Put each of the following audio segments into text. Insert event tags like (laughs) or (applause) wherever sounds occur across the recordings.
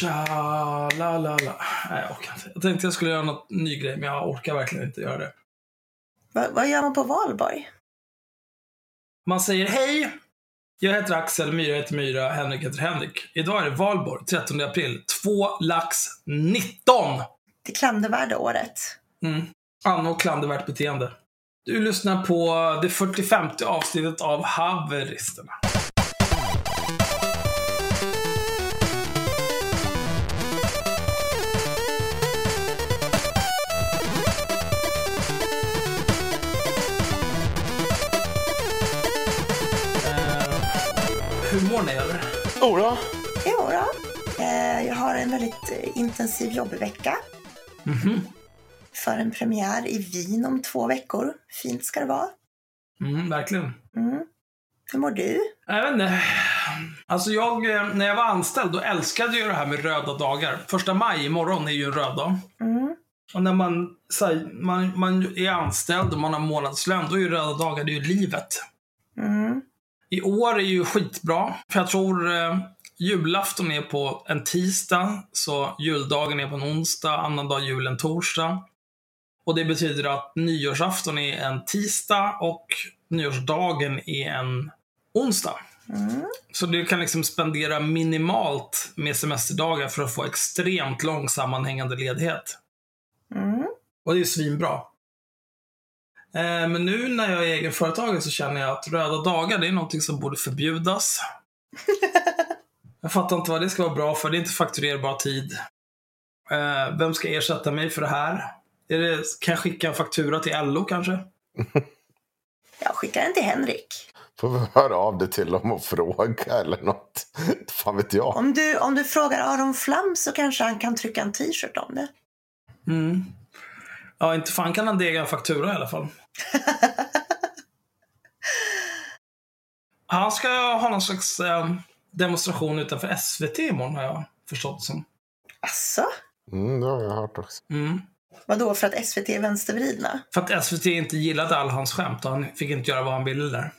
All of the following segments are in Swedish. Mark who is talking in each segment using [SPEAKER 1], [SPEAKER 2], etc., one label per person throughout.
[SPEAKER 1] Tja, la, la, la. Nej, jag orkar inte. Jag tänkte jag skulle göra något ny grej, men jag orkar verkligen inte göra det.
[SPEAKER 2] Va, vad gör man på valborg?
[SPEAKER 1] Man säger hej. Jag heter Axel, Myra heter Myra, Henrik heter Henrik. Idag är det valborg, 13 april. Två lax 19!
[SPEAKER 2] Det klandervärda året.
[SPEAKER 1] Mm. Anno klandervärt beteende. Du lyssnar på det 45 avsnittet av Haveristerna. Hur mår ni?
[SPEAKER 3] Jodå.
[SPEAKER 2] Jo då. Eh, jag har en väldigt eh, intensiv jobbvecka.
[SPEAKER 1] Mhm.
[SPEAKER 2] För en premiär i Wien om två veckor. Fint ska det vara.
[SPEAKER 1] Mm, verkligen.
[SPEAKER 2] Mm. Hur mår du?
[SPEAKER 1] Jag vet inte. Alltså jag, eh, när jag var anställd, då älskade jag det här med röda dagar. Första maj imorgon är ju en röd dag.
[SPEAKER 2] Mm.
[SPEAKER 1] Och när man, här, man, man är anställd och man har månadslön, då är ju röda dagar det är ju livet.
[SPEAKER 2] Mm.
[SPEAKER 1] I år är ju skitbra, för jag tror eh, julafton är på en tisdag, så juldagen är på en onsdag, annandag jul en torsdag. Och det betyder att nyårsafton är en tisdag och nyårsdagen är en onsdag.
[SPEAKER 2] Mm.
[SPEAKER 1] Så du kan liksom spendera minimalt med semesterdagar för att få extremt lång sammanhängande ledighet.
[SPEAKER 2] Mm.
[SPEAKER 1] Och det är svinbra. Eh, men nu när jag är egenföretagare så känner jag att röda dagar, det är någonting som borde förbjudas. (laughs) jag fattar inte vad det ska vara bra för. Det är inte fakturerbar tid. Eh, vem ska ersätta mig för det här? Är det, kan jag skicka en faktura till LO kanske? (laughs)
[SPEAKER 2] Jag skickar den till Henrik.
[SPEAKER 3] Får vi höra av dig till dem och fråga eller något. (laughs) Fan vet jag.
[SPEAKER 2] Om du, om du frågar Aron Flam så kanske han kan trycka en t-shirt om det.
[SPEAKER 1] Mm. Ja, inte fan kan han dega en faktura i alla fall. (laughs) Han ska ha någon slags eh, demonstration utanför SVT imorgon har jag förstått som.
[SPEAKER 2] Asså?
[SPEAKER 3] Mm, det har jag hört också.
[SPEAKER 1] Mm.
[SPEAKER 2] Vadå, för att SVT är vänstervridna?
[SPEAKER 1] För att SVT inte gillade all hans skämt och han fick inte göra vad han ville där.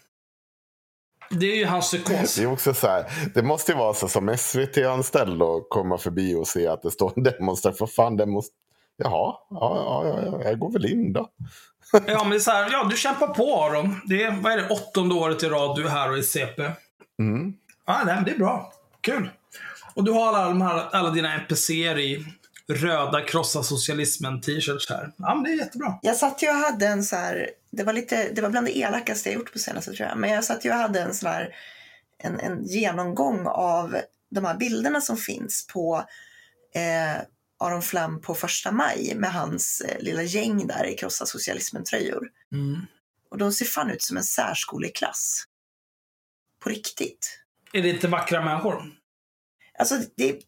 [SPEAKER 1] Det är ju hans psykos.
[SPEAKER 3] Det är också så här, det måste ju vara så som SVT-anställd och komma förbi och se att det står en demonstration. För fan, det måste... Jaha, ja, ja, ja, ja, jag går väl in då. (laughs)
[SPEAKER 1] Ja, men det är så här, ja, du kämpar på Aron. Det är, vad är det, åttonde året i rad du är här och är CP.
[SPEAKER 3] Mm.
[SPEAKER 1] Ja, nej, det är bra. Kul. Och du har alla, de här, alla dina NPCer i röda krossa socialismen-t-shirts här. Ja, men det är jättebra.
[SPEAKER 2] Jag satt ju och hade en så här, det var, lite, det var bland det elakaste jag gjort på senaste tror jag, men jag satt ju och hade en sån här, en, en genomgång av de här bilderna som finns på eh, Aron Flam på första maj med hans eh, lilla gäng där i krossa socialismen-tröjor.
[SPEAKER 1] Mm.
[SPEAKER 2] Och de ser fan ut som en särskoleklass. På riktigt.
[SPEAKER 1] Är det inte vackra människor?
[SPEAKER 2] Alltså, det,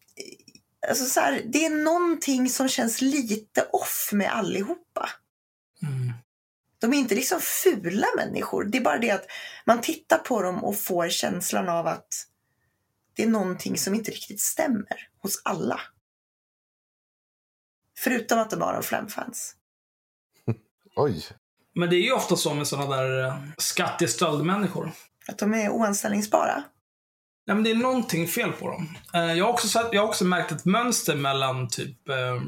[SPEAKER 2] alltså så här, det är någonting som känns lite off med allihopa.
[SPEAKER 1] Mm.
[SPEAKER 2] De är inte liksom fula människor. Det är bara det att man tittar på dem och får känslan av att det är någonting som inte riktigt stämmer hos alla. Förutom att de har en flamfans. (laughs)
[SPEAKER 3] Oj.
[SPEAKER 1] Men det är ju ofta så med sådana där eh, skattestöldmänniskor.
[SPEAKER 2] Att de är oanställningsbara.
[SPEAKER 1] Nej, men det är någonting fel på dem. Eh, Jag har också, sett, jag har också märkt ett mönster mellan typ eh,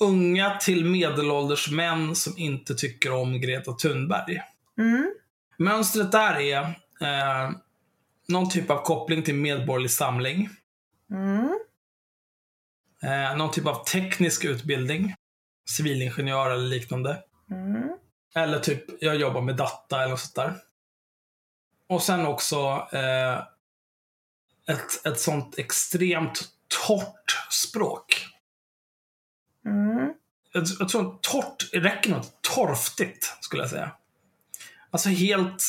[SPEAKER 1] unga till medelålders män som inte tycker om Greta Thunberg.
[SPEAKER 2] Mm.
[SPEAKER 1] Mönstret där är eh, någon typ av koppling till Medborgerlig Samling.
[SPEAKER 2] Mm.
[SPEAKER 1] Eh, någon typ av teknisk utbildning. Civilingenjör eller liknande.
[SPEAKER 2] Mm.
[SPEAKER 1] Eller typ, jag jobbar med data eller något sånt där. Och sen också eh, ett, ett sånt extremt torrt språk.
[SPEAKER 2] Mm.
[SPEAKER 1] Jag tror att torrt räcker nog. Torftigt, skulle jag säga. Alltså helt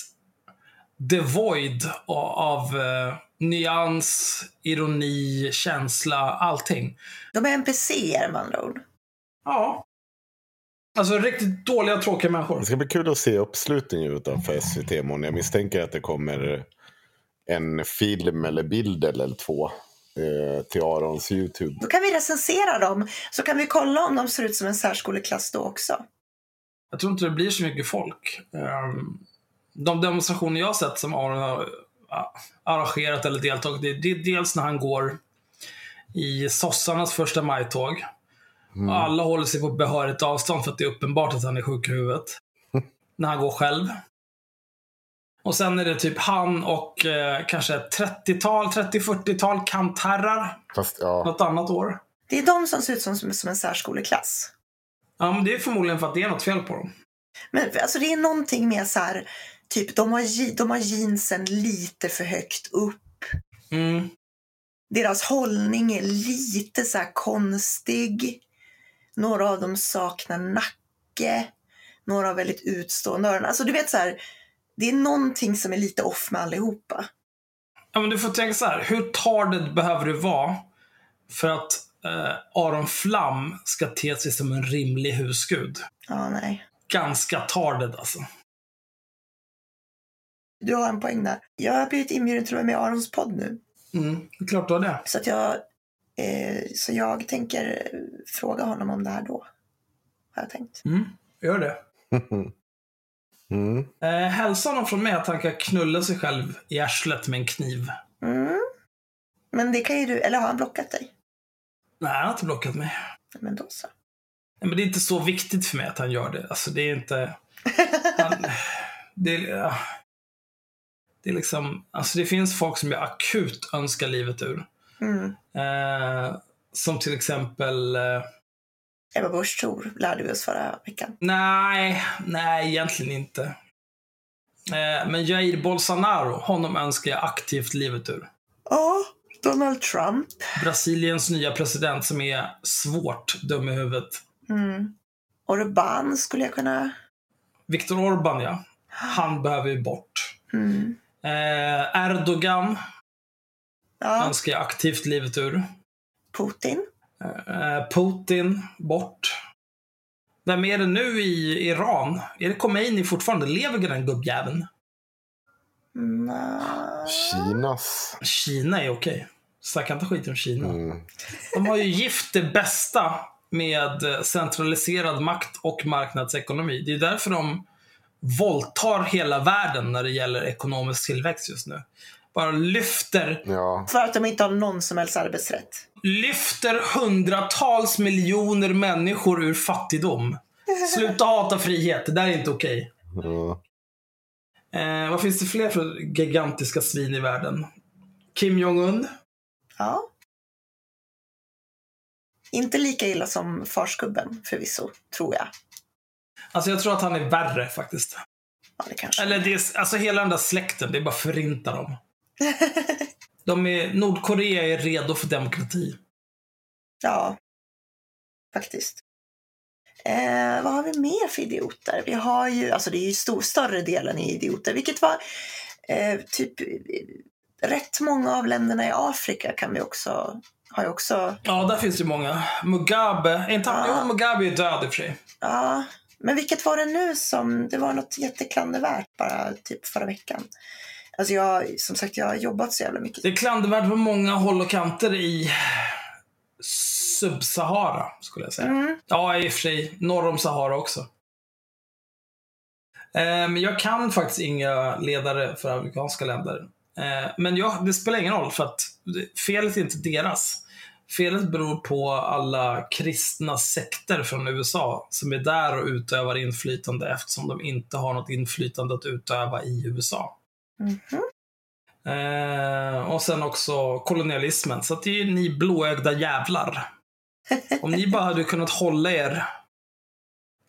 [SPEAKER 1] devoid av, av eh, nyans, ironi, känsla, allting.
[SPEAKER 2] De är NPCer med andra ord.
[SPEAKER 1] Ja. Alltså riktigt dåliga, tråkiga människor.
[SPEAKER 3] Det ska bli kul att se uppslutningen utanför SVT imorgon. Jag misstänker att det kommer en film eller bild eller två eh, till Arons YouTube.
[SPEAKER 2] Då kan vi recensera dem. Så kan vi kolla om de ser ut som en särskoleklass då också.
[SPEAKER 1] Jag tror inte det blir så mycket folk. Ehm, De demonstrationer jag har sett som Aron har arrangerat eller deltagit i, det är dels när han går i sossarnas första majtåg. Och alla håller sig på behörigt avstånd för att det är uppenbart att han är sjuk i huvudet. (laughs) när han går själv. Och sen är det typ han och eh, kanske ett 30-tal, 30-40-tal kantherrar.
[SPEAKER 3] Fast ja,
[SPEAKER 1] Något annat år.
[SPEAKER 2] Det är de som ser ut som, som en särskoleklass.
[SPEAKER 1] Ja, men det är förmodligen för att det är något fel på dem.
[SPEAKER 2] Men alltså det är någonting med så här, typ de har, de har jeansen lite för högt upp.
[SPEAKER 1] Mm.
[SPEAKER 2] Deras hållning är lite så här konstig. Några av dem saknar nacke. Några har väldigt utstående öron. Alltså du vet så här, det är någonting som är lite off med allihopa.
[SPEAKER 1] Ja, men du får tänka så här. Hur tarded behöver du vara för att eh, Aron Flam ska te sig som en rimlig husgud?
[SPEAKER 2] Ja, nej.
[SPEAKER 1] Ganska tarded alltså.
[SPEAKER 2] Du har en poäng där. Jag har blivit inbjuden till att vara med i Arons podd nu.
[SPEAKER 1] Mm, klart du har det.
[SPEAKER 2] Så att jag, eh, så jag tänker fråga honom om det här då. Har jag tänkt.
[SPEAKER 1] Mm, gör det. (laughs)
[SPEAKER 3] mm.
[SPEAKER 1] Eh, hälsa honom från mig att han kan knulla sig själv i arslet med en kniv.
[SPEAKER 2] Mm. Men det kan ju du, eller har han blockat dig?
[SPEAKER 1] Nej, han har inte blockat mig.
[SPEAKER 2] Men då så.
[SPEAKER 1] Nej, men det är inte så viktigt för mig att han gör det. Alltså, det är inte... (laughs) Han, det, är. Det är liksom... Alltså, det finns folk som jag akut önskar livet ur.
[SPEAKER 2] Mm.
[SPEAKER 1] Eh, som till exempel... Eh,
[SPEAKER 2] Ebba Busch Thor lärde vi oss förra veckan.
[SPEAKER 1] nej, nej, egentligen inte. Eh, men Jair Bolsonaro, honom önskar jag aktivt livet ur.
[SPEAKER 2] Ja, Donald Trump.
[SPEAKER 1] Brasiliens nya president som är svårt dum i huvudet.
[SPEAKER 2] Mm. Orban skulle jag kunna...
[SPEAKER 1] Viktor Orbán, ja. Han behöver ju bort.
[SPEAKER 2] Mm.
[SPEAKER 1] Eh, Erdogan
[SPEAKER 2] Ja,
[SPEAKER 1] jag aktivt livet ur.
[SPEAKER 2] Putin.
[SPEAKER 1] Eh, Putin, bort. Vem är det nu i Iran? Är det Khomeini fortfarande? Lever den gubbjäveln?
[SPEAKER 2] Nej.
[SPEAKER 3] Kinas.
[SPEAKER 1] Kina är okej. Snacka inte skit om Kina.
[SPEAKER 3] Mm.
[SPEAKER 1] De har ju gift det bästa med centraliserad makt och marknadsekonomi. Det är därför de våldtar hela världen när det gäller ekonomisk tillväxt just nu. Bara lyfter,
[SPEAKER 3] Ja.
[SPEAKER 2] För att de inte har någon som helst arbetsrätt.
[SPEAKER 1] lyfter hundratals miljoner människor ur fattigdom. Sluta hata frihet, det där är inte okej.
[SPEAKER 3] ja.
[SPEAKER 1] Eh, vad finns det fler för gigantiska svin i världen? Kim Jong-Un?
[SPEAKER 2] Ja. Inte lika illa som farsgubben förvisso, tror jag.
[SPEAKER 1] Alltså jag tror att han är värre faktiskt.
[SPEAKER 2] Ja, det kanske.
[SPEAKER 1] Eller det är, alltså hela den där släkten, det är bara förinta dem. (laughs) De är, Nordkorea är redo för demokrati.
[SPEAKER 2] Ja, faktiskt. Eh, vad har vi mer för idioter? Vi har ju, alltså det är ju stor, större delen i idioter, vilket var eh, typ rätt många av länderna i Afrika kan vi också, har ju också,
[SPEAKER 1] Ja, där finns det många. Mugabe, inte
[SPEAKER 2] Ja.
[SPEAKER 1] jo, Mugabe är död i och för sig.
[SPEAKER 2] ja, men vilket var det nu som, det var något jätteklandervärt bara typ förra veckan. Alltså jag, som sagt, jag har jobbat så jävla mycket.
[SPEAKER 1] Det är klandervärt på många håll och kanter i Sub-Sahara, skulle jag säga.
[SPEAKER 2] Mm,
[SPEAKER 1] Ja, i och för sig. Norr om Sahara också. Eh, Men jag kan faktiskt inga ledare för afrikanska länder. Eh, Men jag, det spelar ingen roll, för att felet är inte deras. Felet beror på alla kristna sekter från USA som är där och utövar inflytande eftersom de inte har något inflytande att utöva i USA.
[SPEAKER 2] mhm.
[SPEAKER 1] Eh, och sen också kolonialismen. Så det är ju ni blåögda jävlar. (laughs) Om ni bara hade kunnat hålla er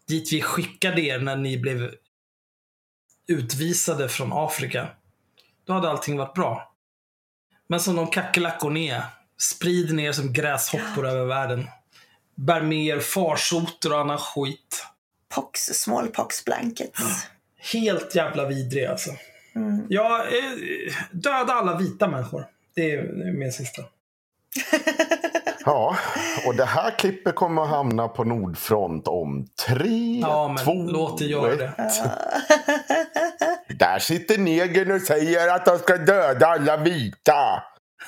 [SPEAKER 1] dit vi skickade er när ni blev utvisade från Afrika. Då hade allting varit bra. Men som de kackerlackor ni är, sprider ner som gräshoppor över världen. Bär med er farsoter och annan skit.
[SPEAKER 2] Pox, smallpox blankets.
[SPEAKER 1] Helt jävla vidriga alltså.
[SPEAKER 2] Mm.
[SPEAKER 1] Ja, eh, döda alla vita människor. Det är, det är min sista. (laughs)
[SPEAKER 3] ja, och det här klippet kommer att hamna på Nordfront om tre,
[SPEAKER 1] Ja, men
[SPEAKER 3] två,
[SPEAKER 1] låt det göra
[SPEAKER 3] ett.
[SPEAKER 1] det.
[SPEAKER 3] Där sitter negern och säger att de ska döda alla vita.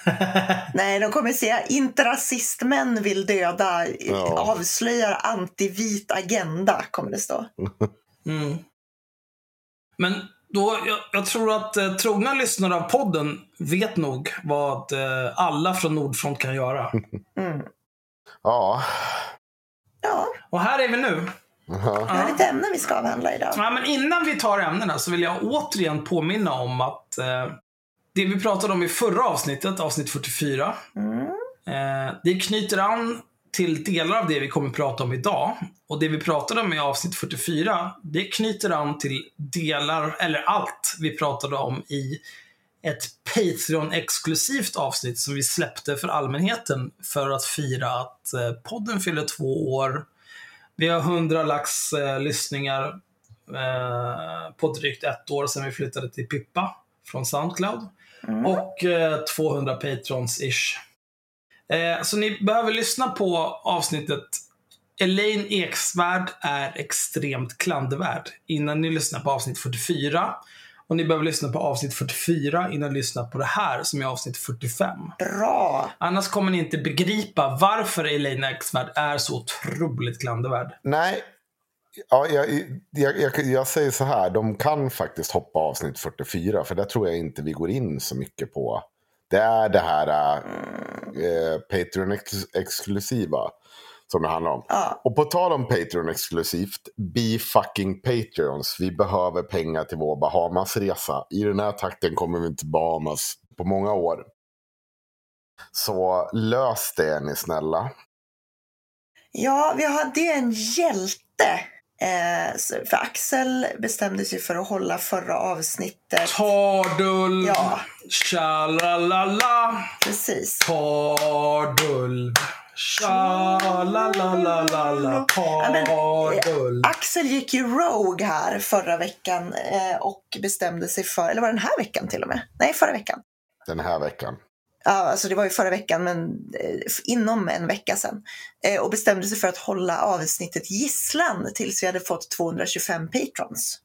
[SPEAKER 3] (laughs)
[SPEAKER 2] Nej, de kommer säga inte rasistmän vill döda,
[SPEAKER 3] Ja.
[SPEAKER 2] avslöjar antivit agenda, kommer det stå. (laughs)
[SPEAKER 1] Mm. Men Då, jag, jag tror att eh, trogna lyssnare av podden vet nog vad eh, alla från Nordfront kan göra. (laughs)
[SPEAKER 2] Mm.
[SPEAKER 3] Ja.
[SPEAKER 2] Ja,
[SPEAKER 1] Och här är vi nu.
[SPEAKER 2] vi har lite ämnen vi ska avhandla idag.
[SPEAKER 1] Ja, men innan vi tar ämnena så vill jag återigen påminna om att eh, det vi pratade om i förra avsnittet, avsnitt 44,
[SPEAKER 2] Mm.
[SPEAKER 1] eh, det knyter an till delar av det vi kommer prata om idag. Och det vi pratade om i avsnitt 44, det knyter an till delar, eller allt, vi pratade om i ett Patreon-exklusivt avsnitt som vi släppte för allmänheten för att fira att eh, podden fyller två år. Vi har 100 lax eh, lyssningar eh, på drygt ett år sedan vi flyttade till Pippa från Soundcloud. Och eh, 200 patrons-ish. Eh, så ni behöver lyssna på avsnittet Elaine Eksvärd är extremt klandervärd innan ni lyssnar på avsnitt 44. Och ni behöver lyssna på avsnitt 44 innan ni lyssnar på det här som är avsnitt 45.
[SPEAKER 2] Bra!
[SPEAKER 1] Annars kommer ni inte begripa varför Elaine Eksvärd är så otroligt klandervärd.
[SPEAKER 3] Nej. Ja, jag, jag, jag, jag säger så här, de kan faktiskt hoppa avsnitt 44, för där tror jag inte vi går in så mycket på. Det är det här äh, Patreon-exklusiva som det handlar om.
[SPEAKER 2] Ja.
[SPEAKER 3] Och på tal om Patreon-exklusivt, be fucking Patreons. Vi behöver pengar till vår Bahamas-resa. I den här takten kommer vi inte till Bahamas på många år. Så lös det är ni snälla.
[SPEAKER 2] Ja, vi hade en hjälte. Eh, för Axel bestämde sig för att hålla förra avsnittet.
[SPEAKER 1] Tardulv,
[SPEAKER 2] Ja.
[SPEAKER 1] tjalalala,
[SPEAKER 2] Precis.
[SPEAKER 1] Tardulv, tjalalalala,
[SPEAKER 2] Ja, men,
[SPEAKER 1] Tardulv.
[SPEAKER 2] Axel gick ju rogue här förra veckan eh, och bestämde sig för, eller var det den här veckan till och med? Nej, förra veckan.
[SPEAKER 3] Den här veckan.
[SPEAKER 2] Alltså det var ju förra veckan, men eh, inom en vecka sedan. Eh, och bestämde sig för att hålla avsnittet gisslan tills vi hade fått 225 patrons.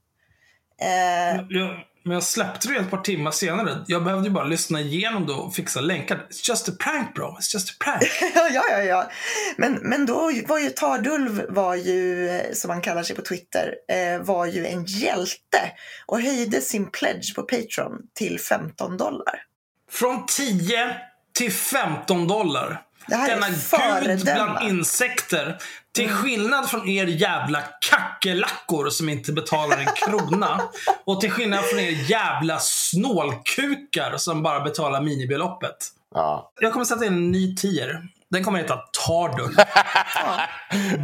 [SPEAKER 2] Eh,
[SPEAKER 1] Jag, men jag släppte det ett par timmar senare. Jag behövde ju bara lyssna igenom det och fixa länkar. It's just a prank bro. It's just a prank. (laughs)
[SPEAKER 2] ja, ja, ja. Men, men då var ju Tardulv, var ju, som han kallar sig på Twitter, var ju en hjälte och höjde sin pledge på Patreon till 15 dollar.
[SPEAKER 1] Från 10 till 15 dollar.
[SPEAKER 2] Det här är
[SPEAKER 1] Denna gud bland insekter. Till skillnad från er jävla kackerlackor som inte betalar en krona. (laughs) och till skillnad från er jävla snålkukar som bara betalar minibeloppet.
[SPEAKER 3] Ja.
[SPEAKER 1] Jag kommer sätta in en ny tier. Den kommer heta Tardulv.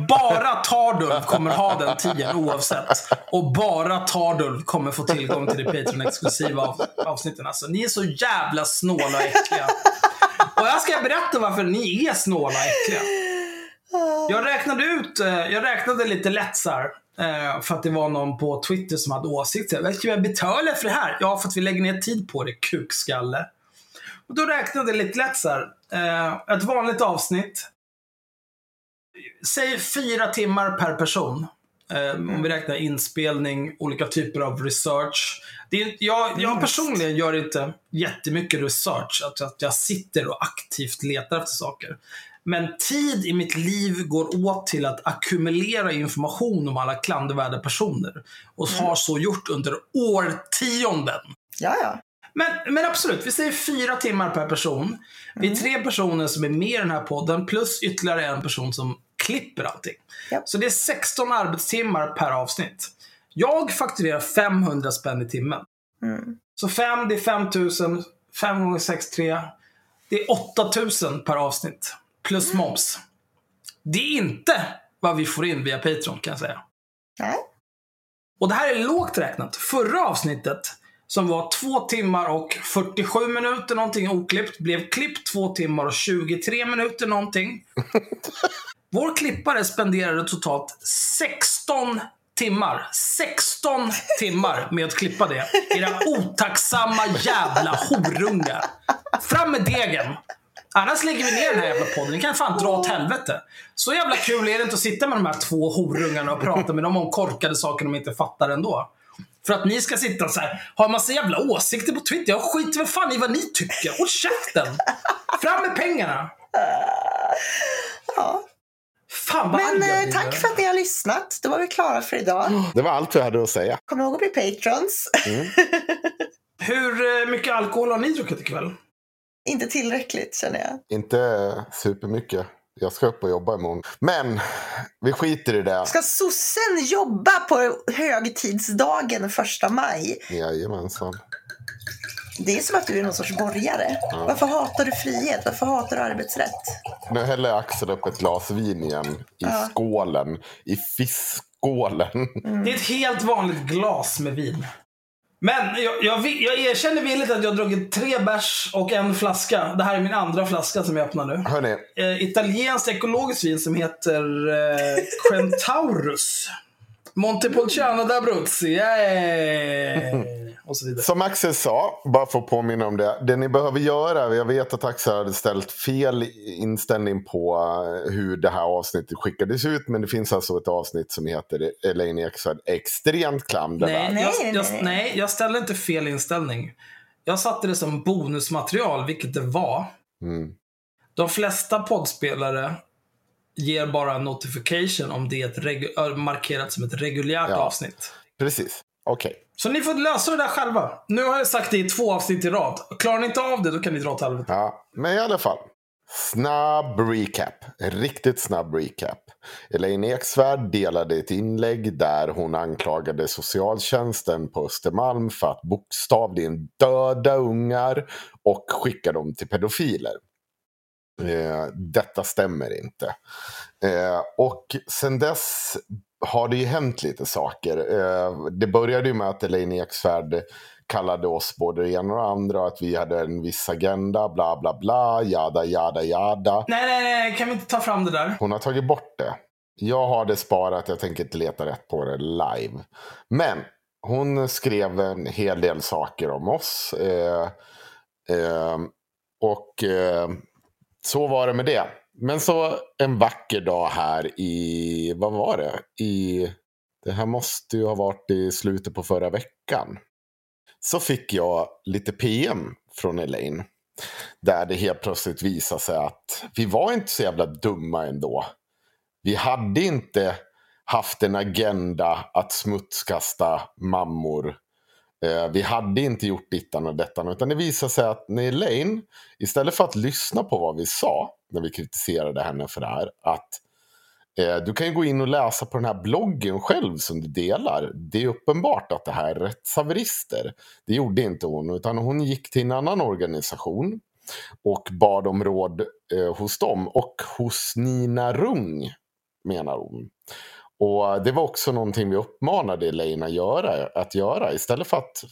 [SPEAKER 1] Bara Tardulv kommer ha den tian oavsett. Och bara Tardulv kommer få tillgång till det Patreon-exklusiva av, avsnitten. Alltså, ni är så jävla snåla och äckliga. Och jag ska berätta varför ni är snåla och äckliga. Jag räknade ut, eh, jag räknade lite lätt så här, eh, För att det var någon på Twitter som hade åsikter. Vad ska jag betala för det här? Ja, för att vi lägger ner tid på det, kukskalle. Och då räknade jag lite lätt så här eh, Ett vanligt avsnitt. Säg fyra timmar per person. Eh, Om vi räknar inspelning, olika typer av research. Det är, jag, jag
[SPEAKER 2] Minst.
[SPEAKER 1] personligen gör inte jättemycket research. Att, att jag sitter och aktivt letar efter saker. Men tid i mitt liv går åt till att ackumulera information om alla klandervärda personer. Och har så gjort under årtionden.
[SPEAKER 2] Ja, ja.
[SPEAKER 1] Men, men absolut, vi säger fyra timmar per person. Vi är tre personer som är med i den här podden, plus ytterligare en person som klipper allting.
[SPEAKER 2] Japp.
[SPEAKER 1] Så det är 16 arbetstimmar per avsnitt. Jag fakturerar 500 spänn i timmen.
[SPEAKER 2] Mm.
[SPEAKER 1] Så 5, det är 5000. 5 gånger 6, 3. Det är 8000 per avsnitt. Plus moms. Det är inte vad vi får in via Patreon kan jag säga.
[SPEAKER 2] Nej.
[SPEAKER 1] Och det här är lågt räknat. Förra avsnittet, som var två timmar och 47 minuter någonting oklippt, blev klippt två timmar och 23 minuter någonting. (laughs) Vår klippare spenderade totalt 16 timmar. 16 timmar med att klippa det. Era otacksamma jävla horungar. Fram med degen. Annars lägger vi ner den här jävla podden. Ni kan fan dra åt helvete. Så jävla kul är det inte att sitta med de här två horungarna och prata med dem om korkade saker de inte fattar ändå. För att ni ska sitta så här, ha en massa jävla åsikter på Twitter. Jag skiter väl fan i vad ni tycker. Håll käften! Fram med pengarna!
[SPEAKER 2] Ja.
[SPEAKER 1] Fan vad
[SPEAKER 2] Men eh, tack för att ni har lyssnat. Då var vi klara för idag.
[SPEAKER 3] Det var allt vi hade att säga.
[SPEAKER 2] Kom ihåg att bli patrons. (laughs)
[SPEAKER 1] Hur eh, mycket alkohol har ni druckit ikväll?
[SPEAKER 2] Inte tillräckligt känner jag.
[SPEAKER 3] Inte supermycket. Jag ska upp och jobba imorgon. Men vi skiter i det.
[SPEAKER 2] Ska sossen jobba på högtidsdagen första maj?
[SPEAKER 3] Jajamensan.
[SPEAKER 2] Det är som att du är någon sorts borgare. Varför hatar du frihet? Varför hatar du arbetsrätt?
[SPEAKER 3] Nu häller Axel upp ett glas vin igen i
[SPEAKER 2] Ja.
[SPEAKER 3] skålen. I fiskskålen.
[SPEAKER 1] Det är ett helt vanligt glas med vin. Men jag, jag, jag erkänner villigt att jag har druckit tre bärs och en flaska. Det här är min andra flaska som jag öppnar nu.
[SPEAKER 3] Hörni,
[SPEAKER 1] Eh, italienskt ekologiskt vin som heter eh, Centaurus. Montepulciano d'Abruzzi. Yay! Och så vidare.
[SPEAKER 3] som Axel sa, bara för att påminna om det. Det ni behöver göra, jag vet att Axel hade ställt fel inställning på eh, hur det här avsnittet skickades ut. Men det finns alltså ett avsnitt som heter Elaine Eksvärd extremt klandervärd.
[SPEAKER 1] Nej,
[SPEAKER 2] Nej,
[SPEAKER 1] jag,
[SPEAKER 2] nej,
[SPEAKER 1] jag,
[SPEAKER 2] nej.
[SPEAKER 1] nej, jag ställde inte fel inställning. Jag satte det som bonusmaterial, vilket det var.
[SPEAKER 3] Mm.
[SPEAKER 1] De flesta poddspelare ger bara en notification om det är markerat som ett reguljärt
[SPEAKER 3] Ja.
[SPEAKER 1] avsnitt.
[SPEAKER 3] Precis, okej.
[SPEAKER 1] Så ni får lösa det där själva. Nu har jag sagt det i två avsnitt i rad. Klarar ni inte av det, då kan ni dra åt helvete.
[SPEAKER 3] Ja, men i alla fall. Snabb recap. Riktigt snabb recap. Elaine Eksvärd delade ett inlägg där hon anklagade socialtjänsten på Östermalm för att bokstavligen döda ungar och skicka dem till pedofiler. Eh, detta stämmer inte. Eh, och sen dess har det ju hänt lite saker. Eh, det började ju med att Elaine Eksvärd kallade oss både det ena och det andra, att vi hade en viss agenda, bla bla bla, jada jada jada.
[SPEAKER 1] Nej, nej, nej, kan vi inte ta fram det där?
[SPEAKER 3] Hon har tagit bort det. Jag har det sparat, jag tänker inte leta rätt på det live. Men hon skrev en hel del saker om oss. Eh, eh, och så var det med det. Men så en vacker dag här i, vad var det? I, det här måste ju ha varit i slutet på förra veckan. Så fick jag lite PM från Elaine. Där det helt plötsligt visade sig att vi var inte så jävla dumma ändå. Vi hade inte haft en agenda att smutskasta mammor. Eh, vi hade inte gjort dittan och detta Utan det visade sig att när Elaine, istället för att lyssna på vad vi sa när vi kritiserade henne för det här. Att eh, du kan ju gå in och läsa på den här bloggen själv som du delar. Det är uppenbart att det här är rättshaverister. Det gjorde inte hon, utan hon gick till en annan organisation och bad om råd eh, hos dem och hos Nina Rung, menar hon. Och det var också någonting vi uppmanade Elaine att göra, att göra. Istället för att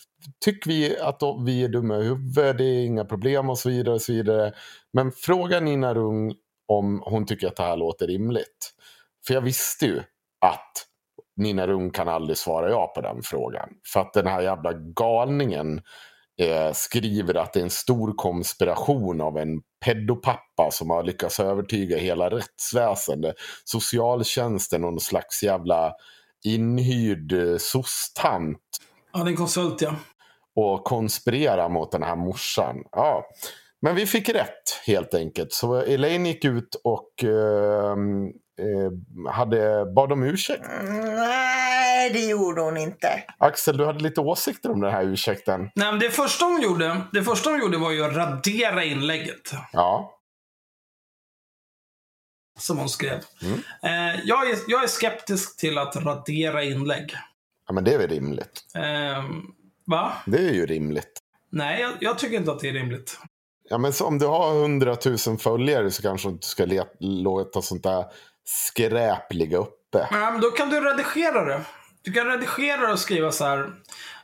[SPEAKER 3] tycker vi att vi är dumma i huvudet, det är inga problem och så vidare. Och så vidare. Men fråga Nina Rung om hon tycker att det här låter rimligt. För jag visste ju att Nina Rung kan aldrig svara ja på den frågan. För att den här jävla galningen eh, skriver att det är en stor konspiration av en pedopappa som har lyckats övertyga hela rättsväsendet, socialtjänsten och någon slags jävla inhyrd eh, soc-tant
[SPEAKER 1] Ja, det är en konsult, ja.
[SPEAKER 3] och konspirera mot den här morsan. Ja. Men vi fick rätt helt enkelt. Så Elaine gick ut och eh, hade, bad om ursäkt.
[SPEAKER 2] Nej, det gjorde hon inte.
[SPEAKER 3] Axel, du hade lite åsikter om den här ursäkten.
[SPEAKER 1] Nej, men det första hon gjorde, det första hon gjorde var ju att radera inlägget.
[SPEAKER 3] Ja,
[SPEAKER 1] Som hon skrev.
[SPEAKER 3] Mm.
[SPEAKER 1] Eh, jag, är, jag är skeptisk till att radera inlägg.
[SPEAKER 3] ja men det är väl rimligt.
[SPEAKER 1] Eh, va?
[SPEAKER 3] Det är ju rimligt.
[SPEAKER 1] Nej, jag, jag tycker inte att det är rimligt.
[SPEAKER 3] Ja, men så om du har hundratusen följare så kanske du inte ska let, låta sånt där skräp ligga uppe.
[SPEAKER 1] Nej, men då kan du redigera det. Du kan redigera det och skriva så här.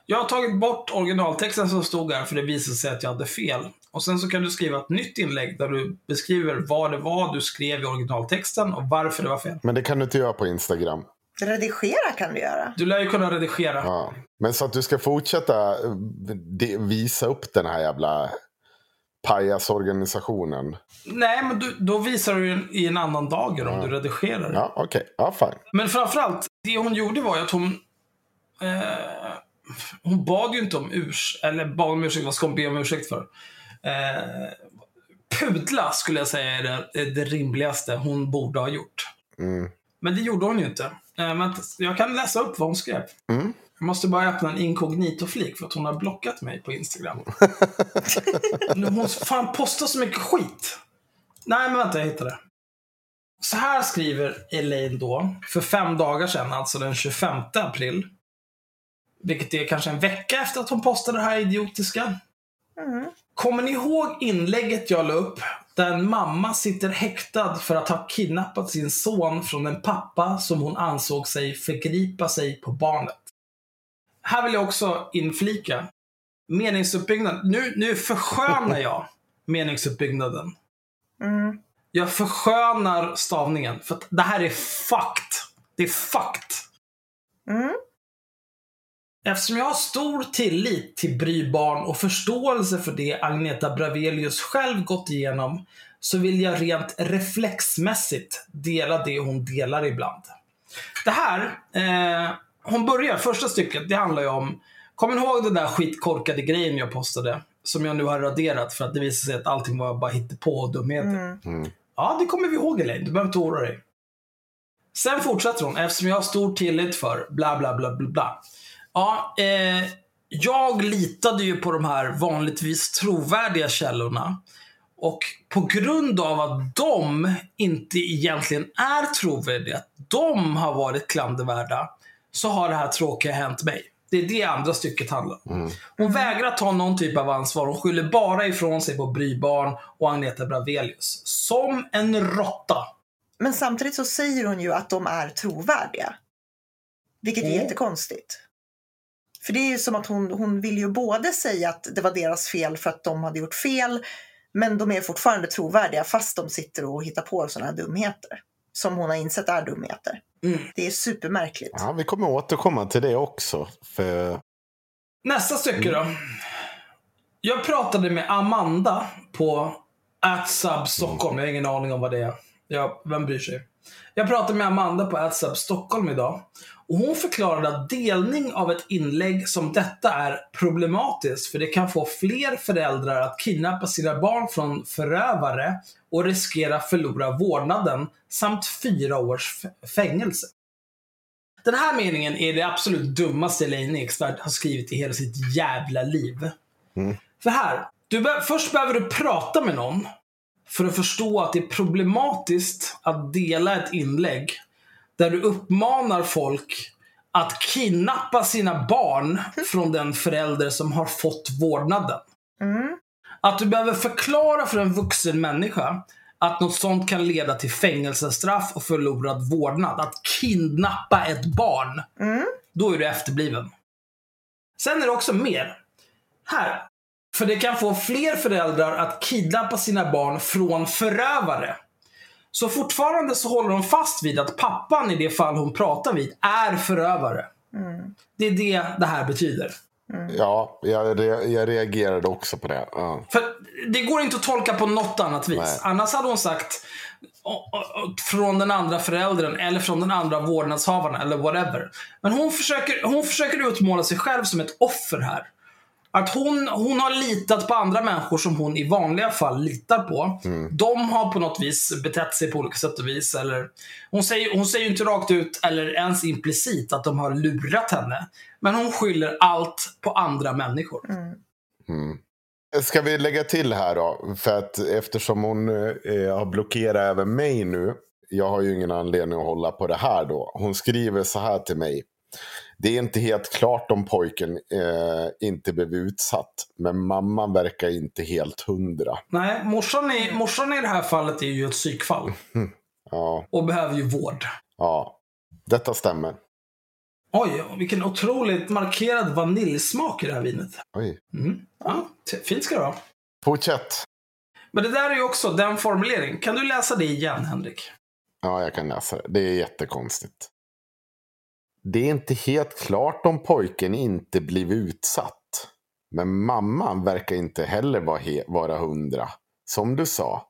[SPEAKER 1] Jag har tagit bort originaltexten som stod här för det visade sig att jag hade fel. Och sen så kan du skriva ett nytt inlägg där du beskriver vad det var du skrev i originaltexten och varför det var fel.
[SPEAKER 3] Men det kan du inte göra på Instagram.
[SPEAKER 2] Redigera kan du göra.
[SPEAKER 1] Du lär ju kunna redigera.
[SPEAKER 3] Ja. Men så att du ska fortsätta eh, visa upp den här jävla pajasorganisationen.
[SPEAKER 1] Nej, men du, då visar du ju i en annan dager om du redigerar.
[SPEAKER 3] Ja, okej. Ja, fine.
[SPEAKER 1] Men framförallt, det hon gjorde var ju att hon... Eh, hon bad ju inte om ursäkt, eller bad om ursäkt, vad ska hon be om ursäkt för? Eh, pudla skulle jag säga är det, är det rimligaste hon borde ha gjort.
[SPEAKER 3] Mm.
[SPEAKER 1] Men det gjorde hon ju inte. Eh, vänta, jag kan läsa upp vad hon skrev.
[SPEAKER 3] Mm.
[SPEAKER 1] Jag måste bara öppna en inkognito-flik för att hon har blockat mig på Instagram. (laughs) Nu, hon fan postar så mycket skit. Nej, men vänta, jag hittade. Så här skriver Elaine då, för fem dagar sedan, alltså den 25 april. Vilket är kanske en vecka efter att hon postade det här idiotiska.
[SPEAKER 2] Mm.
[SPEAKER 1] Kommer ni ihåg inlägget jag la upp? Där en mamma sitter häktad för att ha kidnappat sin son från en pappa som hon ansåg sig förgripa sig på barnet. Här vill jag också inflika. Meningsuppbyggnad. Nu, nu förskönar jag meningsuppbyggnaden.
[SPEAKER 2] Mm.
[SPEAKER 1] Jag förskönar stavningen. För att det här är fakt. Det är fakt.
[SPEAKER 2] Mm.
[SPEAKER 1] Eftersom jag har stor tillit till Bry barn och förståelse för det Agneta Bravelius själv gått igenom så vill jag rent reflexmässigt dela det hon delar ibland. Det här, eh, hon börjar, första stycket, det handlar ju om Kommer ni ihåg den där skitkorkade grejen jag postade? Som jag nu har raderat för att det visade sig att allting var bara hittepå och dumheter.
[SPEAKER 2] Mm.
[SPEAKER 1] Ja, det kommer vi ihåg Elaine. Du behöver inte oroa dig. Sen fortsätter hon, eftersom jag har stor tillit för bla bla bla bla bla. Ja, eh, jag litade ju på de här vanligtvis trovärdiga källorna. Och på grund av att de inte egentligen är trovärdiga, att de har varit klandervärda, så har det här tråkiga hänt mig. Det är det andra stycket handlar om. Hon vägrar ta någon typ av ansvar. Hon skyller bara ifrån sig på Bry Barn och Agneta Bravelius. Som en råtta.
[SPEAKER 2] Men samtidigt så säger hon ju att de är trovärdiga. Vilket är
[SPEAKER 1] Mm.
[SPEAKER 2] jättekonstigt. För det är ju som att hon, hon vill ju både säga att det var deras fel för att de hade gjort fel, men de är fortfarande trovärdiga fast de sitter och hittar på sådana här dumheter. Som hon har insett är dumheter.
[SPEAKER 1] Mm.
[SPEAKER 2] Det är supermärkligt.
[SPEAKER 3] Ja, vi kommer återkomma till det också. För
[SPEAKER 1] Nästa stycke då. Jag pratade med Amanda på AtSub Stockholm. Jag har ingen aning om vad det är. Ja, vem bryr sig? Jag pratade med Amanda på AdSub Stockholm idag. Och hon förklarade att delning av ett inlägg som detta är problematiskt för det kan få fler föräldrar att kidnappa sina barn från förövare och riskera förlora vårdnaden samt fyra års fängelse. Den här meningen är det absolut dummaste Elaine Eksvärd har skrivit i hela sitt jävla liv. För här, du först behöver du prata med någon för att förstå att det är problematiskt att dela ett inlägg där du uppmanar folk att kidnappa sina barn från den förälder som har fått vårdnaden.
[SPEAKER 2] Mm.
[SPEAKER 1] Att du behöver förklara för en vuxen människa att något sånt kan leda till fängelsestraff och förlorad vårdnad. Att kidnappa ett barn.
[SPEAKER 2] Mm.
[SPEAKER 1] Då är du efterbliven. Sen är det också mer. Här. För det kan få fler föräldrar att kidnappa sina barn från förövare. Så fortfarande så håller hon fast vid att pappan i det fall hon pratar vid är förövare.
[SPEAKER 2] Mm.
[SPEAKER 1] Det är det det här betyder.
[SPEAKER 3] ja, jag, re- jag reagerade också på det. Ja.
[SPEAKER 1] För det går inte att tolka på något annat vis.
[SPEAKER 3] Nej.
[SPEAKER 1] Annars hade hon sagt "Å- å- å- från den andra föräldern eller från den andra vårdnadshavaren eller whatever. Men hon försöker, hon försöker utmåla sig själv som ett offer här. Att hon, hon har litat på andra människor som hon i vanliga fall litar på. De har på något vis betett sig på olika sätt och vis. Eller, hon, säger, hon säger inte rakt ut eller ens implicit att de har lurat henne. Men hon skyller allt på andra människor.
[SPEAKER 3] Mm. Ska vi lägga till här då? För att eftersom hon eh, har blockerat även mig nu. Jag har ju ingen anledning att hålla på det här då. Hon skriver så här till mig. Det är inte helt klart om pojken eh, inte blev utsatt. Men mamman verkar inte helt hundra.
[SPEAKER 1] Nej, morsan i, morsan i det här fallet är ju ett psykfall.
[SPEAKER 3] Ja,
[SPEAKER 1] Och behöver ju vård.
[SPEAKER 3] ja. Detta stämmer.
[SPEAKER 1] Oj, vilken otroligt markerad vaniljsmak i det här vinet.
[SPEAKER 3] Oj.
[SPEAKER 1] Mm. Ja, fint ska det vara.
[SPEAKER 3] Fortsätt.
[SPEAKER 1] Men det där är ju också den formulering. Kan du läsa det igen, Henrik?
[SPEAKER 3] Ja, jag kan läsa det. Det är jättekonstigt. Det är inte helt klart om pojken inte blivit utsatt. Men mamman verkar inte heller vara, hundra. Som du sa.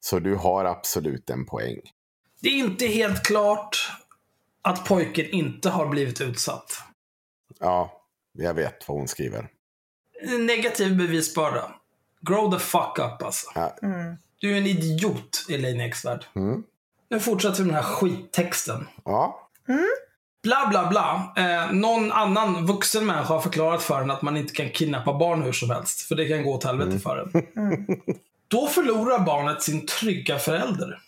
[SPEAKER 3] Så du har absolut en poäng.
[SPEAKER 1] Det är inte helt klart att pojken inte har blivit utsatt.
[SPEAKER 3] Ja, jag vet vad hon skriver.
[SPEAKER 1] Negativ bevisbörda. Grow the fuck up alltså.
[SPEAKER 3] Ja.
[SPEAKER 2] Mm.
[SPEAKER 1] Du är en idiot, Elaine Eksvärd.
[SPEAKER 3] Mm.
[SPEAKER 1] Nu fortsätter vi med den här skittexten.
[SPEAKER 3] Ja.
[SPEAKER 1] Bla, bla, bla. Eh, någon annan vuxen människa har förklarat för en att man inte kan kidnappa barn hur som helst. För det kan gå åt helvete för en. Då förlorar barnet sin trygga förälder.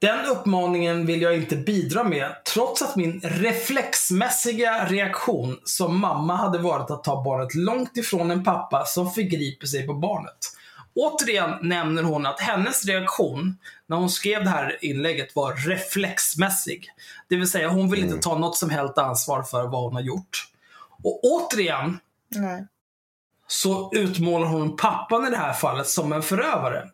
[SPEAKER 1] Den uppmaningen vill jag inte bidra med, trots att min reflexmässiga reaktion som mamma hade varit att ta barnet långt ifrån en pappa som förgriper sig på barnet. Återigen nämner hon att hennes reaktion när hon skrev det här inlägget var reflexmässig. Det vill säga, hon vill inte ta något som helst ansvar för vad hon har gjort. Och återigen
[SPEAKER 2] Nej.
[SPEAKER 1] så utmålar hon pappan i det här fallet som en förövare.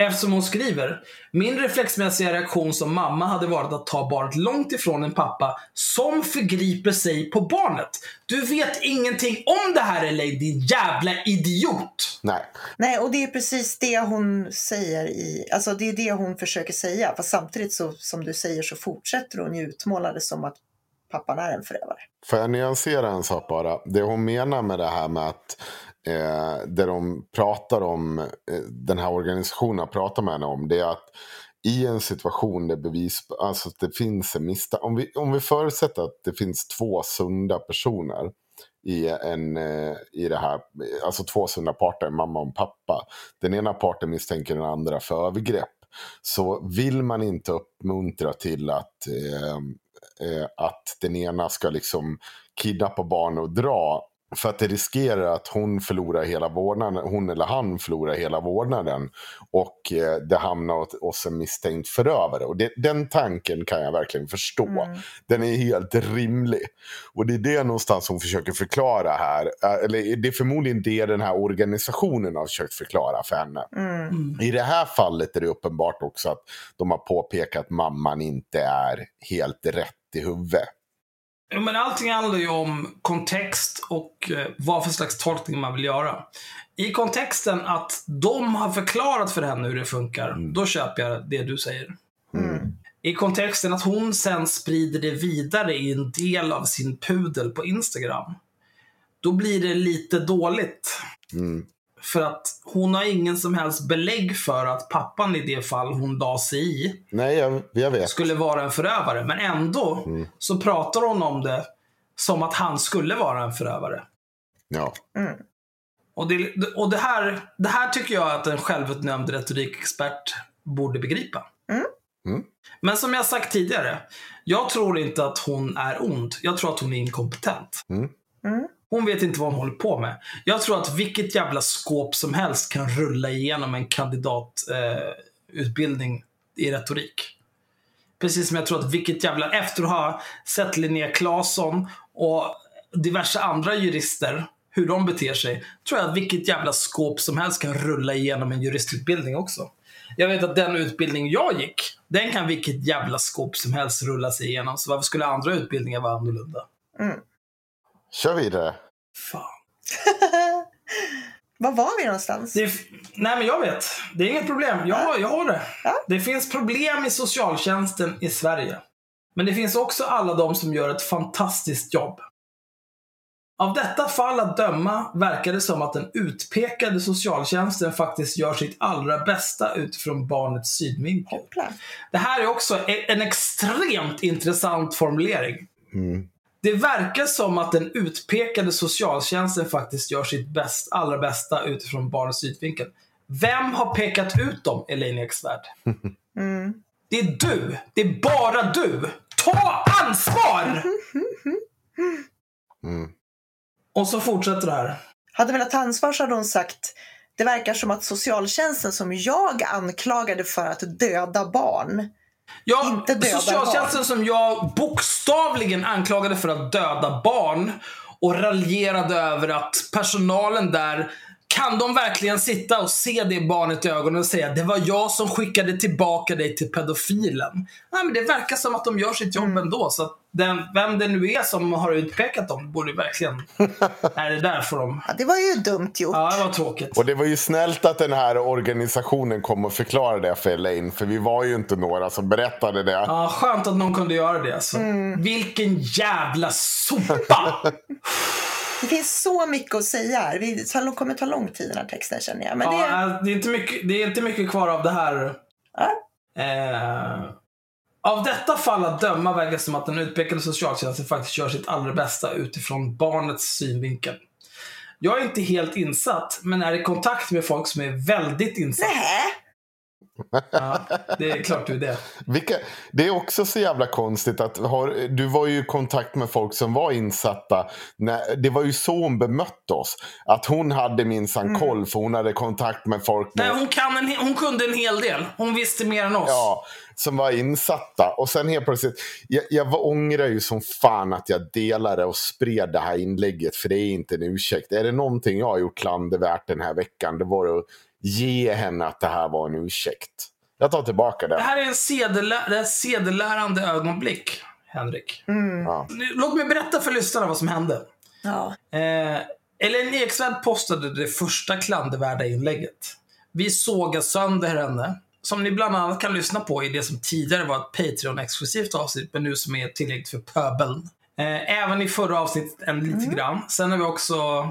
[SPEAKER 1] Eftersom hon skriver, min reflexmässiga reaktion som mamma hade varit att ta barnet långt ifrån en pappa som förgriper sig på barnet. Du vet ingenting om det här Elaine, din jävla idiot!
[SPEAKER 3] Nej.
[SPEAKER 2] Nej, och det är precis det hon säger i, alltså det är det hon försöker säga. Fast samtidigt så, som du säger så fortsätter hon ju utmåla det som att pappan är en förövare.
[SPEAKER 3] Får jag nyansera en sak bara? Det hon menar med det här med att eh, det de pratar om, eh, den här organisationen pratar med henne om, det är att i en situation där bevis, alltså att det finns en misstanke, om vi, om vi förutsätter att det finns två sunda personer i, en, eh, i det här, alltså två sunda parter, mamma och pappa. Den ena parten misstänker den andra för övergrepp. Så vill man inte uppmuntra till att eh, eh att den ena ska liksom kidnappa barn och dra. För att det riskerar att hon förlorar hela vårdnaden, hon eller han förlorar hela vårdnaden. Och eh, det hamnar oss en misstänkt förövare. Och det, den tanken kan jag verkligen förstå.
[SPEAKER 2] Mm.
[SPEAKER 3] Den är helt rimlig. Och det är det någonstans hon försöker förklara här. Eh, Eller det är förmodligen det den här organisationen har försökt förklara för henne.
[SPEAKER 2] Mm.
[SPEAKER 3] I det här fallet är det uppenbart också att de har påpekat att mamman inte är helt rätt i huvudet.
[SPEAKER 1] Ja, men allting handlar ju om kontext och eh, vad för slags tolkning man vill göra. I kontexten att de har förklarat för henne hur det funkar, då köper jag det du säger.
[SPEAKER 2] Mm.
[SPEAKER 1] I kontexten att hon sen sprider det vidare i en del av sin pudel på Instagram. Då blir det lite dåligt.
[SPEAKER 3] Mm.
[SPEAKER 1] För att hon har ingen som helst belägg för att pappan i det fall hon la sig i
[SPEAKER 3] Nej, jag, jag vet.
[SPEAKER 1] skulle vara en förövare. Men ändå så pratar hon om det som att han skulle vara en förövare.
[SPEAKER 3] Ja.
[SPEAKER 2] Mm.
[SPEAKER 1] Och, det, och det, här, det här tycker jag att en självutnämnd retorikexpert borde begripa.
[SPEAKER 2] Mm.
[SPEAKER 3] Mm.
[SPEAKER 1] Men som jag sagt tidigare, jag tror inte att hon är ond. Jag tror att hon är inkompetent. Hon vet inte vad hon håller på med. Jag tror att vilket jävla skåp som helst kan rulla igenom en kandidatutbildning eh, i retorik. Precis som jag tror att vilket jävla, efter att ha sett Linnea Claesson och diverse andra jurister, hur de beter sig, tror jag att vilket jävla skåp som helst kan rulla igenom en juristutbildning också. Jag vet att den utbildning jag gick, den kan vilket jävla skåp som helst rulla sig igenom. Så varför skulle andra utbildningar vara annorlunda?
[SPEAKER 2] Mm.
[SPEAKER 3] Kör vidare.
[SPEAKER 1] Fan. (laughs)
[SPEAKER 2] Var var vi någonstans?
[SPEAKER 1] Det nej men jag vet. Det är inget problem. Jag, jag har det.
[SPEAKER 2] Ja.
[SPEAKER 1] Det finns problem i socialtjänsten i Sverige. Men det finns också alla de som gör ett fantastiskt jobb. Av detta fall att döma verkar det som att den utpekade socialtjänsten faktiskt gör sitt allra bästa utifrån barnets synvinkel. Det här är också e- en extremt intressant formulering.
[SPEAKER 3] Mm.
[SPEAKER 1] Det verkar som att den utpekade socialtjänsten faktiskt gör sitt bäst, allra bästa utifrån barnets synvinkel. Vem har pekat ut dem, Elaine Eksvärd? (laughs)
[SPEAKER 2] Mm.
[SPEAKER 1] Det är du! Det är bara du! Ta ansvar! (laughs)
[SPEAKER 3] Mm.
[SPEAKER 1] Och så fortsätter det här.
[SPEAKER 2] Hade velat ta ansvar så hade hon sagt det verkar som att socialtjänsten som jag anklagade för att döda barn
[SPEAKER 1] Ja,
[SPEAKER 2] Inte döda
[SPEAKER 1] socialtjänsten som jag bokstavligen anklagade för att döda barn och raljerade över att personalen där kan de verkligen sitta och se det barnet i ögonen och säga det var jag som skickade tillbaka dig till pedofilen? Nej, men det verkar som att de gör sitt jobb
[SPEAKER 2] Mm.
[SPEAKER 1] ändå. Så den, vem det nu är som har utpekat dem borde verkligen... (laughs) Nej, det där får de...
[SPEAKER 2] Ja, det var ju dumt gjort.
[SPEAKER 1] Ja, det var tråkigt.
[SPEAKER 3] Och det var ju snällt att den här organisationen kom och förklarade det för Elaine. För vi var ju inte några som berättade det.
[SPEAKER 1] Ja, skönt att någon kunde göra det. Alltså.
[SPEAKER 2] Mm.
[SPEAKER 1] Vilken jävla sopa! (laughs)
[SPEAKER 2] Det finns så mycket att säga här. Vi- Det kommer ta lång tid den här texten känner jag. Men det,
[SPEAKER 1] ja, det, är inte mycket, det är inte mycket kvar av det här.
[SPEAKER 2] Ja.
[SPEAKER 1] Eh, av detta fall att döma verkar det som att den utpekade socialtjänsten faktiskt gör sitt allra bästa utifrån barnets synvinkel. Jag är inte helt insatt, men är i kontakt med folk som är väldigt insatta. Ja, det är klart du är det. (laughs)
[SPEAKER 3] Vilka, det är också så jävla konstigt att har, du var ju i kontakt med folk som var insatta. När, det var ju så hon bemötte oss. Att hon hade minsann
[SPEAKER 2] Mm.
[SPEAKER 3] koll för hon hade kontakt med folk med,
[SPEAKER 1] Nej, hon, kan en, hon kunde en hel del. Hon visste mer än oss.
[SPEAKER 3] ja, som var insatta. Och sen helt plötsligt, jag, jag ångrar ju som fan att jag delade och spred det här inlägget. För det är inte en ursäkt. Är det någonting jag har gjort klandervärt den här veckan, det var att ge henne att det här var en ursäkt. Jag tar tillbaka
[SPEAKER 1] Det
[SPEAKER 3] det.
[SPEAKER 1] här är en sedelä- det är ett sedelärande ögonblick, Henrik.
[SPEAKER 2] Mm.
[SPEAKER 3] Ja.
[SPEAKER 1] Nu, Låt mig berätta för lyssnarna vad som hände.
[SPEAKER 2] Ja.
[SPEAKER 1] Eh, Elaine Eksvärd postade det första klandervärda inlägget. Vi sågar sönder henne. Som ni bland annat kan lyssna på i det som tidigare var ett Patreon-exklusivt avsnitt, men nu som är tillgängligt för pöbeln. Eh, även i förra avsnittet en lite grann. Sen har vi också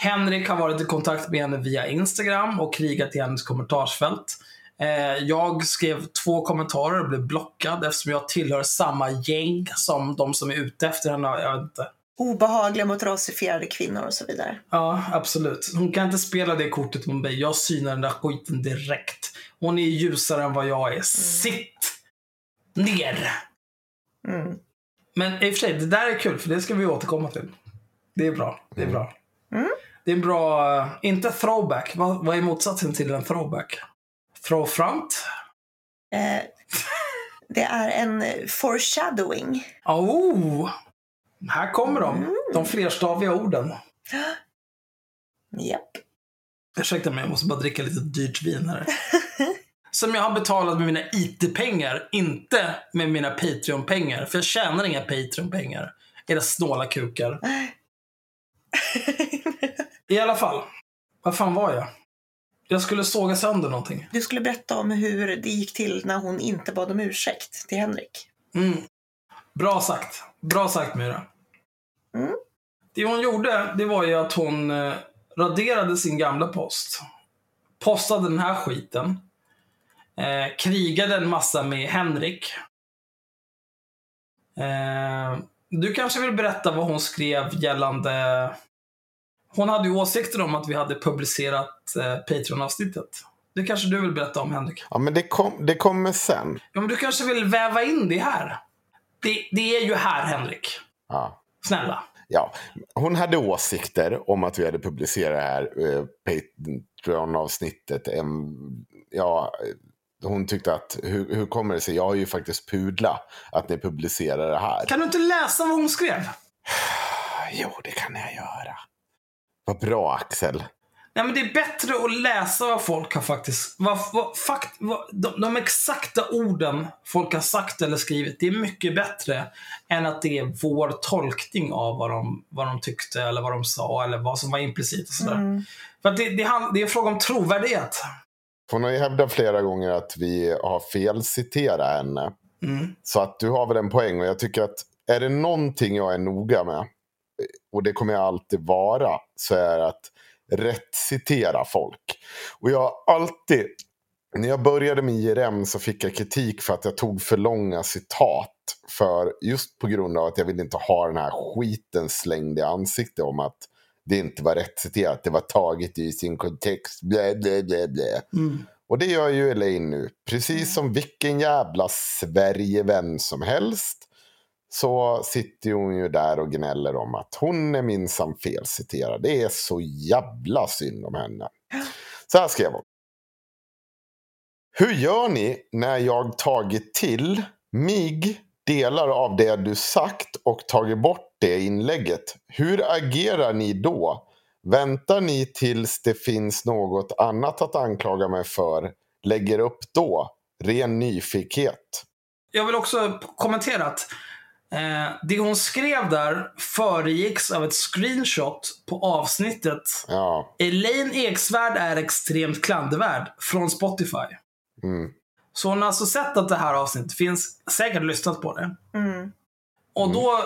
[SPEAKER 1] Henrik har varit i kontakt med henne via Instagram och krigat i hennes kommentarsfält. Eh, jag skrev två kommentarer och blev blockad eftersom jag tillhör samma gäng som de som är ute efter henne. Jag vet inte.
[SPEAKER 2] Obehagliga mot rasifierade kvinnor och så vidare.
[SPEAKER 1] Ja, absolut. Hon kan inte spela det kortet mot mig. Jag synar den där skiten direkt. Hon är ljusare än vad jag är. Sitt ner!
[SPEAKER 2] Mm.
[SPEAKER 1] Men i och för sig, det där är kul, för det ska vi återkomma till. Det är bra. Det är bra.
[SPEAKER 2] Mm.
[SPEAKER 1] Det är en bra, inte throwback. Vad, vad är motsatsen till en throwback? Throwfront?
[SPEAKER 2] Eh, det är en foreshadowing.
[SPEAKER 1] Oh! Här kommer de. De flerstaviga orden.
[SPEAKER 2] Japp.
[SPEAKER 1] Ursäkta mig, jag måste bara dricka lite dyrt vin här. (laughs) Som jag har betalat med mina IT-pengar, inte med mina Patreon-pengar. För jag tjänar inga Patreon-pengar. Era snåla kukar. (laughs) I alla fall. Vad fan var jag? Jag skulle såga sönder någonting.
[SPEAKER 2] Du skulle berätta om hur det gick till när hon inte bad om ursäkt till Henrik.
[SPEAKER 1] Mm. Bra sagt. Bra sagt Myra.
[SPEAKER 2] Mm.
[SPEAKER 1] Det hon gjorde, det var ju att hon eh, raderade sin gamla post. Postade den här skiten. Eh, krigade en massa med Henrik. Eh, du kanske vill berätta vad hon skrev gällande... Hon hade ju åsikter om att vi hade publicerat eh, Patreon-avsnittet. Det kanske du vill berätta om, Henrik?
[SPEAKER 3] Ja, men det, kom, det kommer sen.
[SPEAKER 1] Ja, men du kanske vill väva in det här? Det, det är ju här, Henrik.
[SPEAKER 3] Ja.
[SPEAKER 1] Snälla.
[SPEAKER 3] Ja, hon hade åsikter om att vi hade publicerat det här eh, Patreon-avsnittet. Ja, hon tyckte att hur, hur kommer det sig? Jag har ju faktiskt pudla att ni publicerar det här.
[SPEAKER 1] Kan du inte läsa vad hon skrev? (sighs)
[SPEAKER 3] Jo, det kan jag göra. Vad bra Axel.
[SPEAKER 1] Nej, men det är bättre att läsa vad folk har faktiskt... Vad, vad, fakt, vad, de, de exakta orden folk har sagt eller skrivit, det är mycket bättre än att det är vår tolkning av vad de, vad de tyckte eller vad de sa eller vad som var implicit och sådär.
[SPEAKER 2] Mm.
[SPEAKER 1] För att det, det, hand- det är en fråga om trovärdighet.
[SPEAKER 3] Hon har ju hävdat flera gånger att vi har felciterat henne.
[SPEAKER 1] Mm.
[SPEAKER 3] Så att du har väl en poäng. Och jag tycker att är det någonting jag är noga med, och det kommer jag alltid vara, så är det att rätt citera folk. Och jag har alltid, när jag började med IRM så fick jag kritik för att jag tog för långa citat. För just på grund av att jag ville inte ha den här skiten slängd i ansiktet om att det inte var rätt citerat. Det var taget i sin kontext. Blä, blä, blä, blä.
[SPEAKER 1] Mm.
[SPEAKER 3] Och det gör ju Elaine nu. Precis som vilken jävla Sverigevän som helst. Så sitter hon ju där och gnäller om att hon är minsann felciterad. Det är så jävla synd om henne. Så här skrev hon. Hur gör ni när jag tagit till mig delar av det du sagt och tagit bort det inlägget? Hur agerar ni då? Väntar ni tills det finns något annat att anklaga mig för? Lägger upp då? Ren nyfikenhet.
[SPEAKER 1] Jag vill också kommentera att eh, det hon skrev där föregicks av ett screenshot på avsnittet
[SPEAKER 3] Ja.
[SPEAKER 1] Elaine Eksvärd är extremt klandervärd från Spotify.
[SPEAKER 3] Mm.
[SPEAKER 1] Så hon har alltså sett att det här avsnittet finns, säkert lyssnat på det.
[SPEAKER 2] Mm.
[SPEAKER 1] Och då,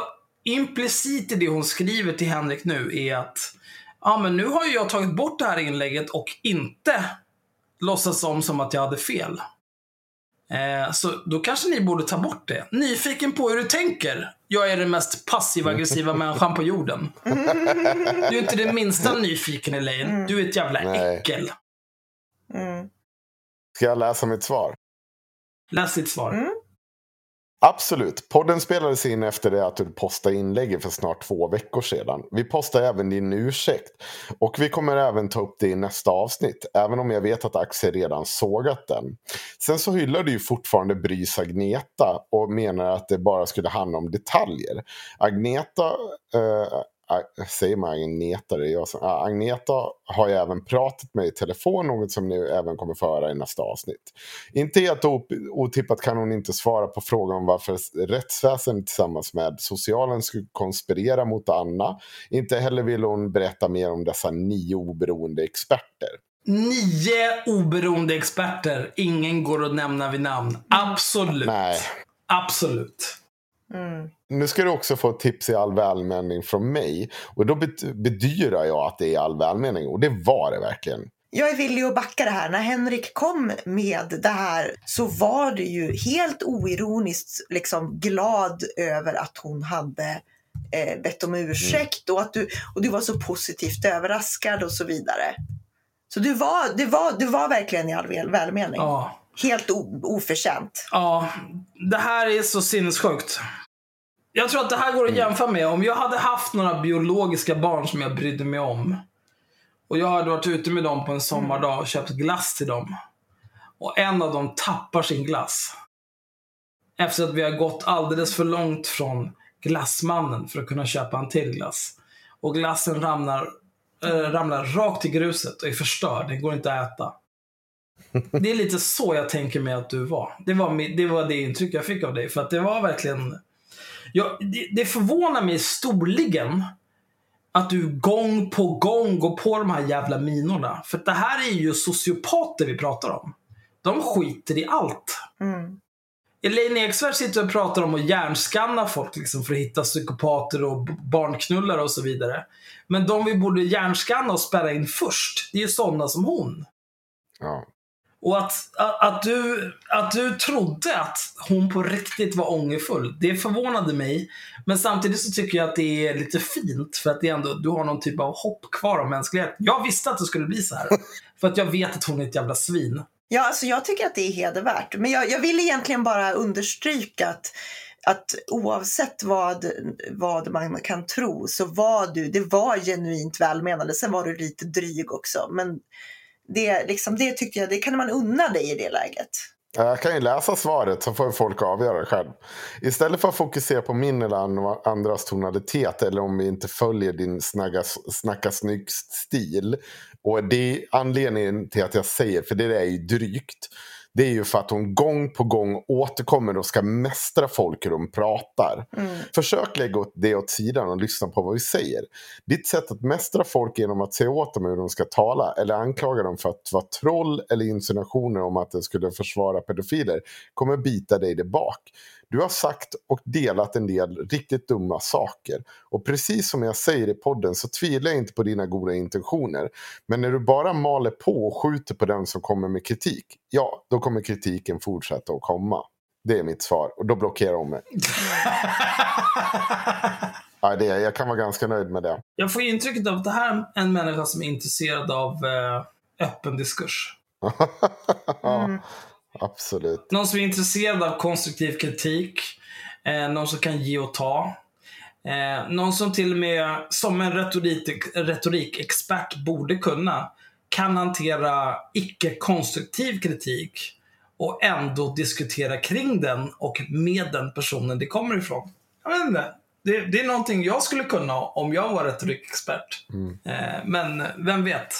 [SPEAKER 1] implicit i det hon skriver till Henrik nu är att ja, men nu har ju jag tagit bort det här inlägget och inte låtsas om som att jag hade fel. Eh, så då kanske ni borde ta bort det. Nyfiken på hur du tänker. Jag är den mest passiv-aggressiva människan på jorden. Du är inte det minsta nyfiken Elaine. Du är ett jävla
[SPEAKER 3] Nej.
[SPEAKER 1] äckel.
[SPEAKER 2] Mm.
[SPEAKER 3] Ska jag läsa mitt svar?
[SPEAKER 1] Läs ditt svar.
[SPEAKER 2] Mm.
[SPEAKER 3] Absolut. Podden spelades in efter det att du postade inlägget för snart två veckor sedan. Vi postar även din ursäkt. Och vi kommer även ta upp det i nästa avsnitt. Även om jag vet att Axel redan sågat den. Sen så hyllar du ju fortfarande Brys Agneta. Och menar att det bara skulle handla om detaljer. Agneta... Eh, Säger man Agneta? Det är jag som, ja, Agneta har ju även pratat med i telefon, något som ni även kommer få höra i nästa avsnitt. Inte helt otippat kan hon inte svara på frågan om varför rättsväsendet tillsammans med socialen skulle konspirera mot Anna. Inte heller vill hon berätta mer om dessa nio oberoende experter.
[SPEAKER 1] Nio oberoende experter. Ingen går att nämna vid namn. Absolut.
[SPEAKER 3] Nej.
[SPEAKER 1] Absolut.
[SPEAKER 2] Mm.
[SPEAKER 3] Nu ska du också få ett tips i all välmening från mig. Och då bedyrar jag att det är i all välmening. Och det var det verkligen.
[SPEAKER 2] Jag är villig att backa det här. När Henrik kom med det här så var du ju helt oironiskt liksom glad över att hon hade eh, bett om ursäkt och att du, och du var så positivt överraskad och så vidare. Så du var, du var, du var verkligen i all väl, välmening.
[SPEAKER 1] Ja.
[SPEAKER 2] Helt o, oförtjänt.
[SPEAKER 1] Ja, det här är så sinnessjukt. Jag tror att det här går att jämföra med om jag hade haft några biologiska barn som jag brydde mig om. Och jag hade varit ute med dem på en sommardag och köpt glass till dem. Och en av dem tappar sin glass. Efter att vi har gått alldeles för långt från glassmannen för att kunna köpa en till glass. Och glassen ramlar, äh, ramlar rakt i gruset och är förstörd. Den går inte att äta. (laughs) Det är lite så jag tänker mig att du var. Det var, det, var det intryck jag fick av dig. För att det var verkligen... Ja, det, det förvånar mig storligen att du gång på gång går på de här jävla minorna. För att det här är ju sociopater vi pratar om. De skiter i allt.
[SPEAKER 2] Mm.
[SPEAKER 1] Elaine Eksvärd sitter och pratar om att hjärnskanna folk liksom, för att hitta psykopater och barnknullare och så vidare. Men de vi borde hjärnskanna och spärra in först, det är ju sådana som hon.
[SPEAKER 3] Ja.
[SPEAKER 1] Och att, att, att, du, att du trodde att hon på riktigt var ångerfull, det förvånade mig. Men samtidigt så tycker jag att det är lite fint för att det ändå, du har någon typ av hopp kvar om mänskligheten. Jag visste att det skulle bli så här. (laughs) För att jag vet att hon är ett jävla svin.
[SPEAKER 2] Ja, alltså jag tycker att det är hedervärt. Men jag, jag vill egentligen bara understryka att, att oavsett vad, vad man kan tro så var du, det var genuint välmenande. Sen var du lite dryg också. Men det, liksom, det tyckte jag, det kan man unna dig i det läget.
[SPEAKER 3] Jag kan ju läsa svaret så får folk avgöra själv. Istället för att fokusera på min eller andras tonalitet eller om vi inte följer din snagga, snacka snyggt-stil. Och det är anledningen till att jag säger, för det är ju drygt. Det är ju för att hon gång på gång återkommer och ska mästra folk hur de pratar.
[SPEAKER 2] Mm.
[SPEAKER 3] Försök lägga det åt sidan och lyssna på vad vi säger. Ditt sätt att mästra folk genom att säga åt dem hur de ska tala eller anklaga dem för att vara troll eller insinuationer om att de skulle försvara pedofiler kommer bita dig där bak. Du har sagt och delat en del riktigt dumma saker. Och precis som jag säger i podden så tvivlar jag inte på dina goda intentioner. Men när du bara maler på och skjuter på den som kommer med kritik, ja, då kommer kritiken fortsätta att komma. Det är mitt svar och då blockerar hon mig. (laughs) Ja, det, jag kan vara ganska nöjd med det.
[SPEAKER 1] Jag får intrycket av att det här är en människa som är intresserad av eh, öppen diskurs. (laughs)
[SPEAKER 2] Mm.
[SPEAKER 3] Absolut.
[SPEAKER 1] Någon som är intresserad av konstruktiv kritik. Eh, någon som kan ge och ta. Eh, någon som till och med, som en retorik, retorikexpert borde kunna, kan hantera icke-konstruktiv kritik och ändå diskutera kring den och med den personen det kommer ifrån. Jag vet inte. Det, det är någonting jag skulle kunna om jag var retorikexpert.
[SPEAKER 3] Mm.
[SPEAKER 1] Eh, men vem vet?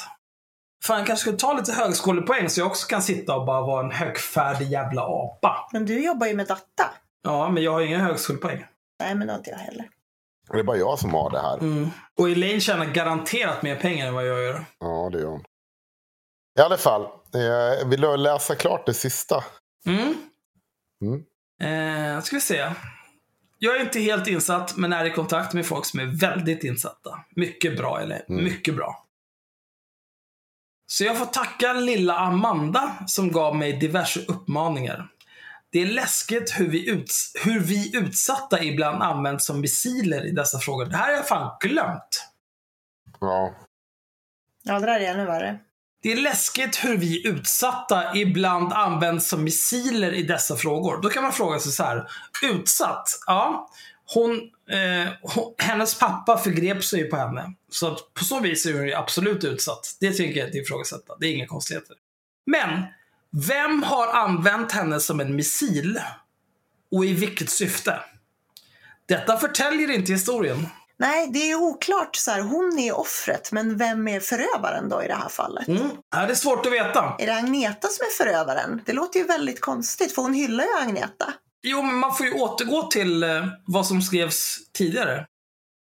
[SPEAKER 1] Fan, jag kanske skulle ta lite högskolepoäng så jag också kan sitta och bara vara en högfärdig jävla apa.
[SPEAKER 2] Men du jobbar ju med data.
[SPEAKER 1] Ja, men jag har inga högskolepoäng.
[SPEAKER 2] Nej, men det har inte jag heller.
[SPEAKER 3] Det är bara jag som har det här.
[SPEAKER 1] Mm. Och Elaine tjänar garanterat mer pengar än vad jag gör.
[SPEAKER 3] Ja, det gör hon. I alla fall, eh, vill du läsa klart det sista?
[SPEAKER 1] Mm.
[SPEAKER 3] Mm.
[SPEAKER 1] Eh, ska vi se. Jag är inte helt insatt, men är i kontakt med folk som är väldigt insatta. Mycket bra, eller
[SPEAKER 3] Mm.
[SPEAKER 1] mycket bra. Så jag får tacka lilla Amanda som gav mig diverse uppmaningar. Det är läskigt hur vi, uts hur vi utsatta ibland används som missiler i dessa frågor. Det här har jag fan glömt.
[SPEAKER 3] Ja.
[SPEAKER 2] Ja, det där är ännu värre.
[SPEAKER 1] Det är läskigt hur vi utsatta ibland används som missiler i dessa frågor. Då kan man fråga sig så här. Utsatt? Ja. Hon, eh, hon, hennes pappa förgrep sig på henne. Så att på så vis är hon ju absolut utsatt. Det tycker jag inte ifrågasätta. Det är inga konstigheter. Men, vem har använt henne som en missil? Och i vilket syfte? Detta förtäljer inte historien.
[SPEAKER 2] Nej, det är oklart. Så här, hon är offret, men vem är förövaren då i det här fallet?
[SPEAKER 1] Mm. Ja, det är svårt att veta.
[SPEAKER 2] Är det Agneta som är förövaren? Det låter ju väldigt konstigt, för hon hyllar ju Agneta.
[SPEAKER 1] Jo, men man får ju återgå till eh, vad som skrevs tidigare.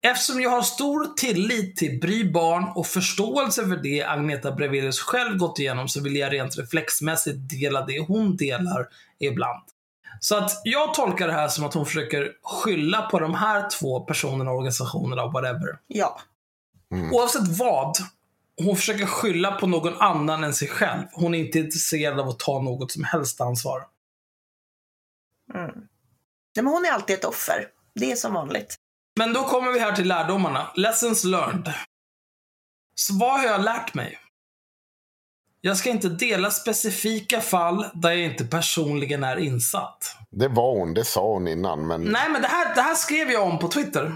[SPEAKER 1] Eftersom jag har stor tillit till Bry Barn och förståelse för det Agneta Brevelius själv gått igenom så vill jag rent reflexmässigt dela det hon delar ibland. Så att jag tolkar det här som att hon försöker skylla på de här två personerna, organisationerna, whatever.
[SPEAKER 2] Ja.
[SPEAKER 1] Oavsett vad, hon försöker skylla på någon annan än sig själv. Hon är inte intresserad av att ta något som helst ansvar.
[SPEAKER 2] Mm. Nej, men hon är alltid ett offer. Det är som vanligt.
[SPEAKER 1] Men då kommer vi här till lärdomarna. Lessons learned. Så vad har jag lärt mig? Jag ska inte dela specifika fall där jag inte personligen är insatt.
[SPEAKER 3] Det var hon, det sa hon innan. Men
[SPEAKER 1] Nej, men det här, det här skrev jag om på Twitter.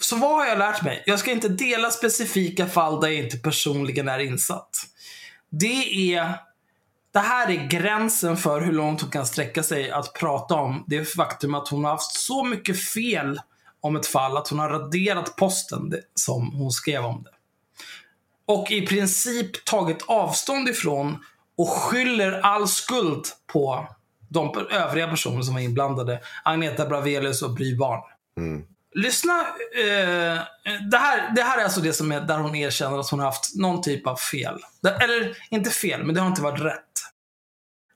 [SPEAKER 1] Så vad har jag lärt mig? Jag ska inte dela specifika fall där jag inte personligen är insatt. Det är... Det här är gränsen för hur långt hon kan sträcka sig att prata om det faktum att hon har haft så mycket fel om ett fall att hon har raderat posten som hon skrev om det. Och i princip tagit avstånd ifrån och skyller all skuld på de övriga personer som var inblandade. Agneta Bravelius och Bry Barn.
[SPEAKER 3] mm.
[SPEAKER 1] Lyssna. Eh, det, här, det här är alltså det som är där hon erkänner att hon har haft någon typ av fel. Eller inte fel, men det har inte varit rätt.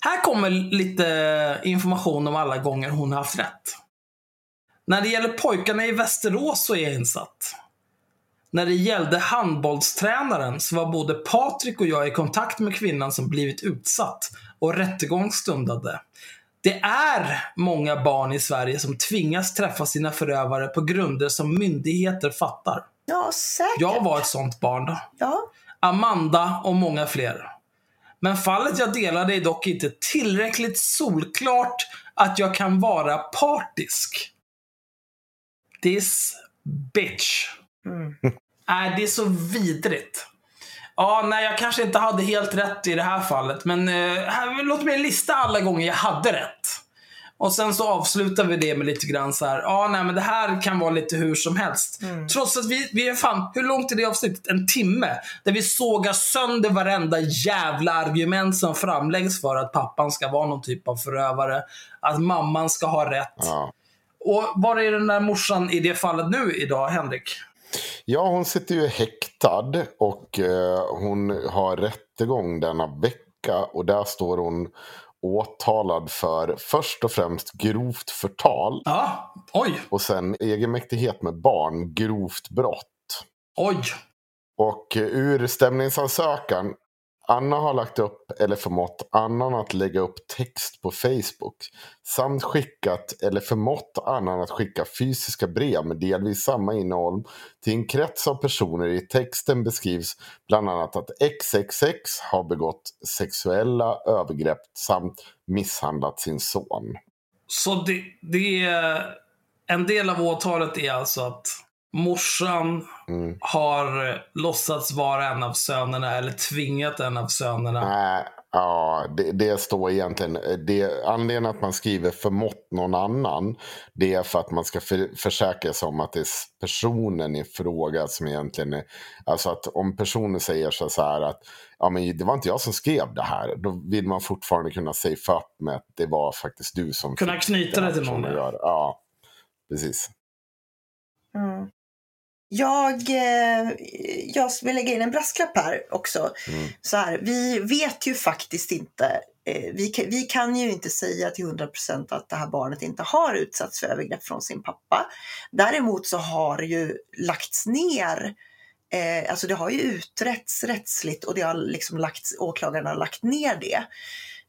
[SPEAKER 1] Här kommer lite information om alla gånger hon har haft rätt. När det gäller pojkarna i Västerås så är jag insatt. När det gällde handbollstränaren så var både Patrik och jag i kontakt med kvinnan som blivit utsatt och rättegång stundade. Det är många barn i Sverige som tvingas träffa sina förövare på grunder som myndigheter fattar.
[SPEAKER 2] Ja, säkert.
[SPEAKER 1] Jag var ett sånt barn.
[SPEAKER 2] Ja.
[SPEAKER 1] Amanda och många fler. Men fallet jag delade är dock inte tillräckligt solklart att jag kan vara partisk. This bitch.
[SPEAKER 2] Mm.
[SPEAKER 1] Nej, det är så vidrigt. Ja, nej, jag kanske inte hade helt rätt i det här fallet, men eh, här, låt mig lista alla gånger jag hade rätt. Och sen så avslutar vi det med lite grann så här. ja nej men det här kan vara lite hur som helst. Trots att vi, vi är fan, hur långt är det avsnittet? En timme? Där vi sågar sönder varenda jävla argument som framläggs för att pappan ska vara någon typ av förövare. Att mamman ska ha rätt.
[SPEAKER 3] ja.
[SPEAKER 1] Och var är den där morsan i det fallet nu idag, Henrik?
[SPEAKER 3] ja, hon sitter ju häktad och eh, hon har rättegång denna vecka. Och där står hon åtalad för först och främst grovt förtal.
[SPEAKER 1] Ja, oj,
[SPEAKER 3] Och sen egenmäktighet med barn, grovt brott.
[SPEAKER 1] oj.
[SPEAKER 3] Och eh, ur stämningsansökan, Anna har lagt upp eller förmått Annan att lägga upp text på Facebook. Samt skickat eller förmått Annan att skicka fysiska brev med delvis samma innehåll till en krets av personer. I texten beskrivs bland annat att XXX har begått sexuella övergrepp samt misshandlat sin son.
[SPEAKER 1] Så det, det är... En del av åtalet är alltså att morsan
[SPEAKER 3] Mm.
[SPEAKER 1] har eh, låtsats vara en av sönerna eller tvingat en av sönerna.
[SPEAKER 3] Nej, ja, det, det står egentligen... Det, anledningen att man skriver förmått någon annan det är för att man ska för, försäkra sig om att det är personen i fråga som egentligen är... Alltså att om personen säger så här att ja, men det var inte jag som skrev det här. Då vill man fortfarande kunna säga upp med att det var faktiskt du som...
[SPEAKER 1] Kunna knyta det till någon, ja.
[SPEAKER 3] precis.
[SPEAKER 2] Mm. Jag, eh, jag vill lägga in en brasklapp här också.
[SPEAKER 3] Mm.
[SPEAKER 2] Så här, vi vet ju faktiskt inte, eh, vi, kan, vi kan ju inte säga till 100% att det här barnet inte har utsatts för övergrepp från sin pappa. Däremot så har ju lagts ner, eh, alltså det har ju utretts rättsligt och det har liksom lagts, åklagaren har lagt ner det.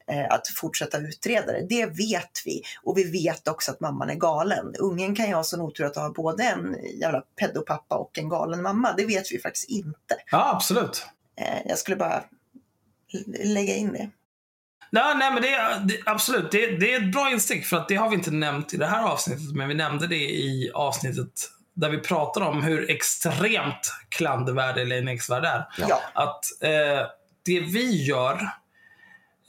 [SPEAKER 2] Eh, att fortsätta utreda det. Det vet vi. Och vi vet också att mamman är galen. Ungen kan ju ha sån otur att ha både en jävla pedopappa och en galen mamma. Det vet vi faktiskt inte.
[SPEAKER 1] Ja, absolut.
[SPEAKER 2] Eh, jag skulle bara lägga in det.
[SPEAKER 1] Nej, nej men det det, absolut. Det, det, är ett bra instick för att det har vi inte nämnt i det här avsnittet. Men vi nämnde det i avsnittet där vi pratar om hur extremt klandervärd Elaine Eksvärd är.
[SPEAKER 2] Ja.
[SPEAKER 1] Att eh, det vi gör,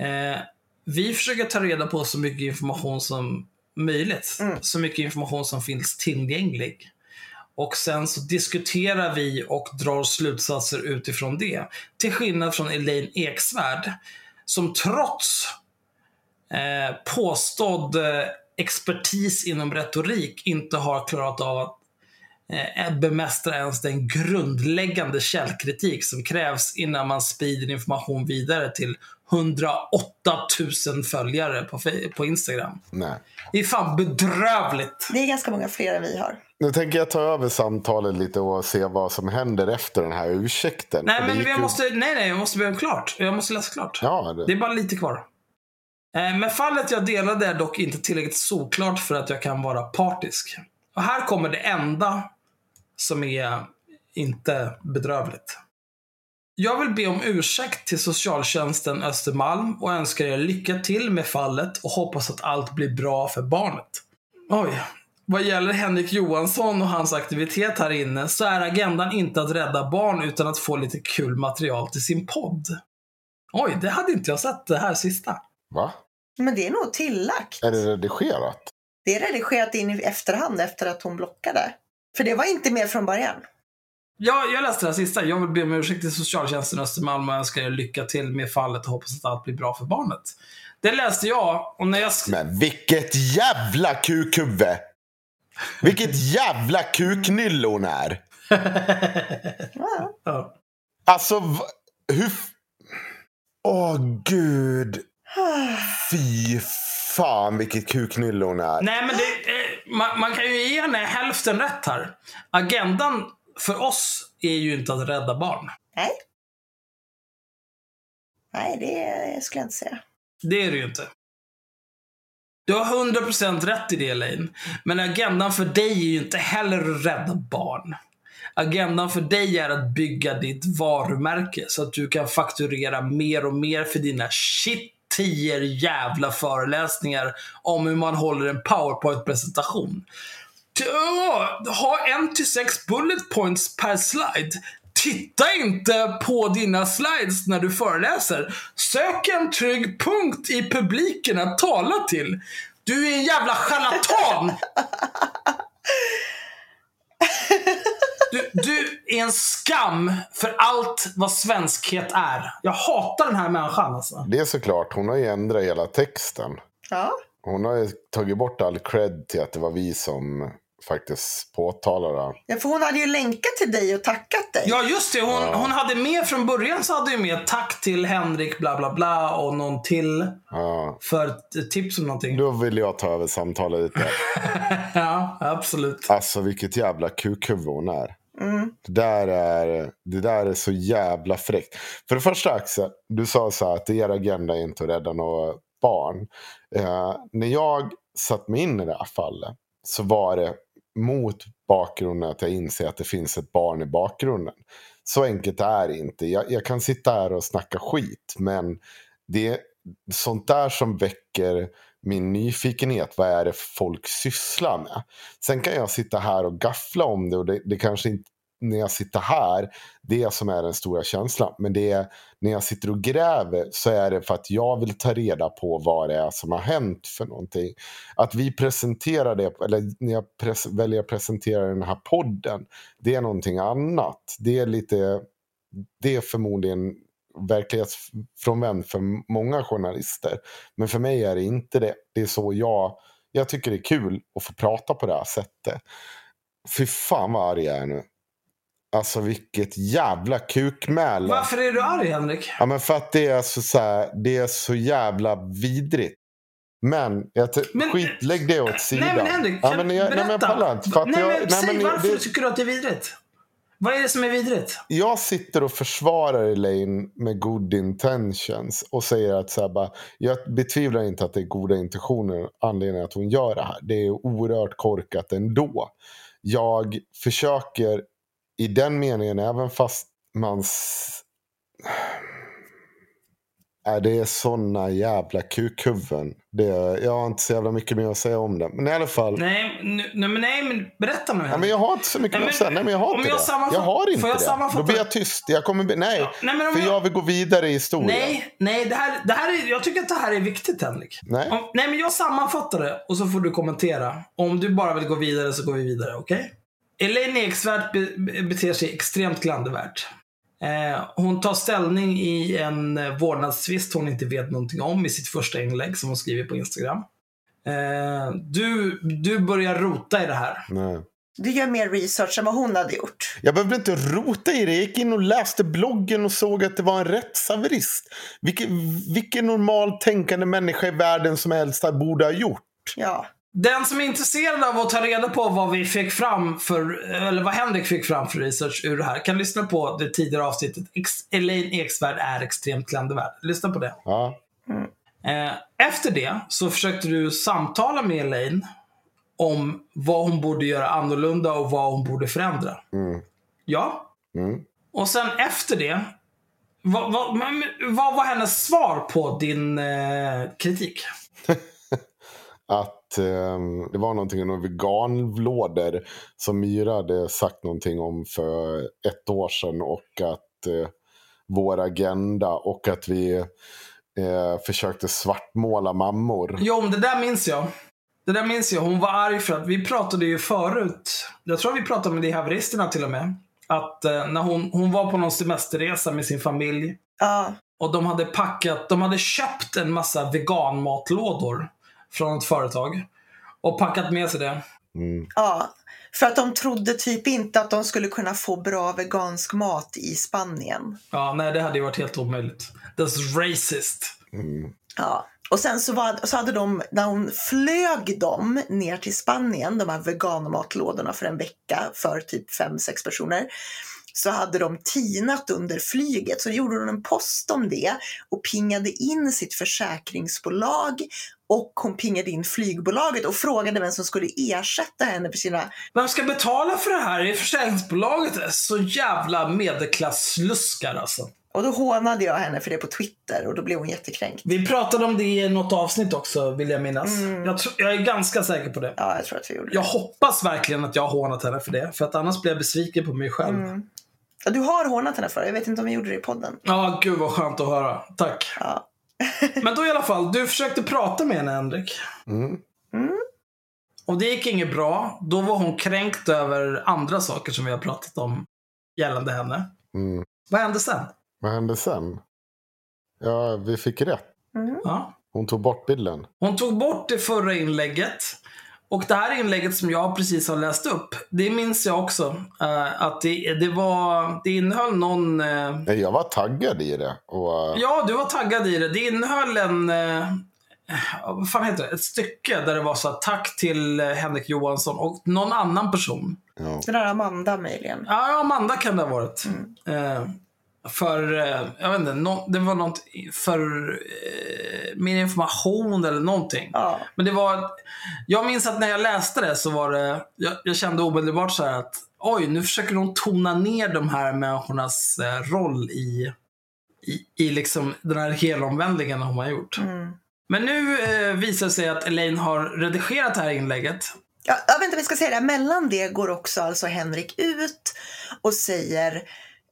[SPEAKER 1] eh, vi försöker ta reda på så mycket information som möjligt.
[SPEAKER 2] Mm.
[SPEAKER 1] Så mycket information som finns tillgänglig. Och sen så diskuterar vi och drar slutsatser utifrån det. Till skillnad från Elaine Eksvärd, som trots eh, påstådd eh, expertis inom retorik inte har klarat av att eh, bemästra ens den grundläggande källkritik som krävs innan man sprider information vidare till 108 000 följare på, på Instagram.
[SPEAKER 3] Nej.
[SPEAKER 1] Det är fan bedrövligt.
[SPEAKER 2] Det är ganska många fler än vi har.
[SPEAKER 3] Nu tänker jag ta över samtalet lite och se vad som händer efter den här ursäkten.
[SPEAKER 1] Nej, men jag
[SPEAKER 3] ju-
[SPEAKER 1] måste, nej, nej, jag måste börja klart. Jag måste läsa klart.
[SPEAKER 3] Ja, det...
[SPEAKER 1] Det är bara lite kvar. Eh, Men fallet jag delade är dock inte tillräckligt solklart för att jag kan vara partisk. Och här kommer det enda som är inte bedrövligt. Jag vill be om ursäkt till socialtjänsten Östermalm och önskar er lycka till med fallet och hoppas att allt blir bra för barnet. Oj. Vad gäller Henrik Johansson och hans aktivitet här inne så är agendan inte att rädda barn utan att få lite kul material till sin podd. Oj, det hade inte jag sett det här sista.
[SPEAKER 3] Va?
[SPEAKER 2] Men det är nog tillagt.
[SPEAKER 3] Är det redigerat?
[SPEAKER 2] Det är redigerat in i efterhand efter att hon blockade. För det var inte med från början.
[SPEAKER 1] Ja, jag läste det här sista. Jag vill be om ursäkt till socialtjänsten Östermalm och önskar er lycka till med fallet och hoppas att allt blir bra för barnet. Det läste jag och när jag...
[SPEAKER 3] Men vilket jävla kukhuvud! Vilket jävla kuknylle hon är! (laughs) Alltså, hur... Åh, gud. Fy fan vilket kuknylle hon är.
[SPEAKER 1] Nej, men det, eh, man, man kan ju ge henne hälften rätt här. Agendan för oss är ju inte att rädda barn.
[SPEAKER 2] Nej. Nej, det skulle jag inte säga.
[SPEAKER 1] Det är det ju inte. Du har 100% rätt i det, Elaine. Men agendan för dig är ju inte heller att rädda barn. Agendan för dig är att bygga ditt varumärke så att du kan fakturera mer och mer för dina shit 10 jävla föreläsningar om hur man håller en powerpoint-presentation. Ha en till sex bullet points per slide. Titta inte på dina slides när du föreläser. Sök en trygg punkt i publiken att tala till. Du är en jävla charlatan! Du, du är en skam för allt vad svenskhet är. Jag hatar den här människan alltså.
[SPEAKER 3] Det är såklart, hon har ju ändrat hela texten.
[SPEAKER 2] Ja.
[SPEAKER 3] Hon har ju tagit bort all cred till att det var vi som faktiskt påtalade
[SPEAKER 2] ja, för hon hade ju länkat till dig och tackat dig.
[SPEAKER 1] Ja, just det. Hon,
[SPEAKER 3] Ja.
[SPEAKER 1] hon hade med från början så hade hon med tack till Henrik bla bla bla och någon till
[SPEAKER 3] Ja.
[SPEAKER 1] för ett tips om någonting.
[SPEAKER 3] Då vill jag ta över samtalet lite. (laughs)
[SPEAKER 1] Ja, absolut.
[SPEAKER 3] Alltså vilket jävla kukhuvud hon är.
[SPEAKER 2] Mm.
[SPEAKER 3] Det där är, det där är så jävla fräckt. För det första Axel, du sa så här att er agenda är inte att rädda några barn. Eh, när jag satt mig in i det här fallet så var det mot bakgrunden att jag inser att det finns ett barn i bakgrunden. Så enkelt är det inte. Jag, jag kan sitta här och snacka skit men det är sånt där som väcker min nyfikenhet. Vad är det folk sysslar med? Sen kan jag sitta här och gaffla om det och det, det kanske inte när jag sitter här, det som är den stora känslan. Men det är när jag sitter och gräver så är det för att jag vill ta reda på vad det är som har hänt för någonting. Att vi presenterar det, eller när jag pres, väljer att presentera den här podden, det är någonting annat. Det är lite, det är förmodligen verklighetsfrånvänt för många journalister. Men för mig är det inte det. Det är så jag, jag tycker det är kul att få prata på det här sättet. Fy fan vad arg jag är nu. Alltså vilket jävla kukmäle.
[SPEAKER 1] Varför är du arg, Henrik?
[SPEAKER 3] Ja men för att det är så, så här, det är så jävla vidrigt. Men, jag
[SPEAKER 1] Men-
[SPEAKER 3] skit, lägg det åt sidan.
[SPEAKER 1] Nej men Henrik,
[SPEAKER 3] ja, men jag, nej, men jag
[SPEAKER 1] berätta.
[SPEAKER 3] pallar inte. För att
[SPEAKER 1] nej,
[SPEAKER 3] jag,
[SPEAKER 1] men, säg
[SPEAKER 3] men
[SPEAKER 1] varför
[SPEAKER 3] det,
[SPEAKER 1] tycker du att det är vidrigt? Vad är det som är vidrigt?
[SPEAKER 3] Jag sitter och försvarar Elaine med good intentions. Och säger att så här, bara, jag betvivlar inte att det är goda intentioner. Anledningen att hon gör det här. Det är oerhört korkat ändå. Jag försöker i den meningen, även fast man... Äh, det är såna jävla kukhuvuden. Jag har inte så jävla mycket mer att säga om det. Men i alla fall.
[SPEAKER 1] Nej, nu, nej, men, nej, men berätta nu.
[SPEAKER 3] Ja, men jag har inte så mycket
[SPEAKER 1] Nej,
[SPEAKER 3] mer att säga. Nej, men jag har inte
[SPEAKER 1] jag
[SPEAKER 3] det.
[SPEAKER 1] sammanfattar-
[SPEAKER 3] Jag har inte
[SPEAKER 1] får jag
[SPEAKER 3] det.
[SPEAKER 1] sammanfatta?
[SPEAKER 3] Då blir jag tyst. Jag kommer. Nej,
[SPEAKER 1] nej, men
[SPEAKER 3] för
[SPEAKER 1] jag-
[SPEAKER 3] jag vill gå vidare i historien.
[SPEAKER 1] Nej, nej det här, det här är, jag tycker att det här är viktigt Henrik.
[SPEAKER 3] Nej.
[SPEAKER 1] Om, nej, men jag sammanfattar det och så får du kommentera. Om du bara vill gå vidare så går vi vidare, okej? Elaine Eksvärd be, be, beter sig extremt klandervärt. Eh, hon tar ställning i en eh, vårdnadstvist hon inte vet någonting om i sitt första inlägg som hon skriver på Instagram. Eh, du, du börjar rota i det här.
[SPEAKER 3] Nej.
[SPEAKER 2] Du gör mer research än vad hon hade gjort.
[SPEAKER 3] Jag behövde inte rota i det. Jag gick in och läste bloggen och såg att det var en rättshaverist. Vilken, vilken normalt tänkande människa i världen som helst borde ha gjort.
[SPEAKER 2] Ja.
[SPEAKER 1] Den som är intresserad av att ta reda på vad vi fick fram för, eller vad Henrik fick fram för research ur det här, kan lyssna på det tidigare avsnittet. Elaine Eksvärd är extremt klandervärd. Lyssna på det.
[SPEAKER 3] Ja.
[SPEAKER 1] Eh, efter det så försökte du samtala med Elaine om vad hon borde göra annorlunda och vad hon borde förändra.
[SPEAKER 3] Mm.
[SPEAKER 1] Ja.
[SPEAKER 3] Mm.
[SPEAKER 1] Och sen efter det, vad, vad, vad var hennes svar på din eh, kritik? (laughs)
[SPEAKER 3] Att ehm, det var någonting om veganlådor som Myra hade sagt någonting om för ett år sedan. Och att eh, vår agenda och att vi eh, försökte svartmåla mammor.
[SPEAKER 1] Jo, men det där minns jag. Det där minns jag. Hon var arg för att vi pratade ju förut. Jag tror vi pratade med de haveristerna till och med. Att eh, när hon, hon var på någon semesterresa med sin familj.
[SPEAKER 2] Ja.
[SPEAKER 1] Och de hade packat, de hade köpt en massa veganmatlådor från ett företag. Och packat med sig det.
[SPEAKER 3] Mm.
[SPEAKER 2] ja. För att de trodde typ inte att de skulle kunna få bra vegansk mat i Spanien.
[SPEAKER 1] Ja, nej det hade ju varit helt omöjligt. That's racist.
[SPEAKER 3] Mm.
[SPEAKER 2] Ja. Och sen så, var, så hade de, när hon flög dem ner till Spanien, de här veganmatlådorna för en vecka för typ fem sex personer, så hade de tinat under flyget. Så gjorde hon en post om det och pingade in sitt försäkringsbolag och hon pingade in flygbolaget och frågade vem som skulle ersätta henne för sina...
[SPEAKER 1] Vem ska betala för det här? Är försäkringsbolaget så jävla medelklass-sluskar alltså.
[SPEAKER 2] Och då hånade jag henne för det på Twitter och då blev hon jättekränkt.
[SPEAKER 1] Vi pratade om det i något avsnitt också, vill jag minnas. Jag, tro, jag är ganska säker på det.
[SPEAKER 2] Ja, jag tror att vi gjorde det.
[SPEAKER 1] Jag hoppas verkligen att jag har hånat henne för det. För att annars blir jag besviken på mig själv.
[SPEAKER 2] Ja, du har hånat henne för det. Jag vet inte om vi gjorde det i podden.
[SPEAKER 1] Ja, gud vad skönt att höra. Tack.
[SPEAKER 2] Ja. (laughs)
[SPEAKER 1] Men då i alla fall, du försökte prata med henne, Henrik.
[SPEAKER 3] Mm.
[SPEAKER 1] Och det gick inget bra. Då var hon kränkt över andra saker som vi har pratat om gällande henne.
[SPEAKER 3] Mm.
[SPEAKER 1] Vad hände sen?
[SPEAKER 3] Vad hände sen? Ja, vi fick rätt.
[SPEAKER 1] Ja.
[SPEAKER 3] Hon tog bort bilden.
[SPEAKER 1] Hon tog bort det förra inlägget. Och det här inlägget som jag precis har läst upp, det minns jag också. eh, att det, det var, det innehöll någon...
[SPEAKER 3] Nej, Jag var taggad i det. Och, eh,
[SPEAKER 1] ja, du var taggad i det. Det innehöll en... vad fan heter det? Ett stycke där det var så här, tack till Henrik Johansson och någon annan person.
[SPEAKER 3] ja.
[SPEAKER 2] Den där Amanda möjligen.
[SPEAKER 1] Ja, Amanda kan det ha varit. Eh, för, eh, jag vet inte, nå- det var något för eh, mer information eller någonting.
[SPEAKER 2] Ja.
[SPEAKER 1] Men det var, jag minns att när jag läste det så var det, jag, jag kände omedelbart så här att oj, nu försöker de tona ner de här människornas eh, roll i, i, i liksom den här helomvändningen de har gjort.
[SPEAKER 2] Mm.
[SPEAKER 1] Men nu eh, visar det sig att Elaine har redigerat det här inlägget.
[SPEAKER 2] Ja, ja, vänta, vi ska säga det. Mellan det går också alltså Henrik ut och säger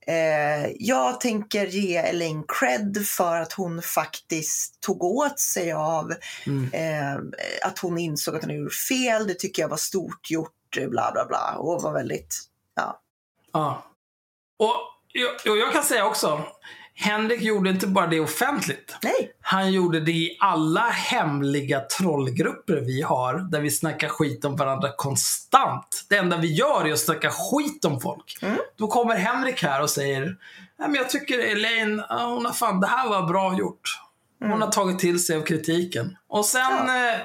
[SPEAKER 2] eh, jag tänker ge Elaine cred för att hon faktiskt tog åt sig av
[SPEAKER 1] Mm.
[SPEAKER 2] eh, att hon insåg att hon gjort fel. Det tycker jag var stort gjort, bla bla bla. Och var väldigt, ja.
[SPEAKER 1] Ja. Och, och jag kan säga också, Henrik gjorde inte bara det offentligt.
[SPEAKER 2] Nej,
[SPEAKER 1] Han gjorde det i alla hemliga trollgrupper vi har, där vi snackar skit om varandra konstant. Det enda vi gör är att snacka skit om folk. Då kommer Henrik här och säger, Nej, men jag tycker Elaine, ja, hon har fan, det här var bra gjort. Hon har tagit till sig av kritiken. Och sen, eh,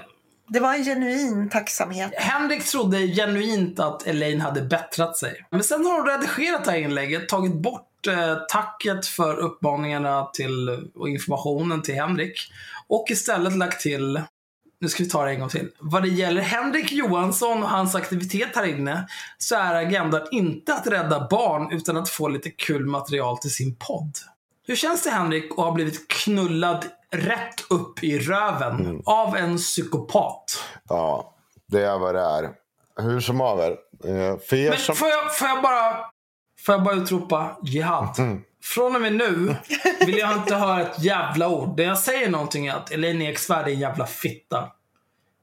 [SPEAKER 2] Det var en genuin tacksamhet.
[SPEAKER 1] Henrik trodde genuint att Elaine hade bättrat sig. Men sen har hon redigerat det här inlägget, tagit bort eh, tacket för uppmaningarna till, och informationen till Henrik. Och istället lagt till, nu ska vi ta det en gång till. Vad det gäller Henrik Johansson och hans aktivitet här inne så är agendan inte att rädda barn utan att få lite kul material till sin podd. Hur känns det Henrik att ha blivit knullad rätt upp i röven av en psykopat?
[SPEAKER 3] Ja, det är vad det är. Hur som haver. eh, För
[SPEAKER 1] Men
[SPEAKER 3] som...
[SPEAKER 1] får jag, får jag bara får jag bara utropa jihad? Från och med nu vill jag inte höra ett jävla ord. Det jag säger någonting att Elaine Eksvärd är en jävla fitta.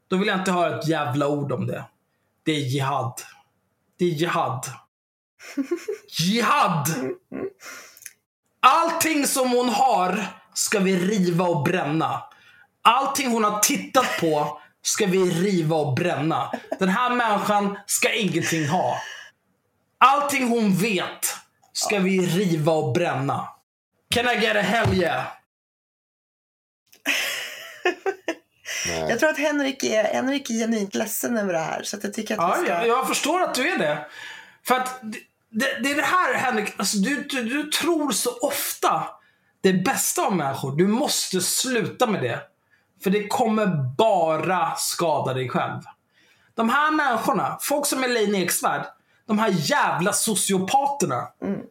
[SPEAKER 1] Då vill jag inte höra ett jävla ord om det. Det är jihad. Det är jihad. Jihad! Allting som hon har ska vi riva och bränna. Allting hon har tittat på ska vi riva och bränna. Den här människan ska ingenting ha. Allting hon vet ska vi riva och bränna. Can I get a hell yeah?
[SPEAKER 2] Jag tror att Henrik är, Henrik är genuint ledsen över det här. Så att jag tycker att
[SPEAKER 1] Ja,
[SPEAKER 2] vi ska...
[SPEAKER 1] jag, jag förstår att du är det. För att det, det, det är det här Henrik, alltså, du, du, du tror så ofta det bästa av människor. Du måste sluta med det. För det kommer bara skada dig själv. De här människorna, folk som Elaine Eksvärd, de här jävla sociopaterna.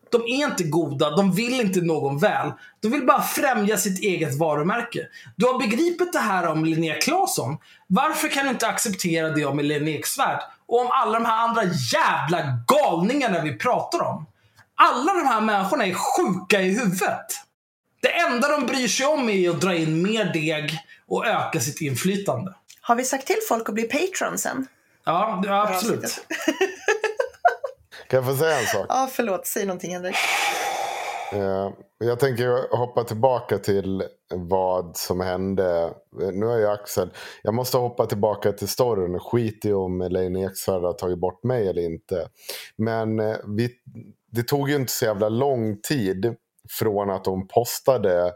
[SPEAKER 1] De är inte goda, de vill inte någon väl. De vill bara främja sitt eget varumärke. Du har begripit det här om Linnea Claesson. Varför kan du inte acceptera det om Elaine Eksvärd? Och om alla de här andra jävla galningarna vi pratar om. Alla de här människorna är sjuka i huvudet. Det enda de bryr sig om är att dra in mer deg och öka sitt inflytande.
[SPEAKER 2] Har vi sagt till folk att bli patron sen?
[SPEAKER 1] Ja absolut.
[SPEAKER 3] Kan jag få säga en sak?
[SPEAKER 2] Ja, förlåt. Säg någonting Henrik.
[SPEAKER 3] Eh, Jag tänker hoppa tillbaka till vad som hände. Nu är jag Axel. Jag måste hoppa tillbaka till storyn. Skit i om Elaine Eksvärd har tagit bort mig eller inte. Men eh, vi, det tog ju inte så jävla lång tid från att hon postade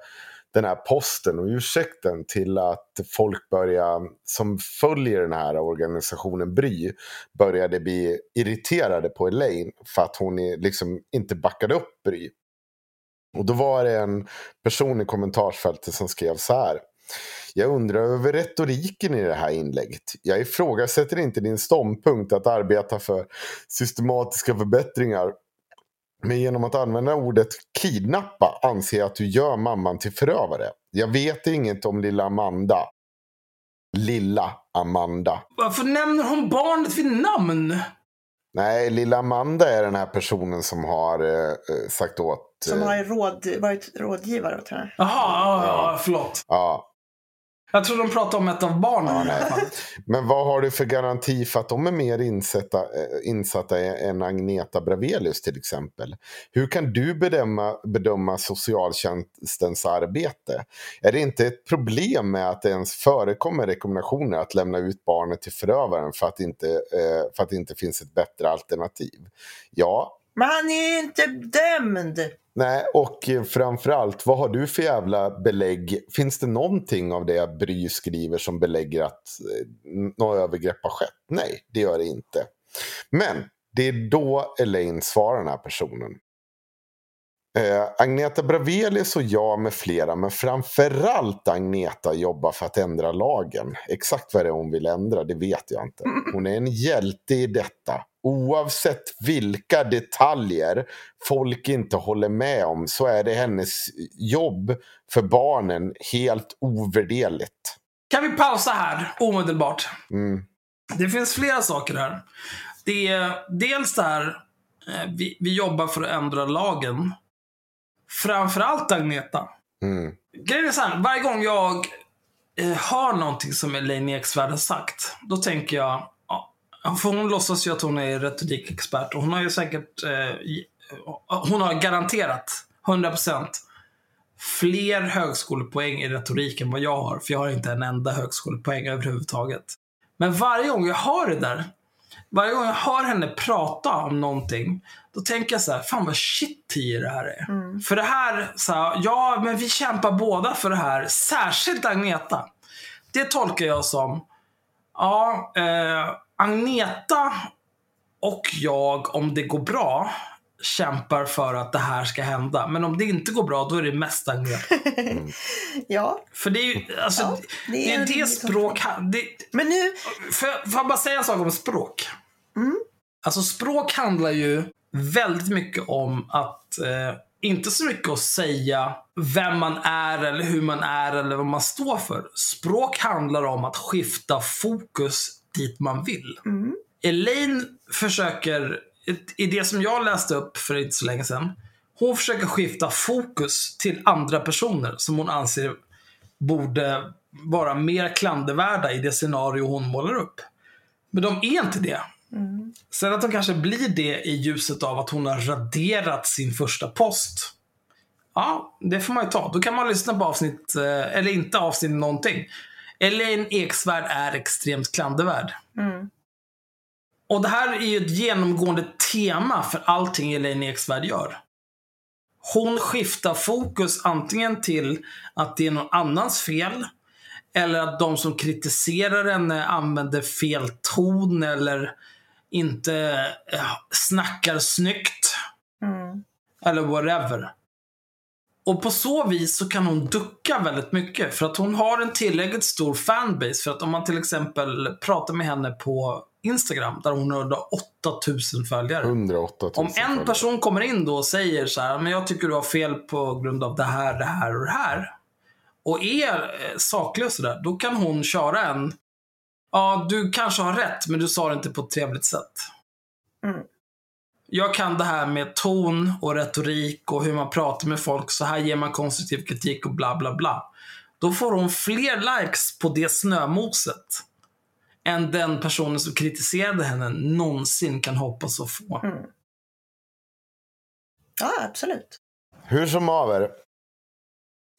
[SPEAKER 3] den här posten och ursäkten till att folk började, som följer den här organisationen Bry började bli irriterade på Elaine för att hon liksom inte backade upp Bry. Och då var det en person i kommentarsfältet som skrev så här. Jag undrar över retoriken i det här inlägget. Jag ifrågasätter inte din ståndpunkt att arbeta för systematiska förbättringar. Men genom att använda ordet kidnappa anser jag att du gör mamman till förövare. Jag vet inget om lilla Amanda. Lilla Amanda.
[SPEAKER 1] Varför nämner hon barnet vid namn?
[SPEAKER 3] Nej, lilla Amanda är den här personen som har eh, eh, sagt åt...
[SPEAKER 2] Som
[SPEAKER 3] eh,
[SPEAKER 2] har råd, varit rådgivare åt henne.
[SPEAKER 1] Jaha, ja, ja, förlåt.
[SPEAKER 3] Ja,
[SPEAKER 1] Jag tror de pratar om ett av barnen.
[SPEAKER 3] Ja,
[SPEAKER 1] i
[SPEAKER 3] nej.
[SPEAKER 1] fallet.
[SPEAKER 3] Men vad har du för garanti för att de är mer insatta, eh, insatta än Agneta Bravelius till exempel? Hur kan du bedöma, bedöma socialtjänstens arbete? Är det inte ett problem med att det ens förekommer rekommendationer att lämna ut barnet till förövaren för att, inte, eh, för att det inte finns ett bättre alternativ? Ja,
[SPEAKER 2] Men han är ju inte dömd!
[SPEAKER 3] Nej, och framförallt, vad har du för jävla belägg? Finns det någonting av det Bry skriver som belägger att eh, några övergrepp har skett? Nej, det gör det inte. Men det är då Elaine svarar den här personen. Eh, Agneta Bravelius och jag med flera, men framförallt Agneta jobbar för att ändra lagen. Exakt vad det är hon vill ändra, det vet jag inte. Hon är en hjälte i detta. Oavsett vilka detaljer folk inte håller med om så är det hennes jobb för barnen helt ovärderligt.
[SPEAKER 1] Kan vi pausa här omedelbart?
[SPEAKER 3] Mm.
[SPEAKER 1] Det finns flera saker här. Det är dels det här, eh, vi, vi jobbar för att ändra lagen. Framförallt Agneta.
[SPEAKER 3] Mm.
[SPEAKER 1] Grejen är så här, varje gång jag eh, hör någonting som Elaine Eksvärd har sagt, då tänker jag, ja, för hon låtsas ju att hon är retorikexpert och hon har ju säkert, eh, hon har garanterat 100% fler högskolepoäng i retorik än vad jag har, för jag har inte en enda högskolepoäng överhuvudtaget. Men varje gång jag hör det där, varje gång jag hör henne prata om någonting, då tänker jag så här, fan vad shitty det här är. För det här, så här, ja men vi kämpar båda för det här, särskilt Agneta. Det tolkar jag som, Ja, eh, Agneta och jag, om det går bra, kämpar för att det här ska hända. Men om det inte går bra, då är det mest Agneta. (laughs)
[SPEAKER 2] Ja,
[SPEAKER 1] För det är ju, alltså,
[SPEAKER 2] Ja,
[SPEAKER 1] det
[SPEAKER 2] det är
[SPEAKER 1] är
[SPEAKER 2] en
[SPEAKER 1] det språk... Det,
[SPEAKER 2] men nu...
[SPEAKER 1] Får jag, får jag bara säga en sak om språk?
[SPEAKER 2] Mm.
[SPEAKER 1] Alltså språk handlar ju väldigt mycket om att, eh, inte så mycket att säga vem man är eller hur man är eller vad man står för. Språk handlar om att skifta fokus dit man vill.
[SPEAKER 2] Mm.
[SPEAKER 1] Elaine försöker, i det som jag läste upp för inte så länge sedan, hon försöker skifta fokus till andra personer som hon anser borde vara mer klandervärda i det scenario hon målar upp. Men de är inte det.
[SPEAKER 2] Mm.
[SPEAKER 1] Sen att de kanske blir det i ljuset av att hon har raderat sin första post. Ja, det får man ju ta. Då kan man lyssna på avsnitt, eh, eller inte avsnitt någonting. Elaine Eksvärd är extremt klandervärd.
[SPEAKER 2] Mm.
[SPEAKER 1] Och det här är ju ett genomgående tema för allting Elaine Eksvärd gör. Hon skiftar fokus antingen till att det är någon annans fel, eller att de som kritiserar henne använder fel ton eller inte eh, snackar snyggt.
[SPEAKER 2] Mm.
[SPEAKER 1] Eller whatever. Och på så vis så kan hon ducka väldigt mycket. För att hon har en tillräckligt stor fanbase. För att om man till exempel pratar med henne på Instagram, där hon har 8000 följare.
[SPEAKER 3] 108 000
[SPEAKER 1] Om en
[SPEAKER 3] följare.
[SPEAKER 1] person kommer in då och säger så här, men jag tycker du har fel på grund av det här, det här och det här. Och är eh, saklig och sådär, då kan hon köra en, ja du kanske har rätt, men du sa det inte på ett trevligt sätt.
[SPEAKER 2] Mm.
[SPEAKER 1] Jag kan det här med ton och retorik och hur man pratar med folk, så här ger man konstruktiv kritik och bla bla bla. Då får hon fler likes på det snömoset än den personen som kritiserade henne någonsin kan hoppas att få.
[SPEAKER 2] Mm. Ja, absolut.
[SPEAKER 3] Hur som haver.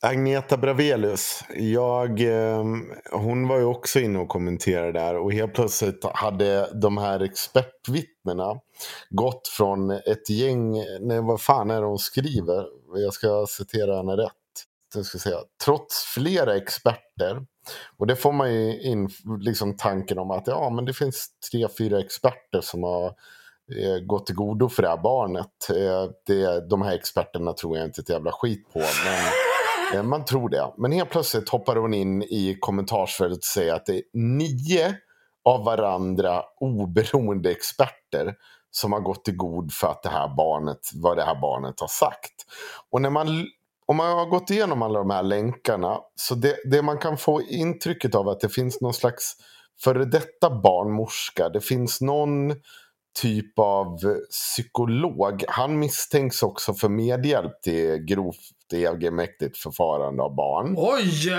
[SPEAKER 3] Agneta Bravelius. Jag, eh, hon var ju också inne och kommenterade där. Och helt plötsligt hade de här expertvittnena gått från ett gäng. Nej, vad fan är det hon skriver? Jag ska citera henne rätt. Jag ska säga, trots flera experter. Och det får man ju in liksom tanken om att ja, men det finns tre, fyra experter som har eh, gått till godo för det här barnet. Eh, det, de här experterna tror jag inte ett jävla skit på. Men Eh, man tror det. Men helt plötsligt hoppar hon in i kommentarsfältet och säger att det är nio av varandra oberoende experter som har gått i god för att det här barnet, vad det här barnet har sagt. Och när man, om man har gått igenom alla de här länkarna, så det, det man kan få intrycket av att det finns någon slags före detta barnmorska, det finns någon typ av psykolog. Han misstänks också för medhjälp till grovt egenmäktigt förfarande av barn.
[SPEAKER 1] Oj!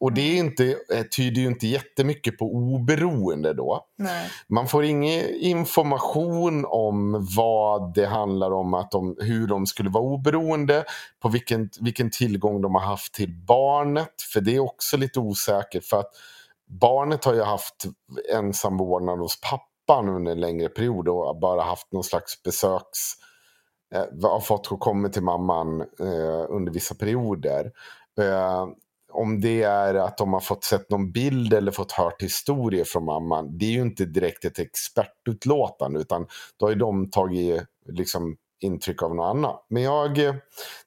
[SPEAKER 3] Och det är inte, eh, tyder ju inte jättemycket på oberoende då.
[SPEAKER 2] Nej.
[SPEAKER 3] Man får ingen information om vad det handlar om, att de, hur de skulle vara oberoende, på vilken, vilken tillgång de har haft till barnet. För det är också lite osäkert för att barnet har ju haft ensam vårdnad hos pappan under en längre period och bara haft någon slags besöks... Eh, har fått komma till mamman eh, under vissa perioder. Eh, om det är att de har fått sett någon bild eller fått hört historier från mamman. Det är ju inte direkt ett expertutlåtande utan då har ju de tagit liksom, intryck av något annat. Men jag eh,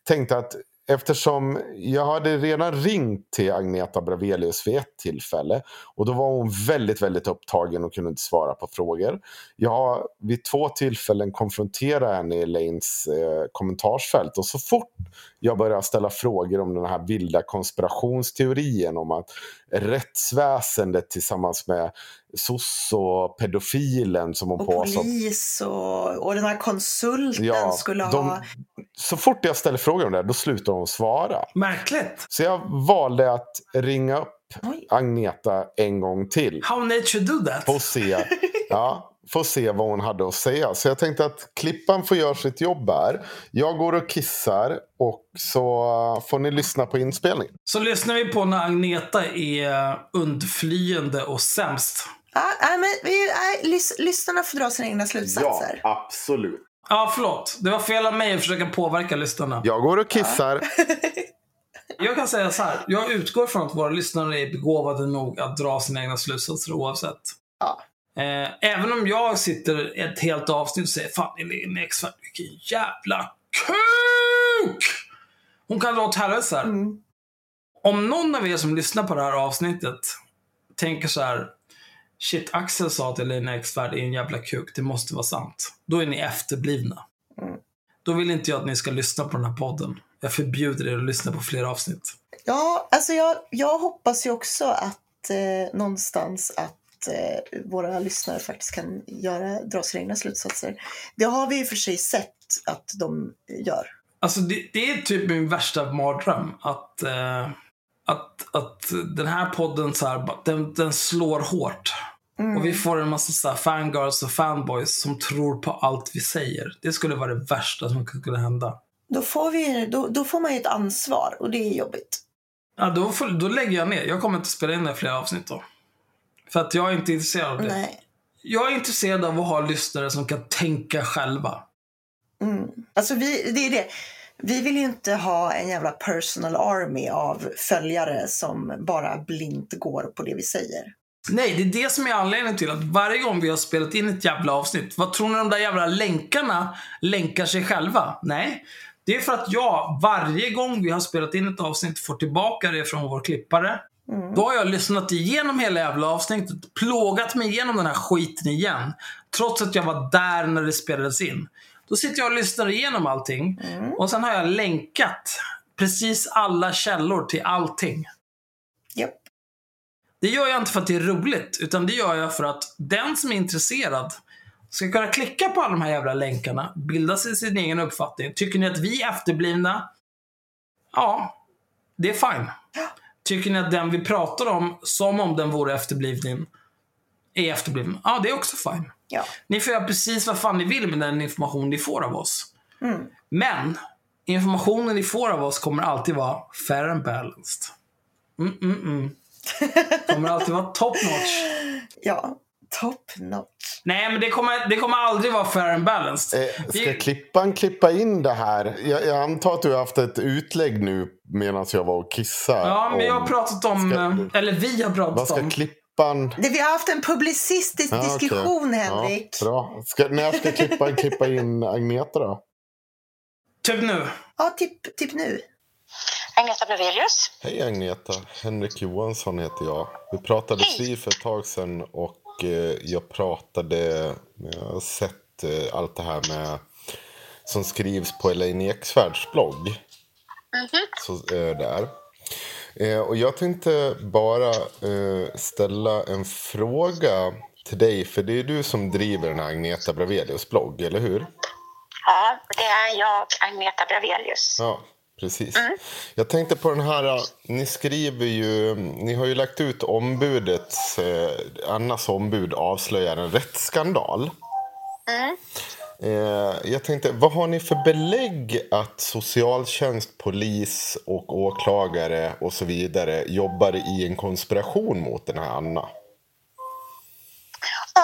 [SPEAKER 3] tänkte att eftersom jag hade redan ringt till Agneta Bravelius vid ett tillfälle och då var hon väldigt, väldigt upptagen och kunde inte svara på frågor. Jag har vid två tillfällen konfronterat henne i Elaines eh, kommentarsfält och så fort jag började ställa frågor om den här vilda konspirationsteorin om att rättsväsendet tillsammans med soc och pedofilen som hon
[SPEAKER 2] Och
[SPEAKER 3] påstår
[SPEAKER 2] polis och, och den här konsulten
[SPEAKER 3] Ja,
[SPEAKER 2] skulle ha...
[SPEAKER 3] de, så fort jag ställer frågor om det, då slutar hon svara.
[SPEAKER 1] Märkligt.
[SPEAKER 3] Så jag valde att ringa upp
[SPEAKER 2] Oj.
[SPEAKER 3] Agneta en gång till.
[SPEAKER 1] How nature do that.
[SPEAKER 3] Få se, (laughs) ja, få se vad hon hade att säga. Så jag tänkte att Klippan får göra sitt jobb här. Jag går och kissar och så får ni lyssna på inspelningen.
[SPEAKER 1] Så lyssnar vi på när Agneta är undflyende och sämst.
[SPEAKER 2] Ja, nej, men vi, nej, lys, lyssnarna får dra sina egna slutsatser.
[SPEAKER 3] absolut.
[SPEAKER 1] Ja, förlåt. Det var fel av mig att försöka påverka lyssnarna.
[SPEAKER 3] Jag går och kissar. (laughs)
[SPEAKER 1] Jag kan säga så här. Jag utgår från att våra lyssnare är begåvade nog att dra sina egna slutsatser oavsett.
[SPEAKER 2] Ja.
[SPEAKER 1] Eh, även om jag sitter ett helt avsnitt och säger Fan, Elin Eksvärd, vilken jävla kuk! Hon kan dra åt helvete.
[SPEAKER 2] Mm.
[SPEAKER 1] Om någon av er som lyssnar på det här avsnittet tänker så här. Shit, Axel sa att Elina Eksvärd är en jävla kuk. Det måste vara sant. Då är ni efterblivna.
[SPEAKER 2] Mm.
[SPEAKER 1] Då vill inte jag att ni ska lyssna på den här podden. Jag förbjuder er att lyssna på fler avsnitt.
[SPEAKER 2] Ja, alltså jag, jag hoppas ju också att eh, någonstans att eh, våra lyssnare faktiskt kan göra, dra sina egna slutsatser. Det har vi ju för sig sett att de gör.
[SPEAKER 1] Alltså det, det är typ min värsta mardröm. Att, eh, att, att den här podden så här, den, den slår hårt.
[SPEAKER 2] Mm.
[SPEAKER 1] Och vi får en massa så här fangirls och fanboys som tror på allt vi säger. Det skulle vara det värsta som skulle hända.
[SPEAKER 2] Då, får vi, då, då får man ju ett ansvar och det är jobbigt.
[SPEAKER 1] Ja, då, får, då lägger jag ner. Jag kommer inte spela in det i flera avsnitt då. För att jag är inte intresserad av det.
[SPEAKER 2] Nej.
[SPEAKER 1] Jag är intresserad av att ha lyssnare som kan tänka själva.
[SPEAKER 2] Mm. Alltså vi, det är det. Vi vill ju inte ha en jävla personal army av följare som bara blint går på det vi säger.
[SPEAKER 1] Nej, det är det som är anledningen till att varje gång vi har spelat in ett jävla avsnitt, vad tror ni de där jävla länkarna länkar sig själva? Nej, det är för att jag varje gång vi har spelat in ett avsnitt får tillbaka det från vår klippare. Då har jag lyssnat igenom hela jävla avsnittet, plågat mig igenom den här skiten igen. Trots att jag var där när det spelades in. Då sitter jag och lyssnar igenom allting. Och sen har jag länkat precis alla källor till allting.
[SPEAKER 2] Japp.
[SPEAKER 1] Det gör jag inte för att det är roligt, utan det gör jag för att den som är intresserad ska kunna klicka på alla de här jävla länkarna, bilda sig sin egen uppfattning. Tycker ni att vi är efterblivna? Ja, det är fine. Tycker ni att den vi pratar om, som om den vore efterbliven, är efterbliven? Ja, det är också fine.
[SPEAKER 2] Ja.
[SPEAKER 1] Ni får göra precis vad fan ni vill med den information ni får av oss.
[SPEAKER 2] Mm.
[SPEAKER 1] Men informationen ni får av oss kommer alltid vara fair and balanced. Mm, mm, mm. (laughs) Kommer alltid vara top notch.
[SPEAKER 2] Ja, top notch.
[SPEAKER 1] Nej, men det kommer, det kommer aldrig vara fair and balanced.
[SPEAKER 3] Eh, ska
[SPEAKER 1] Vi-
[SPEAKER 3] klippan klippa in det här? Jag, jag antar att du har haft ett utlägg nu medan jag var och kissade.
[SPEAKER 1] Ja, men jag har
[SPEAKER 3] om-
[SPEAKER 1] pratat om,
[SPEAKER 3] Ska-
[SPEAKER 1] eller vi har
[SPEAKER 3] Vad
[SPEAKER 1] pratat
[SPEAKER 3] ska
[SPEAKER 1] om.
[SPEAKER 3] klippan...
[SPEAKER 2] Det, vi har haft en publicistisk
[SPEAKER 3] Ja, okej.
[SPEAKER 2] diskussion, Henrik.
[SPEAKER 3] Ja, bra. Ska, när ska klippan klippa in Agneta då?
[SPEAKER 1] Typ nu.
[SPEAKER 2] Ja, typ, typ nu.
[SPEAKER 4] Agneta Bravelius.
[SPEAKER 3] Hej Agneta, Henrik Johansson heter jag. Vi pratade
[SPEAKER 4] Hej.
[SPEAKER 3] vid för ett tag sedan och eh, jag pratade, jag har sett eh, allt det här med som skrivs på Elaine Eksvärds blogg. Så eh, där. Och jag tänkte bara ställa en fråga till dig, för det är du som driver den här Agneta Bravelius blogg, eller hur?
[SPEAKER 4] Ja, det är jag, Agneta Bravelius.
[SPEAKER 3] Ja, precis. Jag tänkte på den här, äh, ni skriver ju, ni har ju lagt ut ombudets, eh, Annas ombud avslöjar en rättsskandal. Eh, jag tänkte, vad har ni för belägg att socialtjänst, polis och åklagare och så vidare jobbar i en konspiration mot den här Anna?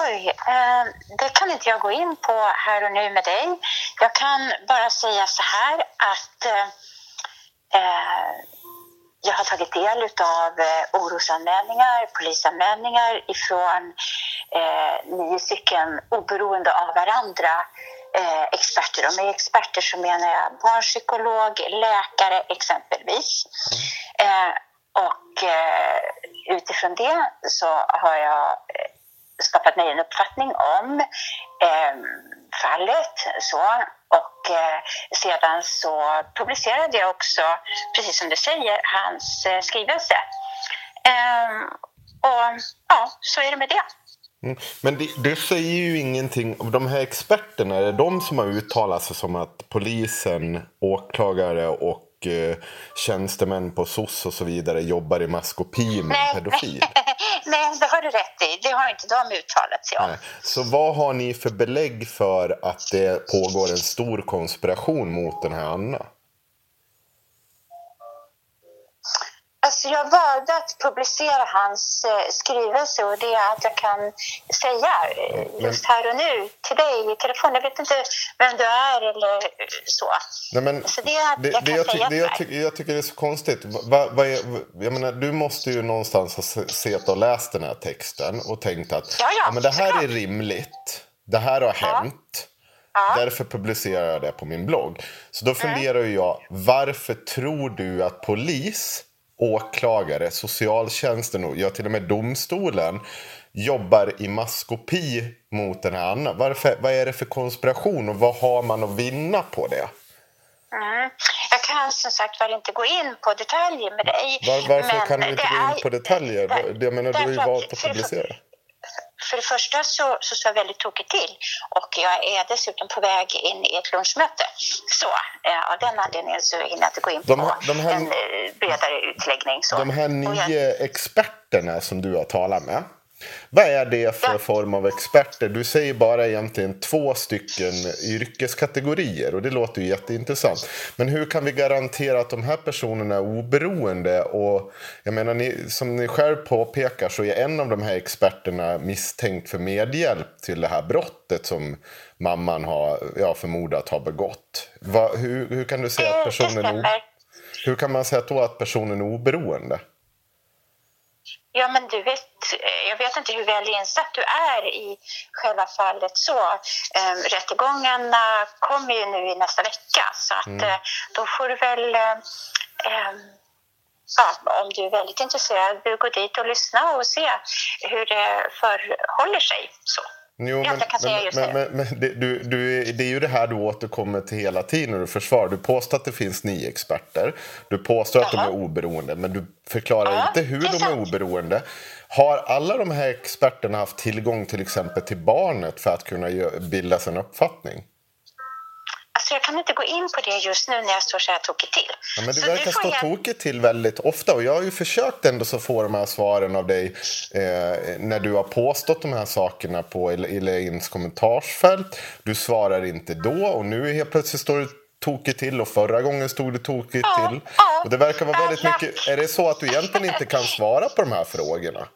[SPEAKER 4] Oj, eh, det kan inte jag gå in på här och nu med dig. Jag kan bara säga så här att eh, Eh, jag har tagit del av eh, orosanmälningar, polisanmälningar ifrån eh, nio stycken oberoende av varandra eh, experter. Och med experter så menar jag barnpsykolog, läkare exempelvis. Eh, och eh, utifrån det så har jag eh, skapat mig en uppfattning om eh, fallet. Så. Och Eh, sedan så publicerade jag också, precis som du säger, hans eh, skrivelse. Ehm, och ja, så är det med det.
[SPEAKER 3] Mm. Men det, det säger ju ingenting om de här experterna. Är det de som har uttalat sig som att polisen, åklagare och eh, tjänstemän på SOS och så vidare jobbar i maskopi med en pedofil? (laughs)
[SPEAKER 4] Nej, det har du rätt i. Det har inte de uttalat sig om.
[SPEAKER 3] Nej. Så vad har ni för belägg för att det pågår en stor konspiration mot den här Anna?
[SPEAKER 4] Alltså jag valde att publicera hans eh, skrivelse och det är att jag kan säga eh, just här och nu till dig i telefon. Jag vet inte vem du är eller så.
[SPEAKER 5] Nej, men
[SPEAKER 4] Så det
[SPEAKER 5] det,
[SPEAKER 4] jag
[SPEAKER 5] det
[SPEAKER 4] kan
[SPEAKER 5] jag, ty, det jag, ty, jag tycker det är så konstigt. Va, vad är, jag menar, du måste ju någonstans ha se- sett och läst den här texten och tänkt att
[SPEAKER 4] Ja, ja,
[SPEAKER 5] men det här är rimligt. Det här har hänt.
[SPEAKER 4] Ja.
[SPEAKER 5] Därför publicerar jag det på min blogg. Så då funderar ju jag, varför tror du att polis, åklagare, socialtjänsten och ja, till och med domstolen jobbar i maskopi mot den här Anna? Varför, vad är det för konspiration och vad har man att vinna på det?
[SPEAKER 4] Mm. Jag kan som sagt väl inte gå in på detaljer med dig.
[SPEAKER 5] Var, varför kan du inte gå in på detaljer?
[SPEAKER 4] där-
[SPEAKER 5] Jag menar, du har ju valt att publicera.
[SPEAKER 4] För det första så, så står jag väldigt tokigt till och jag är dessutom på väg in i ett lunchmöte. Så eh, av den anledningen så hinner jag inte gå in på
[SPEAKER 5] De här- de här-
[SPEAKER 4] en eh, bredare utläggning. Så.
[SPEAKER 5] De här
[SPEAKER 4] Och jag-
[SPEAKER 5] nio experterna som du har talat med. Vad är det för form av experter? Du säger bara egentligen två stycken yrkeskategorier och det låter ju jätteintressant. Men hur kan vi garantera att de här personerna är oberoende? Och jag menar, ni, som ni själv påpekar så är en av de här experterna misstänkt för medhjälp till det här brottet som mamman har ja, förmodat har begått. Va, hur, hur kan du säga
[SPEAKER 4] Eh,
[SPEAKER 5] att
[SPEAKER 4] det
[SPEAKER 5] personen hur kan man säga då att personen är oberoende?
[SPEAKER 4] Ja, men du vet, eh, jag vet inte hur väl insatt du är i själva fallet så. Eh, rättegångarna kommer ju nu i nästa vecka så att
[SPEAKER 5] Mm.
[SPEAKER 4] eh, då får du väl, eh, eh, ja, om du är väldigt intresserad, du gå dit och lyssna och se hur det förhåller sig. Så.
[SPEAKER 5] Jo, men, men, men,
[SPEAKER 4] det.
[SPEAKER 5] men, det, du, du, det är ju det här du återkommer till hela tiden när du försvarar. Du påstår att det finns nio experter. Du påstår att de är oberoende, men du förklarar
[SPEAKER 4] Ja,
[SPEAKER 5] inte hur de är oberoende. Har alla de här experterna haft tillgång till exempel till barnet för att kunna bilda sig en uppfattning?
[SPEAKER 4] Alltså, jag kan inte gå in på det just nu när jag står så här tokigt till.
[SPEAKER 5] Ja, men det
[SPEAKER 4] Så
[SPEAKER 5] verkar
[SPEAKER 4] du
[SPEAKER 5] stå
[SPEAKER 4] hjälp-
[SPEAKER 5] tokigt till väldigt ofta och jag har ju försökt ändå så få de här svaren av dig eh, när du har påstått de här sakerna på El- Elaines kommentarsfält. Du svarar inte då och nu helt plötsligt står du tokigt till och förra gången stod du tokigt
[SPEAKER 4] Ja,
[SPEAKER 5] till.
[SPEAKER 4] ja.
[SPEAKER 5] Och det verkar vara väldigt
[SPEAKER 4] Bad
[SPEAKER 5] mycket, är det så att du egentligen inte kan (laughs) svara på de här frågorna?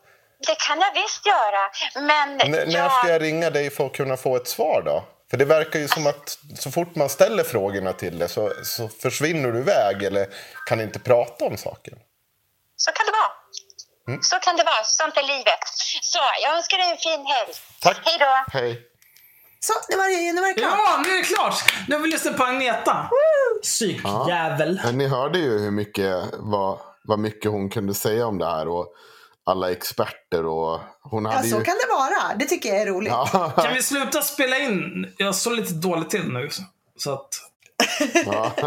[SPEAKER 4] Det kan jag visst göra, men
[SPEAKER 5] N- När ska jag ringa dig för att kunna få ett svar då? För det verkar ju som att så fort man ställer frågorna till dig så, så försvinner du iväg eller kan inte prata om saken.
[SPEAKER 4] Så kan det vara.
[SPEAKER 5] Mm.
[SPEAKER 4] Så kan det vara. Sånt är livet. Så, jag önskar dig en fin helg.
[SPEAKER 5] Tack.
[SPEAKER 4] Hej då.
[SPEAKER 5] Hej.
[SPEAKER 2] Så, nu var det, nu var det klart.
[SPEAKER 1] Ja, nu är det klart! Nu har vi lyssnat på Agneta. Psykjävel.
[SPEAKER 3] Men ni hörde ju hur mycket, vad, vad mycket hon kunde säga om det här. Och alla experter och hon
[SPEAKER 2] Ja,
[SPEAKER 3] hade
[SPEAKER 2] så
[SPEAKER 3] ju...
[SPEAKER 2] kan det vara. Det tycker jag är roligt.
[SPEAKER 3] Ja, (laughs)
[SPEAKER 1] Kan vi sluta spela in? Jag står lite dåligt till nu. Så att...
[SPEAKER 3] ja. (laughs)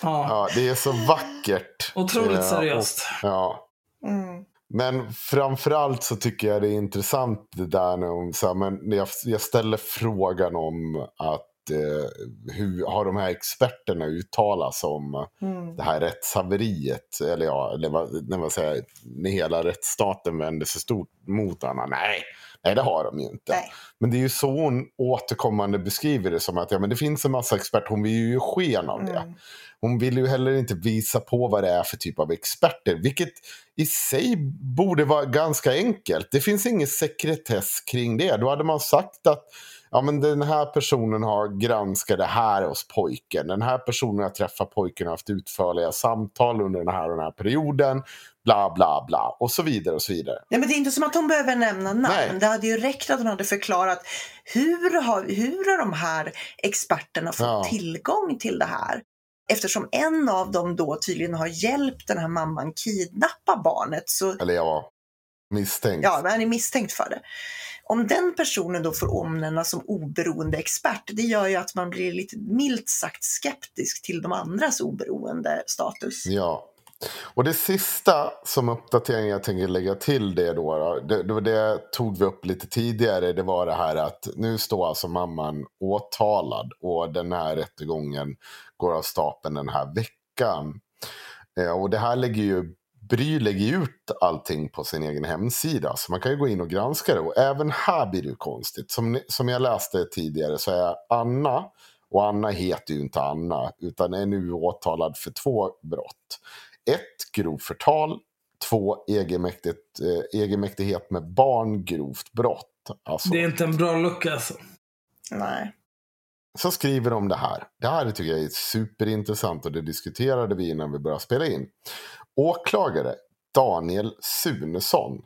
[SPEAKER 1] Ja.
[SPEAKER 3] ja, det är så vackert.
[SPEAKER 1] Otroligt
[SPEAKER 3] Eh,
[SPEAKER 1] seriöst.
[SPEAKER 3] Och, ja.
[SPEAKER 2] Mm.
[SPEAKER 3] Men framförallt så tycker jag det är intressant det där när hon, så här, men när jag, jag ställer frågan om att eh, hur har de här experterna uttalat sig om
[SPEAKER 2] Mm.
[SPEAKER 3] det här rättshaveriet? Eller ja, eller vad, när man säger när hela rättsstaten vänder sig stort mot Anna. Nej, nej det har de ju inte.
[SPEAKER 2] Nej.
[SPEAKER 3] Men det är ju så hon återkommande beskriver det som att ja, men det finns en massa experter, hon vill ju sken av det.
[SPEAKER 2] Mm.
[SPEAKER 3] Hon vill ju heller inte visa på vad det är för typ av experter, vilket i sig borde vara ganska enkelt. Det finns ingen sekretess kring det. Då hade man sagt att ja, men den här personen har granskat det här hos pojken. Den här personen har träffat pojken och haft utförliga samtal under den här och den här perioden. Bla, bla, bla. Och så vidare och så vidare.
[SPEAKER 2] Nej, men det är inte som att hon behöver nämna namn.
[SPEAKER 3] Nej.
[SPEAKER 2] Det hade ju räckt att hon hade förklarat hur har, hur har de här experterna fått
[SPEAKER 3] Ja.
[SPEAKER 2] tillgång till det här? Eftersom en av dem då tydligen har hjälpt den här mamman kidnappa barnet så
[SPEAKER 3] Eller ja, misstänkt.
[SPEAKER 2] ja, men han är misstänkt för det. Om den personen då får omnämnas som oberoende expert, det gör ju att man blir lite milt sagt skeptisk till de andras oberoende status.
[SPEAKER 3] Ja. Och det sista som uppdatering jag tänker lägga till det då, då det, det, tog vi upp lite tidigare, det var det här att nu står alltså mamman åtalad och den här rättegången går av stapeln den här veckan. Eh, och det här lägger ju Bry lägger ut allting på sin egen hemsida. Så man kan ju gå in och granska det. Och även här blir det ju konstigt. Som, ni- som jag läste tidigare så är Anna, och Anna heter ju inte Anna, utan är nu åtalad för två brott. ett, Grov förtal. Två, Egenmäktigt, eh, egenmäktighet med barn, grovt brott. Alltså,
[SPEAKER 1] Det är inte en bra lucka alltså.
[SPEAKER 2] Nej.
[SPEAKER 3] Så skriver de det här. Det här tycker jag är superintressant och det diskuterade vi innan vi började spela in. Åklagare Daniel Sunesson.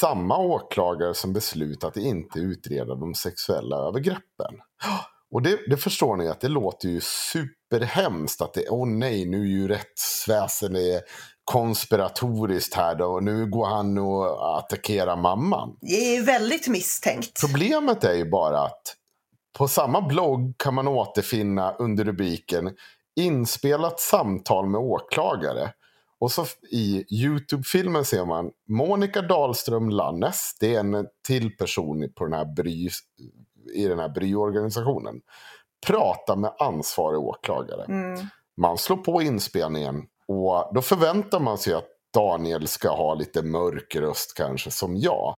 [SPEAKER 3] Samma åklagare som beslutat att inte utreda de sexuella övergreppen. Och det, det förstår ni att det låter ju superhemskt att det, åh nej, nu är ju rättsväsendet konspiratoriskt här då och nu går han och attackerar mamman.
[SPEAKER 2] Det är väldigt misstänkt.
[SPEAKER 3] Problemet är ju bara att på samma blogg kan man återfinna under rubriken inspelat samtal med åklagare. Och så i Youtube-filmen ser man Monica Dahlström Lannes, det är en till person på den här bry, i den här bryorganisationen, prata med ansvarig åklagare.
[SPEAKER 2] Mm.
[SPEAKER 3] Man slår på inspelningen och då förväntar man sig att Daniel ska ha lite mörk röst kanske som jag.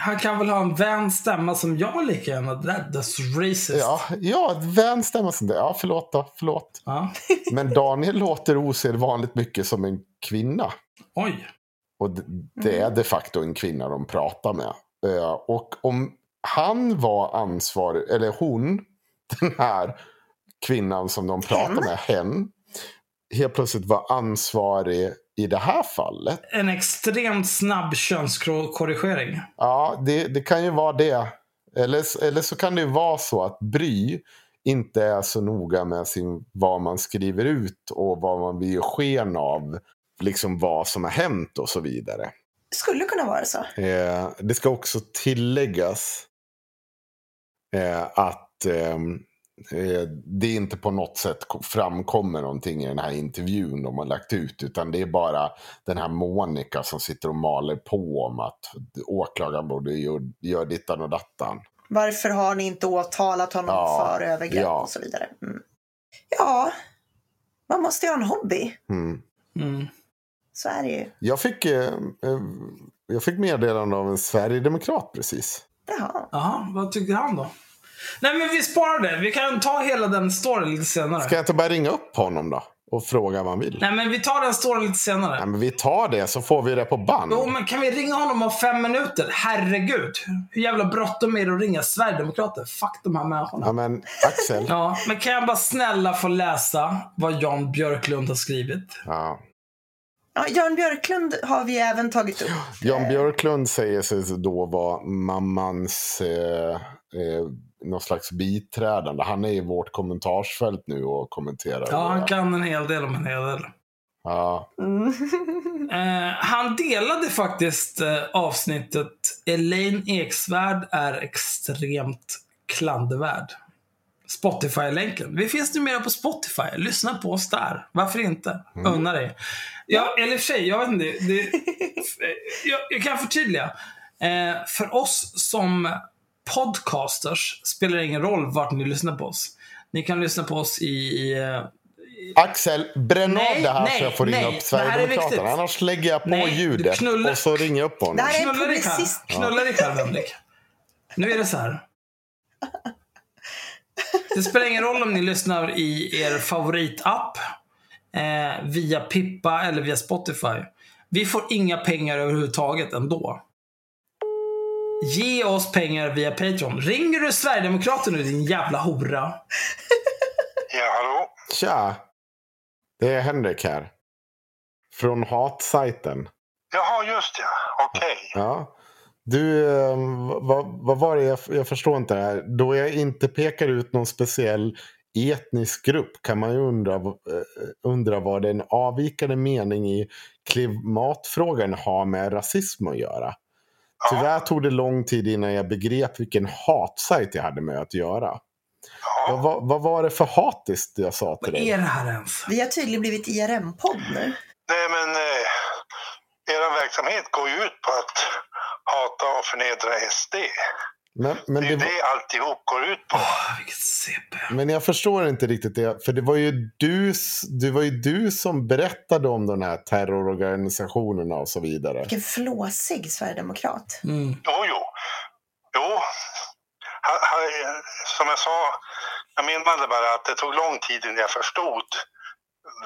[SPEAKER 1] Han kan väl ha en vän stämma som jag lika gärna. That, that's racist.
[SPEAKER 3] Ja, ja vän stämma som det. Ja, förlåt då, förlåt.
[SPEAKER 1] Ja. (laughs)
[SPEAKER 3] Men Daniel låter osedvanligt mycket som en kvinna.
[SPEAKER 1] Oj.
[SPEAKER 3] Och d- det är de facto en kvinna de pratar med. Eh, Och om han var ansvarig, eller hon, (laughs) den här kvinnan som de pratar
[SPEAKER 2] Hen.
[SPEAKER 3] med, hen, helt plötsligt var ansvarig i det här fallet.
[SPEAKER 1] En extremt snabb könskorrigering.
[SPEAKER 3] Ja, det, det kan ju vara det. Eller, eller så kan det ju vara så att Bry inte är så noga med sin, vad man skriver ut och vad man vill ge sken av. Liksom vad som har hänt och så vidare.
[SPEAKER 2] Det skulle kunna vara så.
[SPEAKER 3] Eh, det ska också tilläggas eh, att eh, det inte på något sätt ko- framkommer någonting i den här intervjun de har lagt ut. Utan det är bara den här Monica som sitter och maler på om att åklagaren borde göra gör dittan och dattan.
[SPEAKER 2] Varför har ni inte åtalat honom
[SPEAKER 3] Ja,
[SPEAKER 2] för övergrepp
[SPEAKER 3] ja.
[SPEAKER 2] och så vidare? Mm. Ja, man måste ju ha en hobby.
[SPEAKER 3] Mm.
[SPEAKER 1] Mm.
[SPEAKER 2] Så är det ju.
[SPEAKER 3] Jag, fick, eh, eh, jag fick meddelande av en Sverigedemokrat precis.
[SPEAKER 2] Jaha.
[SPEAKER 1] Jaha, vad tycker han då? Nej men vi sparar det. Vi kan ta hela den storyn lite senare.
[SPEAKER 3] Ska jag inte bara ringa upp honom då? Och fråga vad han vill?
[SPEAKER 1] Nej men vi tar den storyn lite senare.
[SPEAKER 3] Nej, men vi tar det så får vi det på band.
[SPEAKER 1] Jo, men kan vi ringa honom om fem minuter? Herregud. Hur jävla bråttom är det att ringa Sverigedemokrater? Fuck de här människorna.
[SPEAKER 3] Ja men Axel.
[SPEAKER 1] Ja, men kan jag bara snälla få läsa vad Jan Björklund har skrivit?
[SPEAKER 3] Ja.
[SPEAKER 2] Ja, Jan Björklund har vi även tagit upp.
[SPEAKER 3] Jan Björklund säger sig då vara mammans eh, eh, någon slags biträdande. Han är i vårt kommentarsfält nu och kommenterar.
[SPEAKER 1] Ja, han kan en hel del om en hel del.
[SPEAKER 3] Ja,
[SPEAKER 2] Mm. (laughs)
[SPEAKER 1] Eh, han delade faktiskt eh, avsnittet Elaine Eksvärd är extremt klandervärd. Spotify-länken. Vi finns numera på Spotify. Lyssna på oss där. Varför inte? Unna dig. Ja, eller för sig, jag vet inte. Det, (laughs) jag, jag kan förtydliga. Eh, för oss som podcasters spelar ingen roll vart ni lyssnar på oss. Ni kan lyssna på oss i... eh,
[SPEAKER 3] Axel, bränn
[SPEAKER 1] Nej,
[SPEAKER 3] av det här
[SPEAKER 1] nej,
[SPEAKER 3] så jag får ringa
[SPEAKER 1] nej.
[SPEAKER 3] upp
[SPEAKER 1] här är
[SPEAKER 3] Sverigedemokraterna. Annars lägger jag på
[SPEAKER 1] Nej,
[SPEAKER 3] ljudet
[SPEAKER 1] knullar-
[SPEAKER 3] och så ringer jag upp honom.
[SPEAKER 2] Det här är
[SPEAKER 1] Knulla
[SPEAKER 2] publicist.
[SPEAKER 1] Knulla dig själv, Henrik. Nu är det så här. Det spelar ingen roll om ni lyssnar i er favoritapp, eh, via Pippa eller via Spotify. Vi får inga pengar överhuvudtaget ändå. Ge oss pengar via Patreon. Ringer du Sverigedemokrater nu din jävla hora?
[SPEAKER 6] Ja, hallå?
[SPEAKER 3] Tja! Det är Henrik här. Från hatsajten.
[SPEAKER 6] Jaha, just ja. Okej.
[SPEAKER 3] Ja. Du, eh, vad, vad var det? Jag, jag förstår inte det här. Då jag inte pekar ut någon speciell etnisk grupp kan man ju undra, eh, undra vad den avvikande mening i klimatfrågan har med rasism att göra. Tyvärr tog det lång tid innan jag begrep vilken hatsajt jag hade med att göra. Vad,
[SPEAKER 6] Ja.
[SPEAKER 3] vad, vad var det för hatiskt jag sa till
[SPEAKER 1] Vad
[SPEAKER 3] dig?
[SPEAKER 1] är det här ens?
[SPEAKER 2] Vi har tydligen blivit IRM-podd nu.
[SPEAKER 6] Nej, men eh, er verksamhet går ju ut på att hata och förnedra SD.
[SPEAKER 3] Men, men,
[SPEAKER 6] Det är
[SPEAKER 3] det,
[SPEAKER 6] det alltihop går ut på.
[SPEAKER 1] Ah, vilket CP.
[SPEAKER 3] men jag förstår inte riktigt det. För det var ju du, det var ju du som berättade om de här terrororganisationerna och så vidare.
[SPEAKER 2] Vilken flåsig sverigedemokrat.
[SPEAKER 1] Mm.
[SPEAKER 6] Jo, jo. Jo. Ha, ha, som jag sa, jag menade bara att det tog lång tid innan jag förstod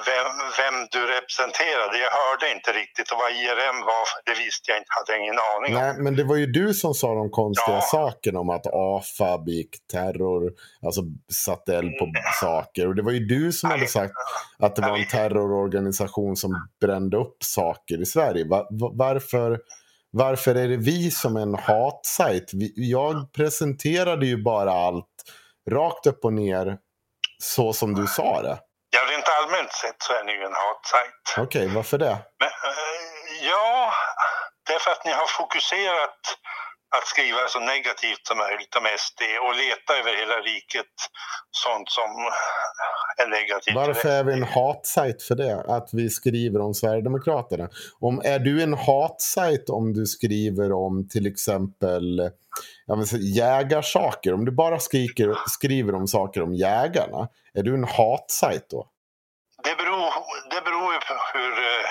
[SPEAKER 6] vem, vem du representerade. Jag hörde inte riktigt och vad IRM var, det visste jag inte, hade ingen aning om.
[SPEAKER 3] Nej, men det var ju du som sa de konstiga
[SPEAKER 6] Ja.
[SPEAKER 3] sakerna om att AFA begick terror, alltså satte eld på saker. Och det var ju du som hade sagt att det var en terrororganisation som brände upp saker i Sverige. Va- va- varför, varför är det vi som en hatsajt? Jag presenterade ju bara allt rakt upp och ner så som du sa det.
[SPEAKER 6] Ja, rent allmänt sett så är ni ju en hatsajt.
[SPEAKER 3] Okej, varför det?
[SPEAKER 6] Men, eh, ja, därför att ni har fokuserat att skriva så negativt som möjligt om SD och leta över hela riket sånt som är negativt.
[SPEAKER 3] Varför är vi en hatsajt för det? Att vi skriver om Sverigedemokraterna. Om, är du en hatsajt om du skriver om till exempel jag vill säga, jägarsaker? Om du bara skriker, skriver om saker om jägarna, är du en hatsajt då?
[SPEAKER 6] Det beror, det beror ju på hur... eh,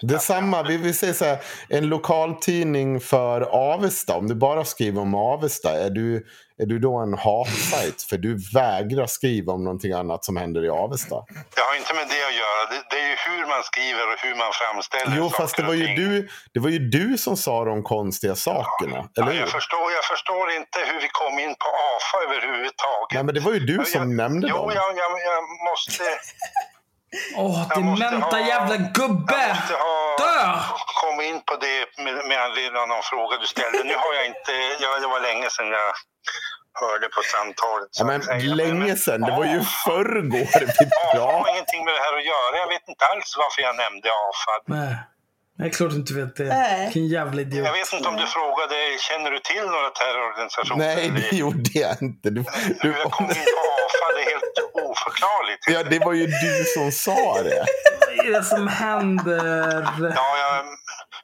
[SPEAKER 3] Detsamma, vi vill säga så här, en lokaltidning för Avesta, om du bara skriver om Avesta, är du, är du då en hatsajt? För du vägrar skriva om någonting annat som händer i Avesta.
[SPEAKER 6] Det har inte med det att göra. Det, det är ju hur man skriver och hur man framställer
[SPEAKER 3] Jo,
[SPEAKER 6] saker
[SPEAKER 3] fast det var, ju
[SPEAKER 6] ting.
[SPEAKER 3] du, det var ju du som sa de konstiga sakerna, eller
[SPEAKER 6] Ja,
[SPEAKER 3] hur?
[SPEAKER 6] jag, förstår, jag förstår inte hur vi kom in på AFA överhuvudtaget.
[SPEAKER 3] Nej, men det var ju du som
[SPEAKER 6] jag,
[SPEAKER 3] nämnde
[SPEAKER 6] jo,
[SPEAKER 3] dem.
[SPEAKER 6] Jag, jag, jag måste...
[SPEAKER 1] Åh,
[SPEAKER 6] Jag måste
[SPEAKER 1] dementa
[SPEAKER 6] ha-
[SPEAKER 1] jävla gubbe!
[SPEAKER 6] Jag måste ha
[SPEAKER 1] Dö!
[SPEAKER 6] kommit in på det med, med anledning av någon fråga du ställde. Nu har jag inte... Ja, det var länge sedan jag hörde på samtalet.
[SPEAKER 3] Ja, men
[SPEAKER 6] säga.
[SPEAKER 3] länge sedan, det var ju förrgår vi (laughs)
[SPEAKER 6] har ingenting med det här att göra. Jag vet inte alls varför jag nämnde AFA.
[SPEAKER 1] Nej. Är klart du inte vet det.
[SPEAKER 2] Nej.
[SPEAKER 1] Vilken jävla idiot.
[SPEAKER 6] Jag vet inte om du frågade, känner du till några terrororganisationer?
[SPEAKER 3] Nej, det gjorde jag inte. Du,
[SPEAKER 6] Hur jag kom
[SPEAKER 3] du,
[SPEAKER 6] in på AFA, det är helt oförklarligt.
[SPEAKER 3] ja, det var ju du som sa det.
[SPEAKER 1] Vad är det som händer?
[SPEAKER 6] Ja, jag,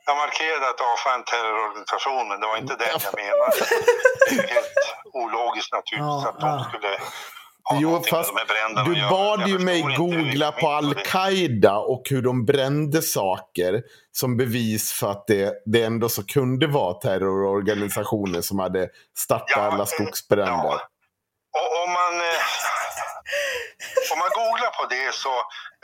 [SPEAKER 6] jag markerade att AFA är en terrororganisation, men det var inte den jag menade. Helt ologiskt naturligtvis
[SPEAKER 1] Ja,
[SPEAKER 6] att de skulle ha
[SPEAKER 3] Jo,
[SPEAKER 6] med
[SPEAKER 3] fast
[SPEAKER 6] bränderna
[SPEAKER 3] du bad ju mig googla på
[SPEAKER 6] det.
[SPEAKER 3] Al-Qaida och hur de brände saker som bevis för att det, det ändå så kunde vara terrororganisationer som hade startat
[SPEAKER 6] Ja,
[SPEAKER 3] alla
[SPEAKER 6] eh,
[SPEAKER 3] skogsbränder.
[SPEAKER 6] ja. Och om man, eh, om man googlar på det så,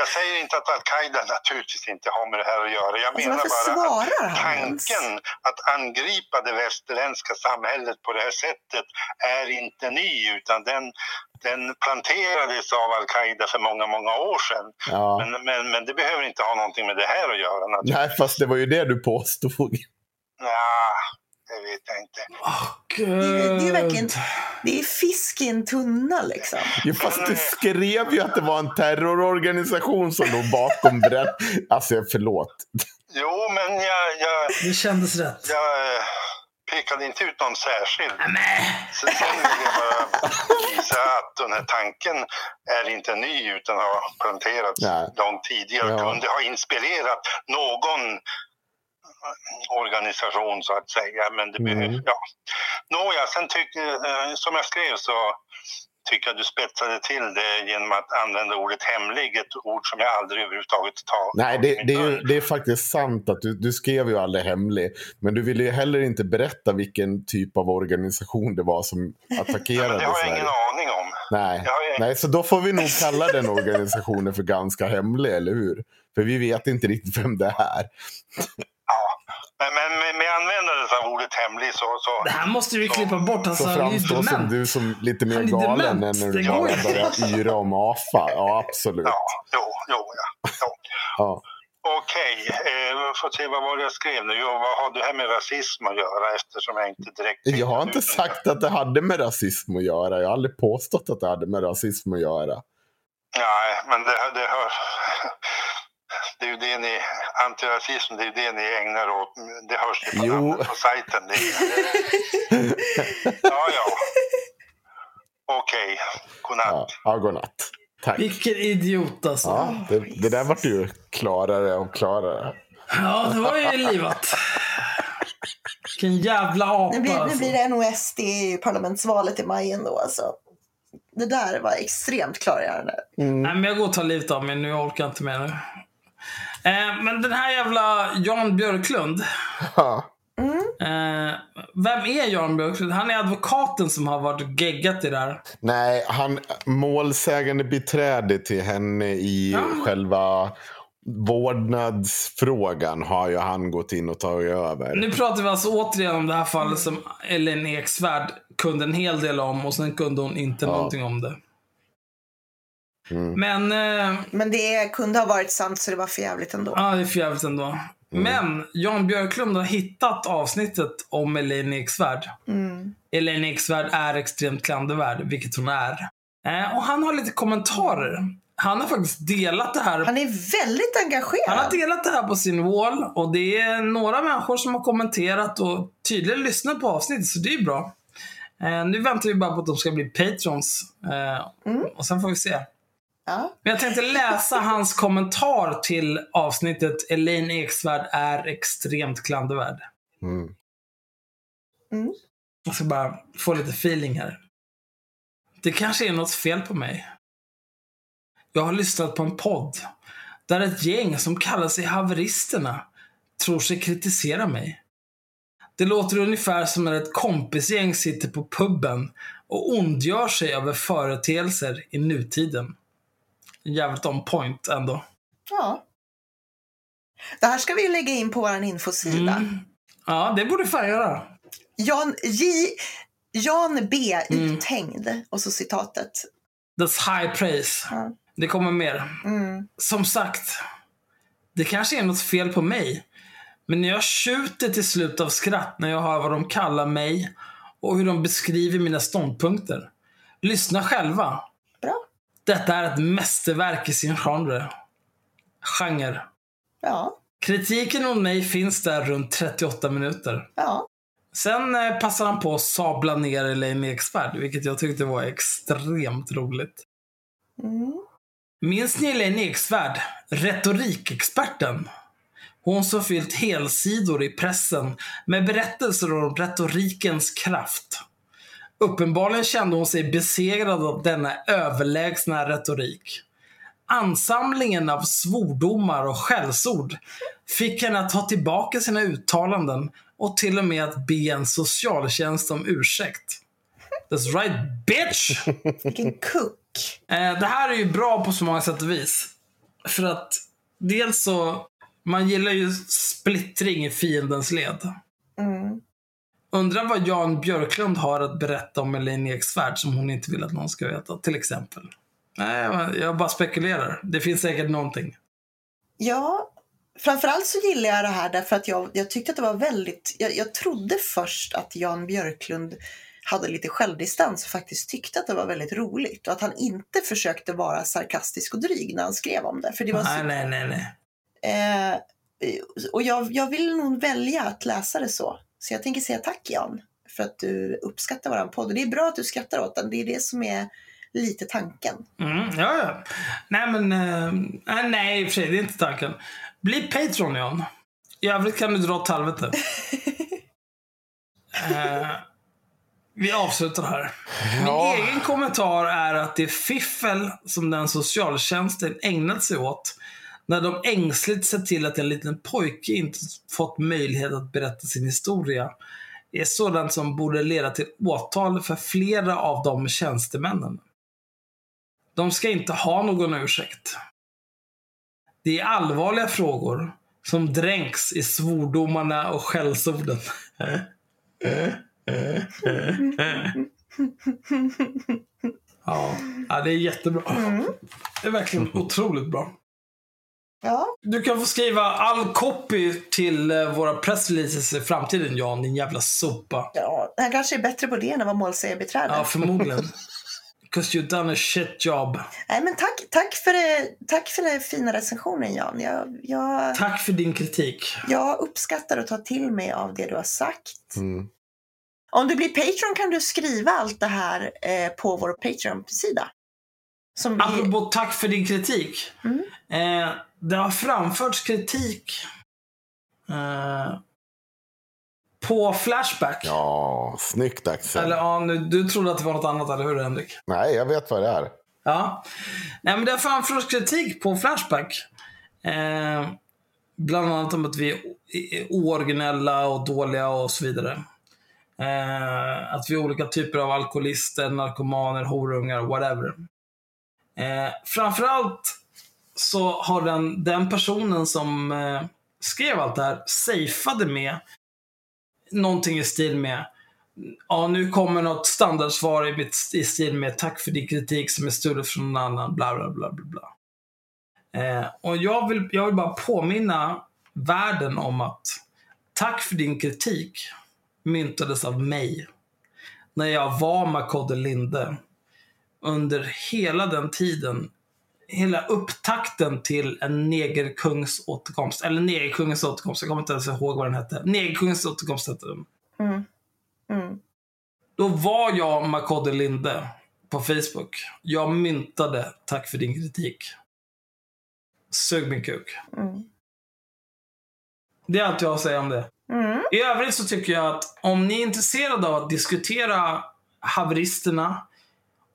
[SPEAKER 6] jag säger inte att Al-Qaida naturligtvis inte har med det här att göra. Jag
[SPEAKER 2] Alltså,
[SPEAKER 6] menar bara att tanken att angripa det västerländska samhället på det här sättet är inte ny utan den, den planterades av Al-Qaida för många, många år sedan.
[SPEAKER 3] Ja.
[SPEAKER 6] Men, men, men det behöver inte ha någonting med det här att göra. naturligtvis.
[SPEAKER 3] Nej, fast det var ju det du påstod.
[SPEAKER 6] Nja, det vet jag inte.
[SPEAKER 1] Åh,
[SPEAKER 2] Det är, det är verkligen det är fisk i en tunna liksom.
[SPEAKER 3] Jo, fast du skrev ju att det var en terrororganisation som låg bakom bränn... Alltså, förlåt.
[SPEAKER 6] Jo, men jag, jag,
[SPEAKER 1] Det kändes rätt.
[SPEAKER 6] jag eh, pekade inte ut någon särskild.
[SPEAKER 1] Nämen.
[SPEAKER 6] Så sen vill jag bara visa att den här tanken är inte ny utan har planterats
[SPEAKER 3] Nej.
[SPEAKER 6] långt tidigare och
[SPEAKER 3] Ja.
[SPEAKER 6] kunde ha inspirerat någon organisation så att säga. Men det
[SPEAKER 3] Mm.
[SPEAKER 6] behövs, ja. Nåja, sen tycker eh, som jag skrev så tycker jag du spetsade till det genom att använda ordet hemlig, ett ord som jag aldrig överhuvudtaget tar.
[SPEAKER 3] Nej, det, det, är ju, det är faktiskt sant att du, du skrev ju aldrig hemlig. Men du ville ju heller inte berätta vilken typ av organisation det var som (laughs)
[SPEAKER 6] Ja,
[SPEAKER 3] attackerade
[SPEAKER 6] det har jag
[SPEAKER 3] Sverige.
[SPEAKER 6] ingen aning om.
[SPEAKER 3] Nej.
[SPEAKER 6] Jag
[SPEAKER 3] Nej, så då får vi nog kalla den organisationen för ganska hemlig, eller hur? För vi vet inte riktigt vem det är.
[SPEAKER 6] Men, men med, med användandet av ordet hemlig så... så
[SPEAKER 1] Det här måste vi klippa bort. Alltså,
[SPEAKER 3] Så framstår som du som lite mer galen än när du
[SPEAKER 1] går
[SPEAKER 3] bara börjar yra om AFA. Ja, absolut.
[SPEAKER 6] ja, jo, jo, ja. Jo.
[SPEAKER 3] Ja.
[SPEAKER 6] Okej, eh, vi får se vad var det jag skrev nu. Jo, vad har det här med rasism att göra eftersom jag inte direkt...
[SPEAKER 3] Jag har inte sagt att det hade med rasism att göra. Jag har aldrig påstått att det hade med rasism att göra.
[SPEAKER 6] Nej, men det, det hör... Det är ju det ni... Antirasism, det är ju det ni ägnar åt. Det hörs ju på,
[SPEAKER 3] Jo.
[SPEAKER 6] namnet på sajten. Det, ja, ja. Okej, godnatt.
[SPEAKER 3] Ja, ja godnatt. Tack.
[SPEAKER 1] Vilken idiot alltså.
[SPEAKER 3] Ja, det, det där vart ju klarare och klarare.
[SPEAKER 1] Ja, det var ju livat. Vilken jävla apa
[SPEAKER 2] Nu blir, nu
[SPEAKER 1] alltså.
[SPEAKER 2] blir det nog SD i parlamentsvalet i maj ändå. Alltså. Det där var extremt klargörande.
[SPEAKER 1] Nej, men jag går och tar livet av mig nu. Jag orkar inte mer nu. Eh, men den här jävla Jan Björklund. Eh, vem är Jan Björklund? Han är advokaten som har varit och geggat i det där.
[SPEAKER 3] Nej, han målsägande beträde till henne i
[SPEAKER 1] Ja.
[SPEAKER 3] själva vårdnadsfrågan har ju han gått in och tagit över.
[SPEAKER 1] Nu pratar vi alltså återigen om det här fallet som Ellen Eksvärd kunde en hel del om och sen kunde hon inte
[SPEAKER 3] Ja.
[SPEAKER 1] någonting om det.
[SPEAKER 3] Mm.
[SPEAKER 1] Men, eh,
[SPEAKER 2] Men det kunde ha varit sant så det var för jävligt ändå.
[SPEAKER 1] ja det är för jävligt ändå. Men Jan Björklund har hittat avsnittet om Elaine Eksvärd.
[SPEAKER 2] Mm.
[SPEAKER 1] Elaine Eksvärd är extremt klandervärd, vilket hon är. Eh, och han har lite kommentarer. Han har faktiskt delat det här
[SPEAKER 2] Han är väldigt
[SPEAKER 1] Han har
[SPEAKER 2] engagerad.
[SPEAKER 1] delat det här på sin wall och det är några människor som har kommenterat och tydligen lyssnat på avsnittet, så det är ju bra. Eh, nu väntar vi bara på att de ska bli patrons. Eh,
[SPEAKER 2] Mm.
[SPEAKER 1] Och sen får vi se.
[SPEAKER 2] Ja.
[SPEAKER 1] Men jag tänkte läsa hans kommentar till avsnittet Elaine Eksvärd är extremt klandervärd.
[SPEAKER 3] Mm.
[SPEAKER 1] Jag ska bara få lite feeling här. Det kanske är något fel på mig. Jag har lyssnat på en podd där ett gäng som kallar sig haveristerna tror sig kritisera mig. Det låter ungefär som när ett kompisgäng sitter på puben och ondgör sig över företeelser i nutiden. Jävligt on point ändå.
[SPEAKER 2] ja. Det här ska vi lägga in på vår infosida.
[SPEAKER 1] Mm. Ja, det borde fan göra.
[SPEAKER 2] Jan, J, Jan B.
[SPEAKER 1] Mm.
[SPEAKER 2] uthängd. Och så citatet.
[SPEAKER 1] That's high praise.
[SPEAKER 2] Ja.
[SPEAKER 1] Det kommer mer.
[SPEAKER 2] Mm.
[SPEAKER 1] Som sagt, det kanske är något fel på mig. Men jag tjuter till slut av skratt när jag hör vad de kallar mig och hur de beskriver mina ståndpunkter. Lyssna själva. Detta är ett mästerverk i sin genre. Genre.
[SPEAKER 2] Ja.
[SPEAKER 1] Kritiken mot mig finns där runt 38 minuter.
[SPEAKER 2] Ja.
[SPEAKER 1] Sen eh, passar han på att sabla ner Elaine Eksvärd, vilket jag tyckte var extremt roligt.
[SPEAKER 2] Mm.
[SPEAKER 1] Minns ni Elaine Eksvärd, retorikexperten? Hon som fyllt helsidor i pressen med berättelser om retorikens kraft. Uppenbarligen kände hon sig besegrad av denna överlägsna retorik. Ansamlingen av svordomar och skällsord fick henne att ta tillbaka sina uttalanden och till och med att be en socialtjänst om ursäkt. That's right bitch! (laughs)
[SPEAKER 2] Vilken kuck.
[SPEAKER 1] Eh, det här är ju bra på så många sätt och vis. För att dels så, man gillar ju splittring i fiendens led.
[SPEAKER 2] Mm.
[SPEAKER 1] Undrar vad Jan Björklund har att berätta om Elaine Eksvärd som hon inte vill att någon ska veta, till exempel. Nej, jag- bara spekulerar. Det finns säkert någonting.
[SPEAKER 2] Ja, framförallt så gillar jag det här därför att jag, jag tyckte att det var väldigt... Jag, jag trodde först att Jan Björklund hade lite självdistans och faktiskt tyckte att det var väldigt roligt och att han inte försökte vara sarkastisk och dryg när han skrev om det. För det var
[SPEAKER 1] Nej,
[SPEAKER 2] så,
[SPEAKER 1] nej, nej, nej.
[SPEAKER 2] eh, och jag, jag vill nog välja att läsa det så. Så jag tänker säga tack Jan för att du uppskattar våran podd. Och det är bra att du skrattar åt den. Det är det som är lite tanken.
[SPEAKER 1] Mm, ja, ja. Nej, men... Eh, nej, nej, i och för sig, det är inte tanken. Bli Patreon, Jan. I övrigt kan du dra åt helvete. (laughs) eh, vi avslutar här. Min
[SPEAKER 3] Ja.
[SPEAKER 1] egen kommentar är att det är fiffel som den socialtjänsten ägnat sig åt när de ängsligt sett till att en liten pojke inte fått möjlighet att berätta sin historia är sådant som borde leda till åtal för flera av de tjänstemännen. De ska inte ha någon ursäkt. Det är allvarliga frågor som dränks i svordomarna och skällsorden. ja, ja, det är jättebra. Det är verkligen otroligt bra.
[SPEAKER 2] Ja,
[SPEAKER 1] Du kan få skriva all copy till eh, våra pressreleases i framtiden, Jan, din jävla sopa.
[SPEAKER 2] ja, han kanske är bättre på det än att vara målsägarbiträde.
[SPEAKER 1] Ja, förmodligen. (laughs) Because you've done a shit job.
[SPEAKER 2] Nej, men tack, tack, för det, tack för den fina recensionen Jan. Jag, jag,
[SPEAKER 1] Tack för din kritik.
[SPEAKER 2] jag uppskattar att ta till mig av det du har sagt.
[SPEAKER 3] Mm.
[SPEAKER 2] Om du blir Patreon kan du skriva allt det här eh, på vår Patreon-sida. Som vi,
[SPEAKER 1] Apropå tack för din kritik.
[SPEAKER 2] Mm.
[SPEAKER 1] Eh, det har framförts kritik eh, på Flashback.
[SPEAKER 3] Ja, snyggt Axel.
[SPEAKER 1] Eller ja, nu, du trodde att det var något annat, eller hur Henrik?
[SPEAKER 3] Nej, jag vet vad det är.
[SPEAKER 1] Ja. Nej, men det har framförts kritik på Flashback. Eh, bland annat om att vi är ooriginella och dåliga och så vidare. Eh, att vi är olika typer av alkoholister, narkomaner, horungar, whatever. Eh, framförallt så har den, den personen som eh, skrev allt det här safeade med någonting i stil med Ja, nu kommer något standardsvar i, mitt, i stil med tack för din kritik som är stulen från någon annan, bla bla bla bla. bla. Eh, och jag vill, jag vill bara påminna världen om att tack för din kritik myntades av mig när jag var Makode Linde under hela den tiden hela upptakten till en negerkungs återkomst. Eller negerkungens återkomst. Jag kommer inte ens ihåg vad den hette. Negerkungens återkomst hette den.
[SPEAKER 2] Mm. Mm.
[SPEAKER 1] Då var jag Makode Linde på Facebook. Jag myntade tack för din kritik. Sug min kuk.
[SPEAKER 2] Mm.
[SPEAKER 1] Det är allt jag har att säga om det.
[SPEAKER 2] Mm.
[SPEAKER 1] I övrigt så tycker jag att om ni är intresserade av att diskutera haveristerna,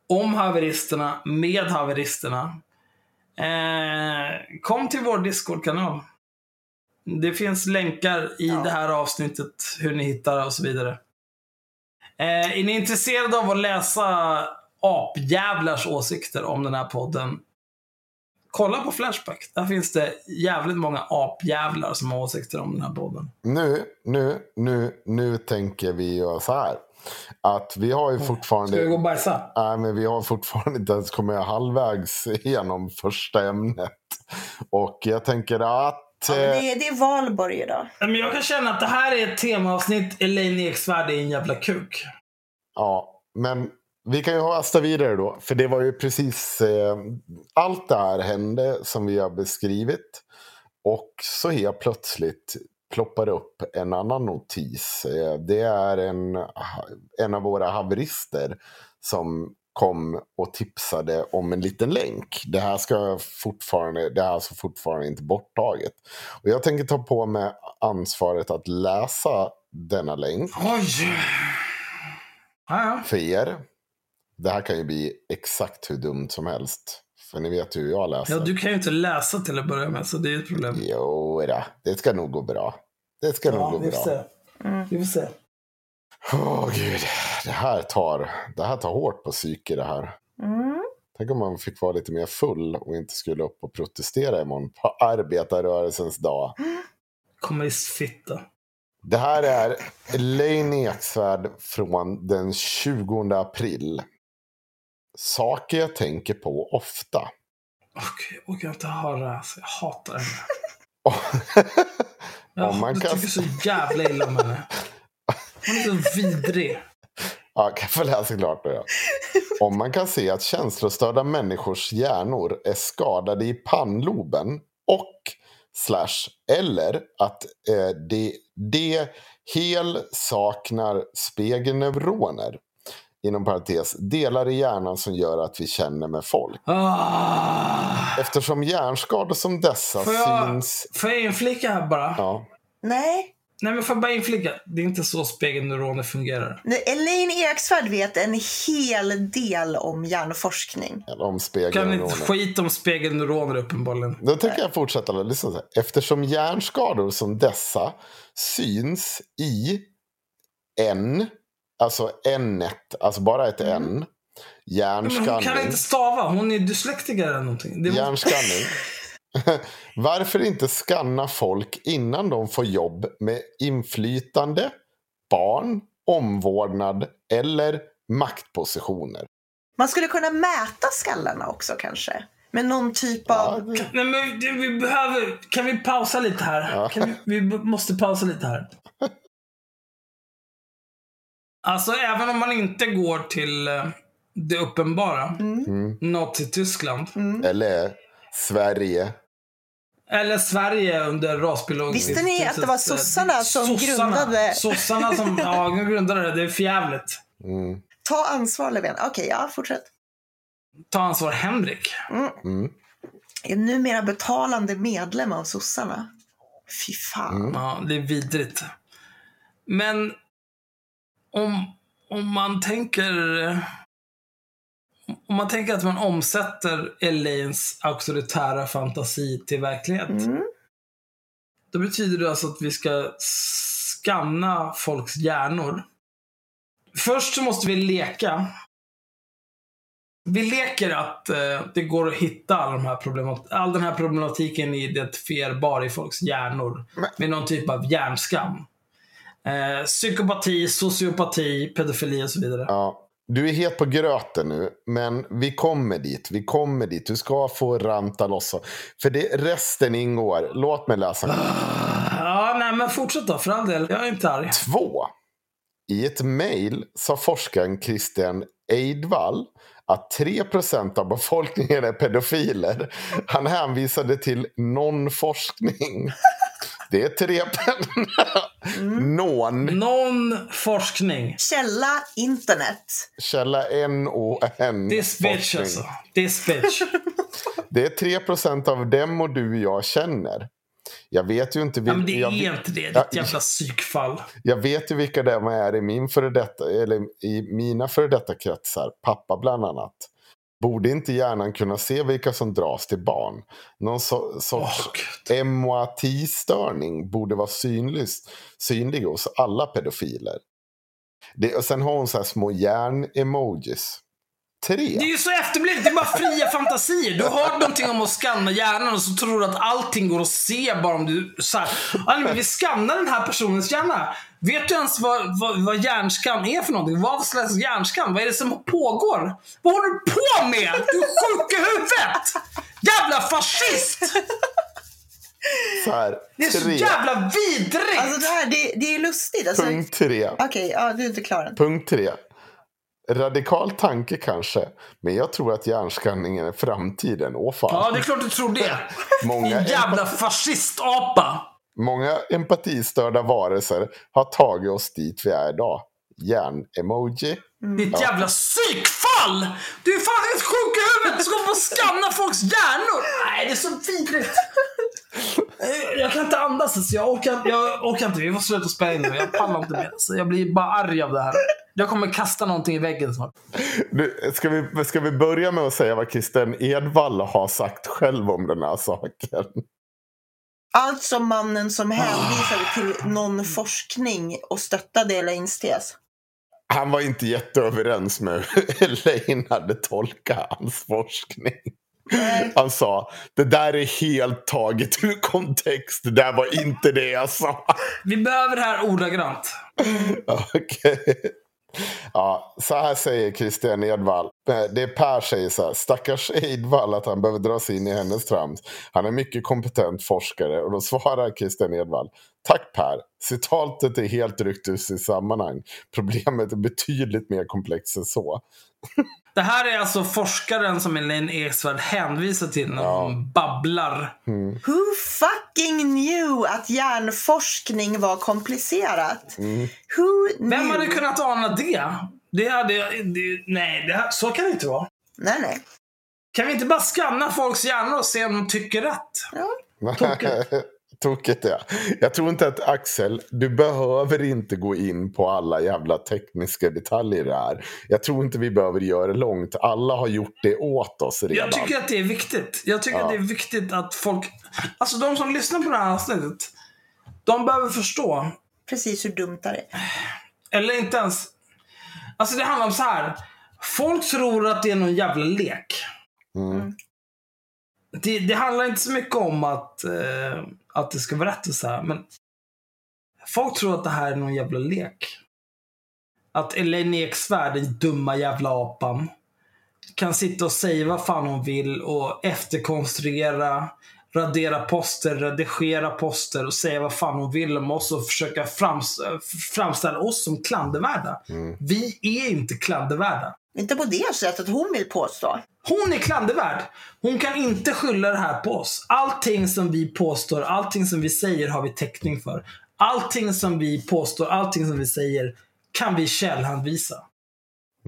[SPEAKER 1] om haveristerna, med haveristerna. Eh, kom till vår Discord-kanal. Det finns länkar i
[SPEAKER 2] Ja.
[SPEAKER 1] det här avsnittet, hur ni hittar och så vidare. Eh, är ni intresserade av att läsa apjävlars åsikter om den här podden? Kolla på Flashback. Där finns det jävligt många apjävlar som har åsikter om den här podden.
[SPEAKER 3] Nu, nu, nu, nu tänker vi göra så här. Att vi har ju
[SPEAKER 1] Ska vi gå
[SPEAKER 3] fortfarande...
[SPEAKER 1] och bajsa?
[SPEAKER 3] Nej, men vi har fortfarande inte ens kommit halvvägs igenom första ämnet. Och jag tänker att...
[SPEAKER 2] Ja, men
[SPEAKER 3] eh,
[SPEAKER 2] det, är, det är valborg idag.
[SPEAKER 1] Men jag kan känna att det här är ett temaavsnitt. Elaine Eksvärd är en jävla kuk.
[SPEAKER 3] Ja, men vi kan ju hasta vidare då. För det var ju precis eh, allt det här hände som vi har beskrivit. Och så helt plötsligt ploppar upp en annan notis. Eh, det är en, en av våra haverister som kom och tipsade om en liten länk. Det här, ska fortfarande, det här är alltså fortfarande inte borttaget. Och jag tänker ta på mig ansvaret att läsa denna länk
[SPEAKER 1] Oj! Ja,
[SPEAKER 3] för er. Det här kan ju bli exakt hur dumt som helst. För ni vet hur jag läser.
[SPEAKER 1] ja, du kan ju inte läsa till att börja med, så det är ett problem.
[SPEAKER 3] Jo, det ska nog gå bra. Det ska nog
[SPEAKER 1] Ja,
[SPEAKER 3] gå
[SPEAKER 1] vi får
[SPEAKER 3] bra.
[SPEAKER 1] se. Vi får se.
[SPEAKER 3] Åh gud, det här, tar, det här tar hårt på psyke det här.
[SPEAKER 2] Mm.
[SPEAKER 3] Tänk om man fick vara lite mer full och inte skulle upp och protestera imorgon på arbetarrörelsens dag.
[SPEAKER 1] Kommunistfitta.
[SPEAKER 3] Det här är Elaine Eksvärd från den 20 april. Saker jag tänker på ofta.
[SPEAKER 1] Okej, jag orkar inte höra. Alltså, jag hatar henne. (laughs)
[SPEAKER 3] Om
[SPEAKER 1] Jag
[SPEAKER 3] man
[SPEAKER 1] du
[SPEAKER 3] kan-
[SPEAKER 1] tycker så jävla illa om henne. Hon är så vidrig.
[SPEAKER 3] Ja, kan jag få läsa klart då? Ja. Om man kan se att känslostörda människors hjärnor är skadade i pannloben och slash eller att eh, de, de hel saknar spegelneuroner inom parentes, delar i hjärnan som gör att vi känner med folk.
[SPEAKER 1] Ah.
[SPEAKER 3] Eftersom hjärnskador som dessa
[SPEAKER 1] Får jag,
[SPEAKER 3] syns...
[SPEAKER 1] får jag inflika här bara?
[SPEAKER 3] Ja,
[SPEAKER 2] Nej,
[SPEAKER 1] Nej, men får jag bara inflika? Det är inte så spegelneuroner fungerar.
[SPEAKER 2] Elaine Eksvärd vet en hel del om hjärnforskning.
[SPEAKER 3] eller om
[SPEAKER 1] Kan inte
[SPEAKER 3] spegelneuroner.
[SPEAKER 1] skit om spegelneuroner uppenbarligen.
[SPEAKER 3] Då tänker jag fortsätta. Lyssna så här. Eftersom hjärnskador som dessa syns i en, alltså n alltså bara ett n,
[SPEAKER 1] Men hon kan
[SPEAKER 3] hjärnskanning.
[SPEAKER 1] inte stava. Hon är dyslektiker eller någonting. Det.
[SPEAKER 3] Hjärnskanning. (laughs) Varför inte skanna folk innan de får jobb med inflytande, barn, omvårdnad eller maktpositioner?
[SPEAKER 2] Man skulle kunna mäta skallarna också kanske. Med någon typ
[SPEAKER 3] Ja,
[SPEAKER 2] av...
[SPEAKER 3] det-
[SPEAKER 1] Nej, men vi behöver... Kan vi pausa lite här?
[SPEAKER 3] Ja.
[SPEAKER 1] Kan vi, vi måste pausa lite här. (laughs) Alltså, även om man inte går till eh, det uppenbara,
[SPEAKER 3] Mm.
[SPEAKER 1] Nazityskland,
[SPEAKER 3] Eller Sverige.
[SPEAKER 1] eller Sverige under rasbiologiskt...
[SPEAKER 2] Visste ni att det var sossarna som grundade-
[SPEAKER 1] Sossarna som (laughs) ja, de grundade det. Det är för jävligt.
[SPEAKER 3] Mm.
[SPEAKER 2] Ta ansvar Löfven. Okej, ja, fortsätt.
[SPEAKER 1] Ta ansvar, Henrik.
[SPEAKER 3] Mm.
[SPEAKER 2] Är numera betalande medlem av sossarna. Fy fan.
[SPEAKER 3] Mm.
[SPEAKER 1] Ja, det är vidrigt. Men om, om man tänker... Om man tänker att man omsätter Elaines auktoritära fantasi till verklighet.
[SPEAKER 2] Mm.
[SPEAKER 1] Då betyder det alltså att vi ska skanna folks hjärnor först så måste vi leka. Vi leker att eh, det går att hitta all, de här problemat- all den här problematiken identifierbar i folks hjärnor. Med någon typ av hjärnskam. Eh, psykopati, sociopati, pedofili och så vidare.
[SPEAKER 3] Ja, du är helt på gröten nu, men vi kommer dit. Vi kommer dit. Du ska få ranta loss. För det, resten ingår. Låt mig läsa.
[SPEAKER 1] Ja, nej men fortsätt då för all del. Jag är inte arg.
[SPEAKER 3] Två. I ett mejl sa forskaren Christian Eidvall att 3% av befolkningen är pedofiler. Han hänvisade till non-forskning. (laughs) Det är tre Non.
[SPEAKER 1] Någon forskning.
[SPEAKER 2] Källa internet.
[SPEAKER 3] Källa N-O-N.
[SPEAKER 1] This bitch
[SPEAKER 3] forskning.
[SPEAKER 1] alltså. This bitch. (laughs)
[SPEAKER 3] Det är 3 av dem och du och jag känner. Jag vet ju inte, vil-
[SPEAKER 1] Ja, men det
[SPEAKER 3] jag,
[SPEAKER 1] är
[SPEAKER 3] vet-
[SPEAKER 1] inte det. Ditt jävla psykfall.
[SPEAKER 3] jag vet ju vilka det är i min före detta, eller i mina före detta kretsar, pappa bland annat. Borde inte hjärnan kunna se vilka som dras till barn? Någon so- sorts
[SPEAKER 1] Åh,
[SPEAKER 3] MOAT-störning borde vara synlig, synlig hos alla pedofiler. Det, och sen har hon så små hjärn-emojis. Tre.
[SPEAKER 1] Det är ju så efterblivet. Det är bara fria fantasier. Du har någonting om att skanna hjärnan och så tror du att allting går att se bara om du... Så här, "Ja, men vi skannar den här personens hjärna. Vet du ens vad, vad, vad hjärnskann är för någonting? Vad slags hjärnskann? Vad är det som pågår? Vad håller du på med? Du är sjuk i huvudet! Jävla fascist!
[SPEAKER 3] Så här,
[SPEAKER 1] Det är så
[SPEAKER 3] tre.
[SPEAKER 1] jävla vidrigt!
[SPEAKER 2] Alltså det här, det, det är lustigt. Alltså,
[SPEAKER 3] Punkt tre.
[SPEAKER 2] Okej, ja, du är inte klar än.
[SPEAKER 3] Punkt tre. Radikal tanke kanske, men jag tror att hjärnskanningen är framtiden. Åh fan.
[SPEAKER 1] Ja, det är klart du tror det. (laughs)
[SPEAKER 3] Många,
[SPEAKER 1] jävla fascistapa.
[SPEAKER 3] många empatistörda varelser har tagit oss dit vi är idag. Hjärn-emoji.
[SPEAKER 1] Ditt jävla psykfall! Du är fan helt sjuk i huvudet! Du ska och skanna folks hjärnor! Nej, det är så vidrigt. Eh, Jag kan inte andas alltså. Jag orkar, jag orkar inte. Vi får sluta spela in nu. Jag pallar inte mer. Så jag blir bara arg av det här. Jag kommer kasta någonting i väggen snart.
[SPEAKER 3] Nu, ska, vi, ska vi börja med att säga vad Christian Edvall har sagt själv om den här saken?
[SPEAKER 2] Alltså mannen som hänvisade till någon forskning och stöttade Elaines tes.
[SPEAKER 3] Han var inte jätteöverens med hur (laughs) Elaine hade tolkat hans forskning.
[SPEAKER 2] Nej.
[SPEAKER 3] Han sa, det där är helt taget ur kontext. Det där var inte det jag sa.
[SPEAKER 1] Vi behöver det här ordagrant. (laughs)
[SPEAKER 3] Okej. Ja, så här säger Christian Edvall. Eh, det är Per säger så här. Stackars Edvall att han behöver dras in i hennes trams. Han är mycket kompetent forskare. Och då svarar Christian Edvall. Tack Per. Citatet är helt ryckt ur sitt sammanhang. Problemet är betydligt mer komplext än så.
[SPEAKER 1] Det här är alltså forskaren som Elaine Eksvärd hänvisar till när hon babblar.
[SPEAKER 2] Who fucking knew att hjärnforskning var komplicerat? Who knew?
[SPEAKER 1] Vem hade kunnat ana det? Det hade... Det, nej, det här, så kan det inte vara.
[SPEAKER 2] Nej, nej.
[SPEAKER 1] Kan vi inte bara skanna folks hjärnor och se om de tycker rätt? (laughs) Tokigt.
[SPEAKER 3] Tokigt ja. Jag tror inte att Axel, du behöver inte gå in på alla jävla tekniska detaljer där. Jag tror inte vi behöver göra det långt. Alla har gjort det åt oss redan.
[SPEAKER 1] Jag tycker att det är viktigt. Jag tycker
[SPEAKER 3] Ja.
[SPEAKER 1] att det är viktigt att folk... Alltså de som lyssnar på det här avsnittet. De behöver förstå.
[SPEAKER 2] Precis hur dumt det är.
[SPEAKER 1] Eller inte ens... Alltså det handlar om så här. Folk tror att det är någon jävla lek.
[SPEAKER 3] Mm.
[SPEAKER 1] Det, det handlar inte så mycket om att, eh, att det ska vara rätt och så här, men folk tror att det här är någon jävla lek. Att Elaine Eksvärd, den dumma jävla apan, kan sitta och säga vad fan hon vill och efterkonstruera, radera poster, redigera poster och säga vad fan hon vill om oss och försöka frams framställa oss som klandervärda. Vi är inte klandervärda.
[SPEAKER 2] Inte på det sättet hon vill påstå.
[SPEAKER 1] Hon är klandervärd. Hon kan inte skylla det här på oss. Allting som vi påstår, allting som vi säger har vi täckning för. Allting som vi påstår, allting som vi säger kan vi källhänvisa.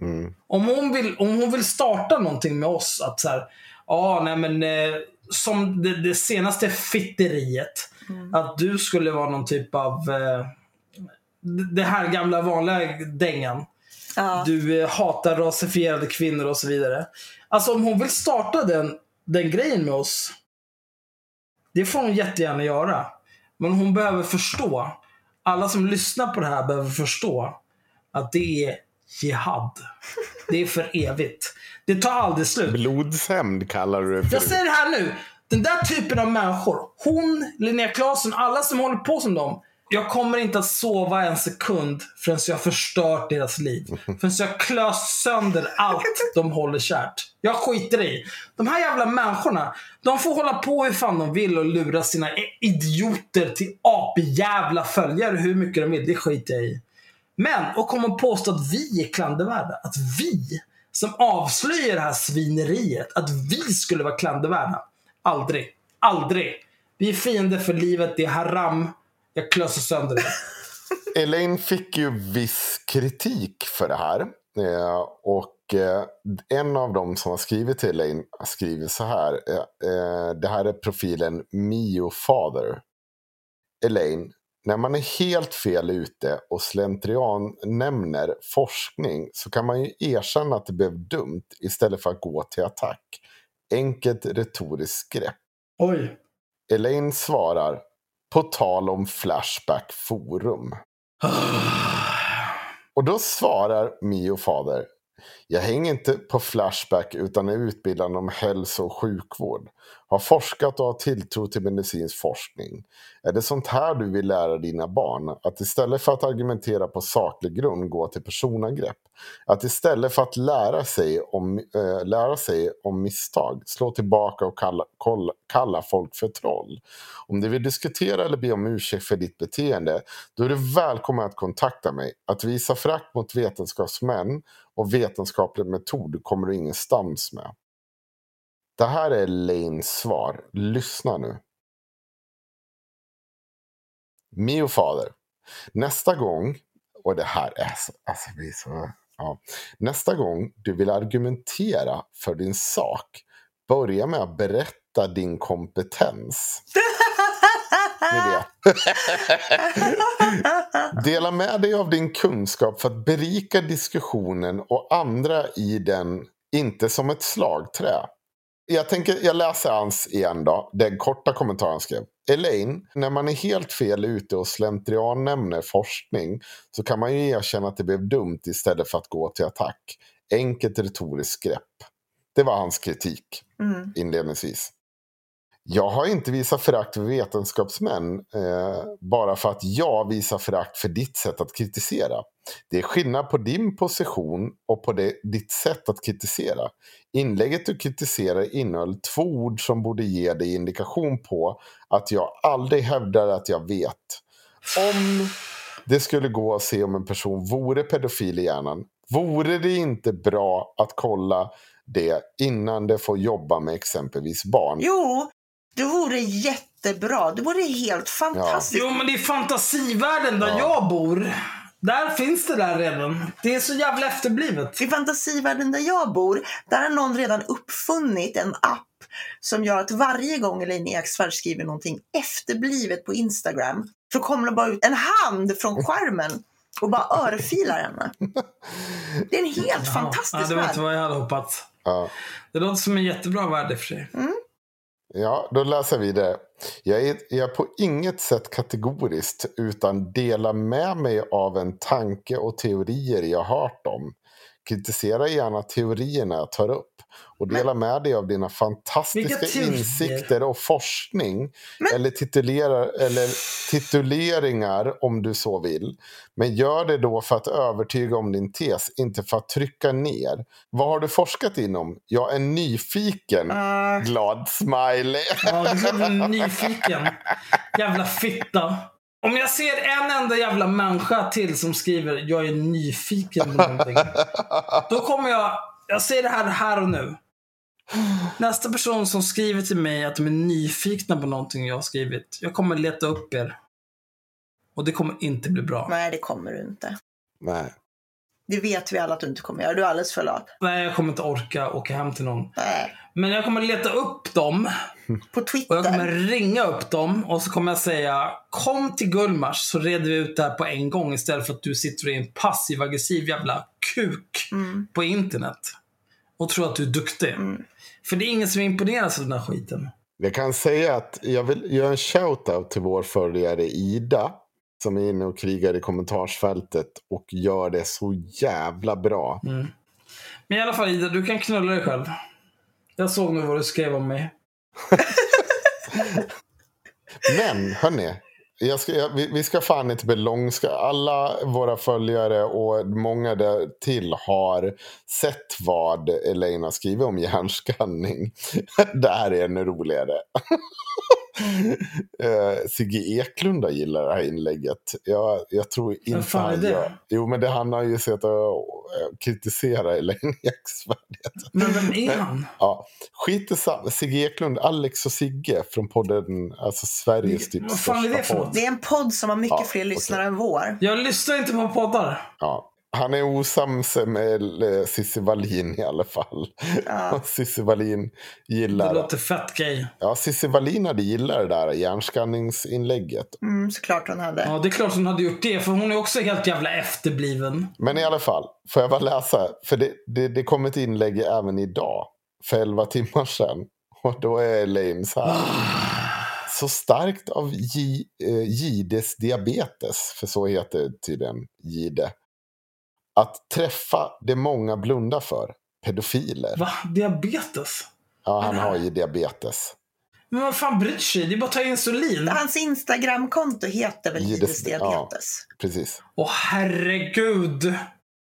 [SPEAKER 3] Mm.
[SPEAKER 1] Om hon vill, om hon vill starta någonting med oss, att så här, ja, nej men eh, som det, det senaste fitteriet. Att du skulle vara någon typ av eh, det- det här gamla vanliga dängan.
[SPEAKER 2] Ja.
[SPEAKER 1] Du eh, hatar rasifierade kvinnor och så vidare. Alltså om hon vill starta den, den grejen med oss. Det får hon jättegärna göra. Men hon behöver förstå. Alla som lyssnar på det här behöver förstå. Att det är jihad. Det är för evigt. Det tar aldrig slut.
[SPEAKER 3] Blodshämnd kallar du det för.
[SPEAKER 1] Jag säger det här nu. Den där typen av människor, hon, Linnea Claesson, alla som håller på som dem. Jag kommer inte att sova en sekund förrän jag har förstört deras liv. (laughs) Förrän jag klöst sönder allt de håller kärt. Jag skiter i. De här jävla människorna, de får hålla på hur fan de vill och lura sina idioter till apjävla följare hur mycket de vill. Det skiter jag i. Men att komma och påstå att vi är klandervärda. Att vi som avslöjar det här svineriet, att vi skulle vara klandervärda. Aldrig. Aldrig. Vi är fiender för livet. Det är haram. Jag klöser sönder det. (laughs)
[SPEAKER 3] Elaine fick ju viss kritik för det här. Eh, och eh, en av dem som har skrivit till Elaine har skrivit så här. Eh, det här är profilen Mio Father. Elaine, när man är helt fel ute och slentrian nämner forskning så kan man ju erkänna att det blev dumt istället för att gå till attack. Enkelt retoriskt grepp.
[SPEAKER 1] Oj.
[SPEAKER 3] Elaine svarar på tal om Flashback Forum. Och då svarar Mio fader. Jag hänger inte på Flashback utan är utbildad om hälso och sjukvård. Har forskat och har tilltro till medicinsk forskning. Är det sånt här du vill lära dina barn? Att istället för att argumentera på saklig grund gå till personangrepp? Att istället för att lära sig om, äh, lära sig om misstag slå tillbaka och kalla, kolla, kalla folk för troll? Om du vill diskutera eller be om ursäkt för ditt beteende då är du välkommen att kontakta mig. Att visa frakt mot vetenskapsmän och vetenskaplig metod kommer du ingenstans med. Det här är Lanes svar. Lyssna nu. Mio fader. Nästa gång, och det här är så, alltså vi är så, ja. Nästa gång du vill argumentera för din sak, börja med att berätta din kompetens. Ni vet. (laughs) Dela med dig av din kunskap för att berika diskussionen och andra i den, inte som ett slagträ. Jag, tänker, jag läser hans igen då, den korta kommentaren han skrev. Elaine, när man är helt fel ute och slentrian nämner forskning så kan man ju erkänna att det blev dumt istället för att gå till attack. Enkelt retoriskt grepp. Det var hans kritik
[SPEAKER 2] Mm.
[SPEAKER 3] inledningsvis. Jag har inte visat förakt för vetenskapsmän eh, bara för att jag visar förakt för ditt sätt att kritisera. Det är skillnad på din position och på det, ditt sätt att kritisera. Inlägget du kritiserar innehöll två ord som borde ge dig indikation på att jag aldrig hävdar att jag vet. Om det skulle gå att se om en person vore pedofil i hjärnan, vore det inte bra att kolla det innan det får jobba med exempelvis barn?
[SPEAKER 2] Jo, det vore jättebra. Det vore helt fantastiskt.
[SPEAKER 1] Jo, men det är fantasivärlden där jag bor. Där finns det där redan. Det är så jävla efterblivet.
[SPEAKER 2] I fantasivärlden där jag bor, där har någon redan uppfunnit en app som gör att varje gång Elaine Eksvärd skriver någonting efterblivet på Instagram så kommer det bara ut en hand från skärmen och bara örfilar henne. Det är en helt
[SPEAKER 1] Ja,
[SPEAKER 2] fantastisk
[SPEAKER 1] det var inte
[SPEAKER 2] värld.
[SPEAKER 1] vad jag hade hoppats.
[SPEAKER 3] Ja.
[SPEAKER 1] Det låter som en jättebra värld i och för sig.
[SPEAKER 3] Ja, då läser vi det. Jag är, jag är på inget sätt kategoriskt utan delar med mig av en tanke och teorier jag hört om. Kritisera gärna teorierna jag tar upp och dela med dig av dina fantastiska insikter och forskning eller, titulerar, eller tituleringar om du så vill. Men gör det då för att övertyga om din tes, inte för att trycka ner. Vad har du forskat inom? Jag är nyfiken.
[SPEAKER 2] Ah.
[SPEAKER 3] Glad smiley.
[SPEAKER 1] Ja, du är nyfiken. Jävla fitta. Om jag ser en enda jävla människa till som skriver jag är nyfiken på någonting. (laughs) Då kommer jag, jag säger det här här och nu. Nästa person som skriver till mig att de är nyfikna på någonting jag har skrivit. Jag kommer leta upp er. Och det kommer inte bli bra.
[SPEAKER 2] Nej, det kommer du inte.
[SPEAKER 3] Nej.
[SPEAKER 2] Det vet vi alla att du inte kommer göra. Du är alldeles för lat.
[SPEAKER 1] Nej, jag kommer inte orka åka hem till någon.
[SPEAKER 2] Nej.
[SPEAKER 1] Men jag kommer leta upp dem
[SPEAKER 2] På
[SPEAKER 1] och jag kommer
[SPEAKER 2] Twitter.
[SPEAKER 1] ringa upp dem och så kommer jag säga Kom till Gullmars så reder vi ut det här på en gång istället för att du sitter i en passiv aggressiv jävla kuk
[SPEAKER 2] Mm.
[SPEAKER 1] på internet. Och tror att du är duktig. För det är ingen som imponeras av den här skiten.
[SPEAKER 3] Jag kan säga att jag vill göra en shout-out till vår följare Ida. Som är inne och krigar i kommentarsfältet och gör det så jävla bra.
[SPEAKER 1] Mm. Men i alla fall Ida, du kan knulla dig själv. Jag såg nu vad du skrev om mig. (laughs)
[SPEAKER 3] Men hörni, jag ska, jag, vi, vi ska fan inte bli långska. Alla våra följare och många där till har sett vad Elena skriver om hjärnskanning. (laughs) det här är ännu roligare. (laughs) uh, (laughs) Sigge Eklunda gillar det här inlägget. Jag, jag tror inte
[SPEAKER 1] fan
[SPEAKER 3] han
[SPEAKER 1] det?
[SPEAKER 3] gör- Jo, men det, han har ju sett och uh, kritisera (laughs) Elena Eksvärd.
[SPEAKER 1] Men vem är han?
[SPEAKER 3] Ja, skit i samma. Sigge Eklund, Alex och Sigge från podden, alltså Sveriges typ
[SPEAKER 1] Vad fan är det för
[SPEAKER 3] podd.
[SPEAKER 2] Det är en podd som har mycket
[SPEAKER 3] Ja,
[SPEAKER 2] fler lyssnare än vår.
[SPEAKER 1] Jag lyssnar inte på poddar.
[SPEAKER 3] Ja. Han är osams med eh, Cissi Wallin i alla fall.
[SPEAKER 2] Ja. (laughs)
[SPEAKER 3] Cissi Wallin
[SPEAKER 1] Det
[SPEAKER 3] gillar...
[SPEAKER 1] låter fett gay.
[SPEAKER 3] Ja, Cissi Wallin hade gillat det där hjärnskanningsinlägget.
[SPEAKER 2] Mm, såklart hon hade.
[SPEAKER 1] Ja, det är klart hon hade gjort det. För hon är också helt jävla efterbliven.
[SPEAKER 3] Men i alla fall, får jag bara läsa? För det, det, det kom ett inlägg även idag, för elva timmar sedan. Och då är Elaine så här. Så starkt av J, eh, Gides diabetes, för så heter tydligen Gide. Att träffa det många blundar för, pedofiler.
[SPEAKER 1] Va? Diabetes?
[SPEAKER 3] Ja, han har ju diabetes.
[SPEAKER 1] Men vad fan bryr sig? Det är bara att ta insulin.
[SPEAKER 2] Hans Instagramkonto heter väl
[SPEAKER 3] Gides-
[SPEAKER 2] Gides
[SPEAKER 3] ja.
[SPEAKER 2] diabetes?
[SPEAKER 3] Precis.
[SPEAKER 1] Åh herregud.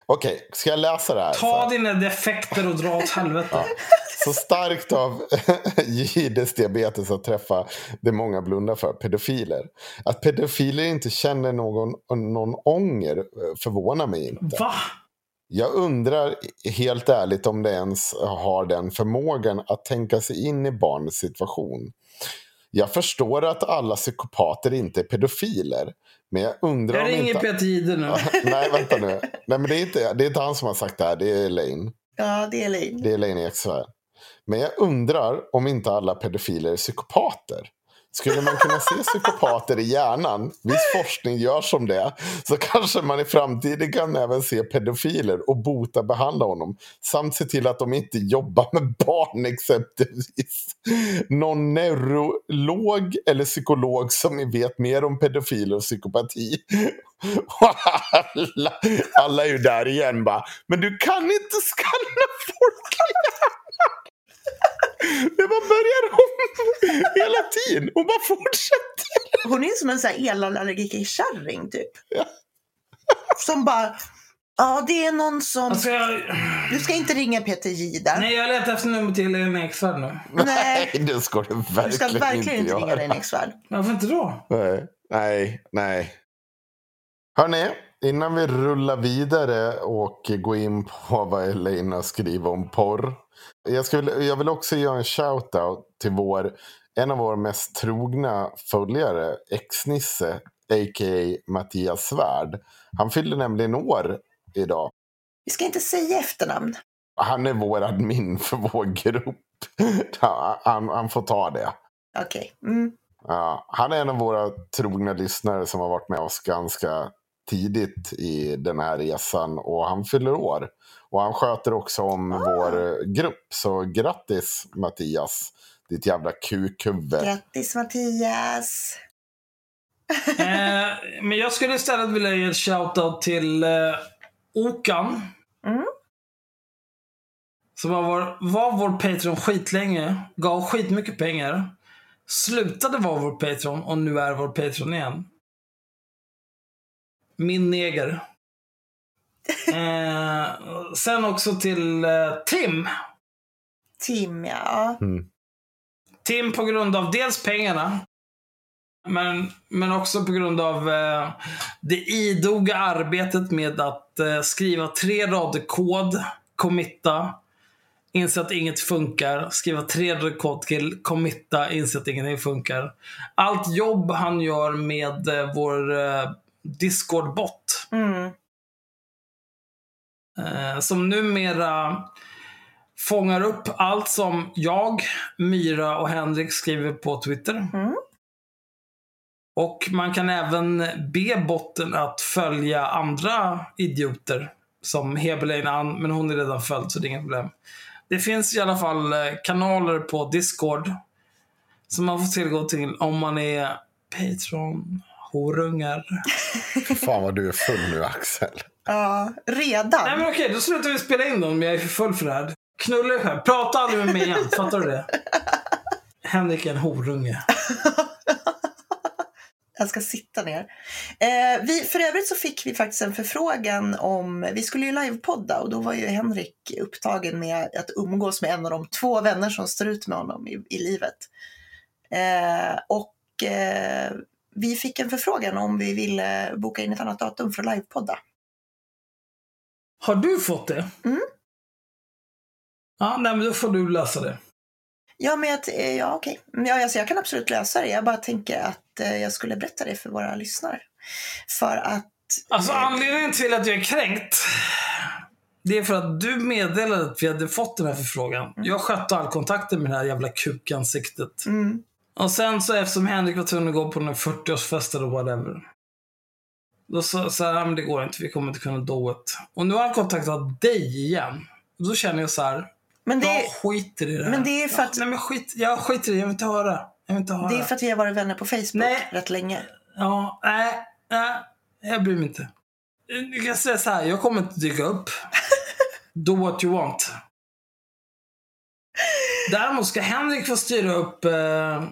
[SPEAKER 3] Okej, ska jag läsa det här? Så
[SPEAKER 1] Ta
[SPEAKER 3] här?
[SPEAKER 1] dina defekter och dra åt helvete.
[SPEAKER 3] Så starkt av (laughs) Gides diabetes att träffa det många blundar för, pedofiler. Att pedofiler inte känner någon, någon ånger eh, förvånar mig inte.
[SPEAKER 1] Va?
[SPEAKER 3] Jag undrar helt ärligt om det ens har den förmågan att tänka sig in i barnets situation. Jag förstår att alla psykopater inte är pedofiler. Men jag undrar
[SPEAKER 1] Jag
[SPEAKER 3] om
[SPEAKER 1] ringer
[SPEAKER 3] inte...
[SPEAKER 1] Peter Jihde nu. (laughs)
[SPEAKER 3] Nej, vänta nu. Nej, men det är, inte, det är inte han som har sagt det här, det är Elaine.
[SPEAKER 2] Ja, det är Elaine.
[SPEAKER 3] Det är Elaine Eksvärd. Men jag undrar om inte alla pedofiler är psykopater. Skulle man kunna se psykopater i hjärnan, viss forskning görs om det, så kanske man i framtiden kan även se pedofiler och bota behandla honom. Samt se till att de inte jobbar med barn exempelvis. Någon neurolog eller psykolog som vet mer om pedofiler och psykopati. Och alla, alla är ju där igen bara, men du kan inte skanna folk i hjärnan. Det bara börjar om hela tiden och bara fortsätter.
[SPEAKER 2] Hon är som en sån här elallergiker-kärring typ.
[SPEAKER 3] Ja.
[SPEAKER 2] Som bara, ja det är någon som,
[SPEAKER 1] Alltså jag...
[SPEAKER 2] du ska inte ringa Peter Jihde.
[SPEAKER 1] Nej, jag letar efter nummer till Helena Eksvärd nu.
[SPEAKER 2] Nej. (laughs)
[SPEAKER 3] det ska du verkligen,
[SPEAKER 2] Du ska verkligen inte ringa
[SPEAKER 3] göra.
[SPEAKER 2] Elaine Eksvärd.
[SPEAKER 1] Varför inte då?
[SPEAKER 3] Nej, nej, nej. Hörni, innan vi rullar vidare och går in på vad Elina skriver om porr. Jag, skulle, jag vill också göra en shout-out till vår, en av våra mest trogna följare, ex-Nisse, a.k.a. Mattias Svärd. Han fyllde nämligen år idag.
[SPEAKER 2] Vi ska inte säga efternamn.
[SPEAKER 3] Han är vår admin för vår grupp. Han, han får ta det.
[SPEAKER 2] Okej. Mm.
[SPEAKER 3] Ja, han är en av våra trogna lyssnare som har varit med oss ganska tidigt i den här resan och han fyller år. Och han sköter också om vår eh, grupp. Så grattis Mattias, ditt jävla kukhuvud.
[SPEAKER 2] Grattis Mattias. (laughs)
[SPEAKER 1] Eh, men jag skulle istället vilja ge en shoutout till eh, Okan.
[SPEAKER 2] Mm.
[SPEAKER 1] Som var vår, var vår Patreon skitlänge. Gav skitmycket pengar. Slutade vara vår Patreon och nu är vår Patreon igen. Min neger. Eh, sen också till eh, Tim.
[SPEAKER 2] Tim, ja.
[SPEAKER 3] Mm.
[SPEAKER 1] Tim på grund av dels pengarna. Men, men också på grund av eh, det idoga arbetet med att eh, skriva tre rader kod, committa, inse att inget funkar, skriva tre rader kod till committa, inse att ingenting funkar. Allt jobb han gör med eh, vår eh, Discord-bot.
[SPEAKER 2] Mm.
[SPEAKER 1] Eh, som numera fångar upp allt som jag, Myra och Henrik skriver på Twitter.
[SPEAKER 2] Mm.
[SPEAKER 1] Och man kan även be botten att följa andra idioter. Som Hebelein Ann, men hon är redan följt så det är inget problem. Det finns i alla fall eh, kanaler på Discord. Som man får tillgång till om man är Patreon horungar.
[SPEAKER 3] Fan vad du är full nu Axel.
[SPEAKER 2] Ja, redan.
[SPEAKER 1] Nej men okej, då slutar vi spela in dem jag är för full för det här. Knulla dig själv. Prata aldrig med mig igen. (laughs) Fattar du det? Henrik är en horunge. (laughs)
[SPEAKER 2] Jag ska sitta ner. Eh, vi, för övrigt så fick vi faktiskt en förfrågan om, vi skulle ju livepodda och då var ju Henrik upptagen med att umgås med en av de två vänner som står ut med honom i, i livet. Eh, och eh, vi fick en förfrågan om vi ville boka in ett annat datum för att livepodda.
[SPEAKER 1] Har du fått det?
[SPEAKER 2] Mm.
[SPEAKER 1] Ja, nej men då får du lösa det.
[SPEAKER 2] Ja, men att, eh, ja, okej. Ja, alltså, jag kan absolut lösa det. Jag bara tänker att eh, jag skulle berätta det för våra lyssnare. För att...
[SPEAKER 1] Alltså anledningen till att jag är kränkt. Det är för att du meddelade att vi hade fått den här förfrågan. Jag skötte all kontakten med det här jävla kukansiktet.
[SPEAKER 2] Mm,
[SPEAKER 1] Och sen så eftersom Henrik var tvungen att gå på den 40-årsfesten och whatever. Då sa så här, men det går inte, vi kommer inte kunna do it. Och nu har han kontaktat dig igen. Och då känner jag så här,
[SPEAKER 2] men det,
[SPEAKER 1] jag skiter i det här.
[SPEAKER 2] men det är för att-
[SPEAKER 1] Ja, nej men skit, jag skiter i det, jag vill inte höra. Jag vill inte höra.
[SPEAKER 2] det är för att vi har varit vänner på Facebook
[SPEAKER 1] Nej.
[SPEAKER 2] rätt länge.
[SPEAKER 1] Ja, nej, nej, jag bryr mig inte. Jag kan säga så här, jag kommer inte dyka upp. Do what you want. Däremot ska Henrik få styra upp eh,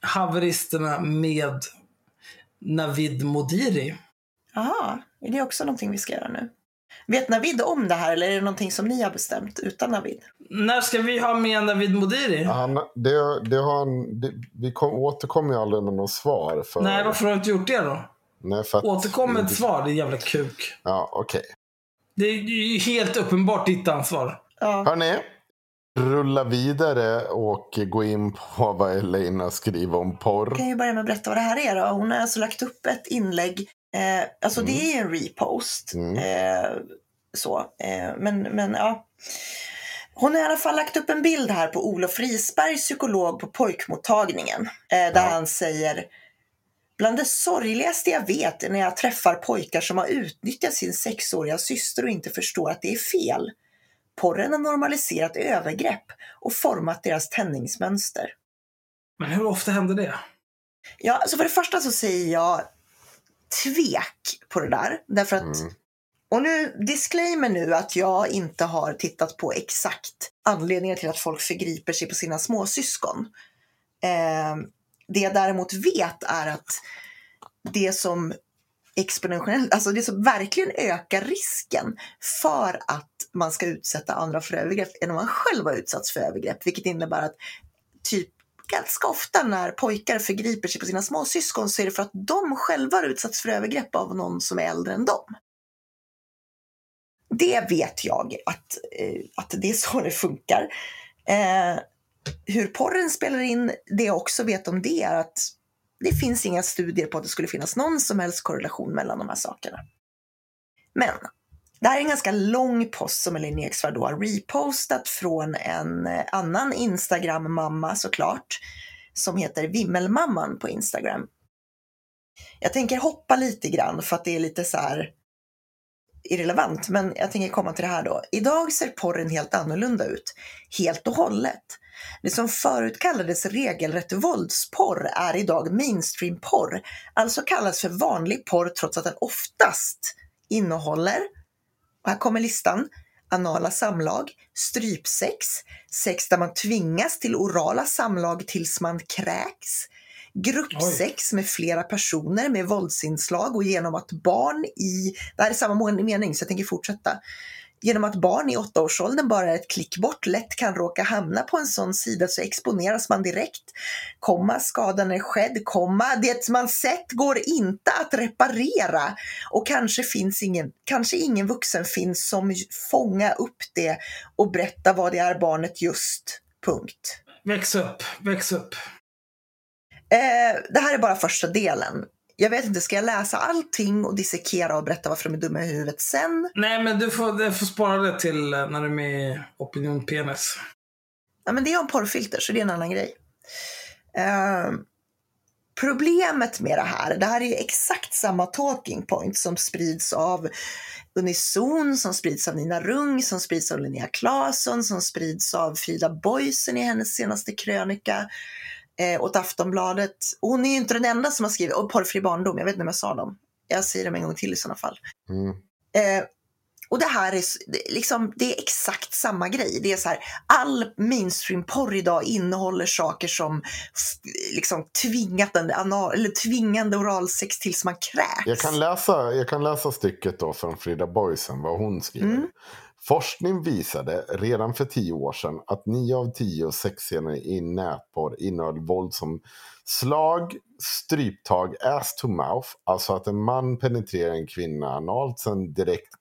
[SPEAKER 1] haveristerna med Navid Modiri.
[SPEAKER 2] Jaha, är det också någonting vi ska göra nu? Vet Navid om det här eller är det någonting som ni har bestämt utan Navid?
[SPEAKER 1] När ska vi ha med Navid Modiri?
[SPEAKER 3] Han, det, det har han, det, vi kom, återkommer ju aldrig med något svar. För,
[SPEAKER 1] Nej, varför har du inte gjort det då?
[SPEAKER 3] Nej, för att,
[SPEAKER 1] Återkom med ett svar, din jävla kuk.
[SPEAKER 3] Ja, okej.
[SPEAKER 1] Det är ju helt uppenbart ditt ansvar.
[SPEAKER 2] Ja,
[SPEAKER 3] Hörni, rulla vidare och gå in på (laughs) vad Elena skriver om porr.
[SPEAKER 2] jag kan ju börja med att berätta vad det här är. Då. Hon har alltså lagt upp ett inlägg. Eh, alltså det är ju en repost.
[SPEAKER 3] Mm.
[SPEAKER 2] Eh, så, eh, men, men ja. Hon har i alla fall lagt upp en bild här på Olof Risberg, psykolog på pojkmottagningen. Eh, där
[SPEAKER 3] Ja.
[SPEAKER 2] han säger Bland det sorgligaste jag vet är när jag träffar pojkar som har utnyttjat sin sexåriga syster och inte förstår att det är fel. Porren har normaliserat övergrepp och format deras tändningsmönster.
[SPEAKER 1] Men hur ofta händer det?
[SPEAKER 2] Ja, alltså för det första så säger jag tvek på det där. Därför att,
[SPEAKER 3] Mm.
[SPEAKER 2] och nu, disclaimer nu att jag inte har tittat på exakt anledningar till att folk förgriper sig på sina småsyskon. Eh, det jag däremot vet är att det som exponentiellt, alltså det som verkligen ökar risken för att man ska utsätta andra för övergrepp är när man själv har utsatts för övergrepp, vilket innebär att typ ganska ofta när pojkar förgriper sig på sina småsyskon så är det för att de själva har utsatts för övergrepp av någon som är äldre än dem. Det vet jag att, eh, att det är så det funkar. Eh, hur porren spelar in, det jag också vet om det är att det finns inga studier på att det skulle finnas någon som helst korrelation mellan de här sakerna. Men det här är en ganska lång post som Elin Eksvärd då har repostat från en eh, annan Instagram-mamma såklart, som heter Vimmelmamman på Instagram. Jag tänker hoppa lite grann för att det är lite så här irrelevant, men jag tänker komma till det här då. Idag ser porren helt annorlunda ut, helt och hållet. Det som förut kallades regelrätt våldsporr är idag mainstream-porr, alltså kallas för vanlig porr trots att den oftast innehåller, och här kommer listan, anala samlag, strypsex, sex där man tvingas till orala samlag tills man kräks, gruppsex med flera personer med våldsinslag och genom att barn i, det här är samma mening så jag tänker fortsätta, Genom att barn i åttaårsåldern bara är ett klick bort lätt kan råka hamna på en sån sida så exponeras man direkt. Komma, skadan är skedd, komma, det man sett går inte att reparera. Och kanske finns ingen, kanske ingen vuxen finns som fånga upp det och berätta vad det är barnet just. Punkt.
[SPEAKER 1] Väx upp, väx upp.
[SPEAKER 2] Eh, det här är bara första delen. Jag vet inte, ska jag läsa allting och dissekera och berätta varför de är dumma i huvudet sen?
[SPEAKER 1] Nej, men du får, du får spara det till eh, när du är med i Opinion Penis.
[SPEAKER 2] Ja, men det är om porrfilter, så det är en annan grej. Eh, problemet med det här, det här är ju exakt samma talking point som sprids av Unison, som sprids av Nina Rung, som sprids av Linnea Claesson, som sprids av Frida Boysen i hennes senaste krönika. Eh, åt Aftonbladet. Hon är ju inte den enda som har skrivit, och Porrfri barndom, jag vet inte om jag sa dem. Jag säger dem en gång till i sådana fall.
[SPEAKER 3] Mm.
[SPEAKER 2] Eh, och det här är liksom, det är exakt samma grej. Det är så här, all mainstream-porr idag innehåller saker som liksom tvingat en, anal, eller tvingande oralsex tills man kräks.
[SPEAKER 3] Jag, kan läsa, jag kan läsa stycket då från Frida Boysen, vad hon skriver.
[SPEAKER 2] Mm.
[SPEAKER 3] Forskning visade redan för tio år sedan att nio av tio sexscener i nätporr innehöll våld som slag, stryptag, ass to mouth, alltså att en man penetrerar en kvinna analt sen direkt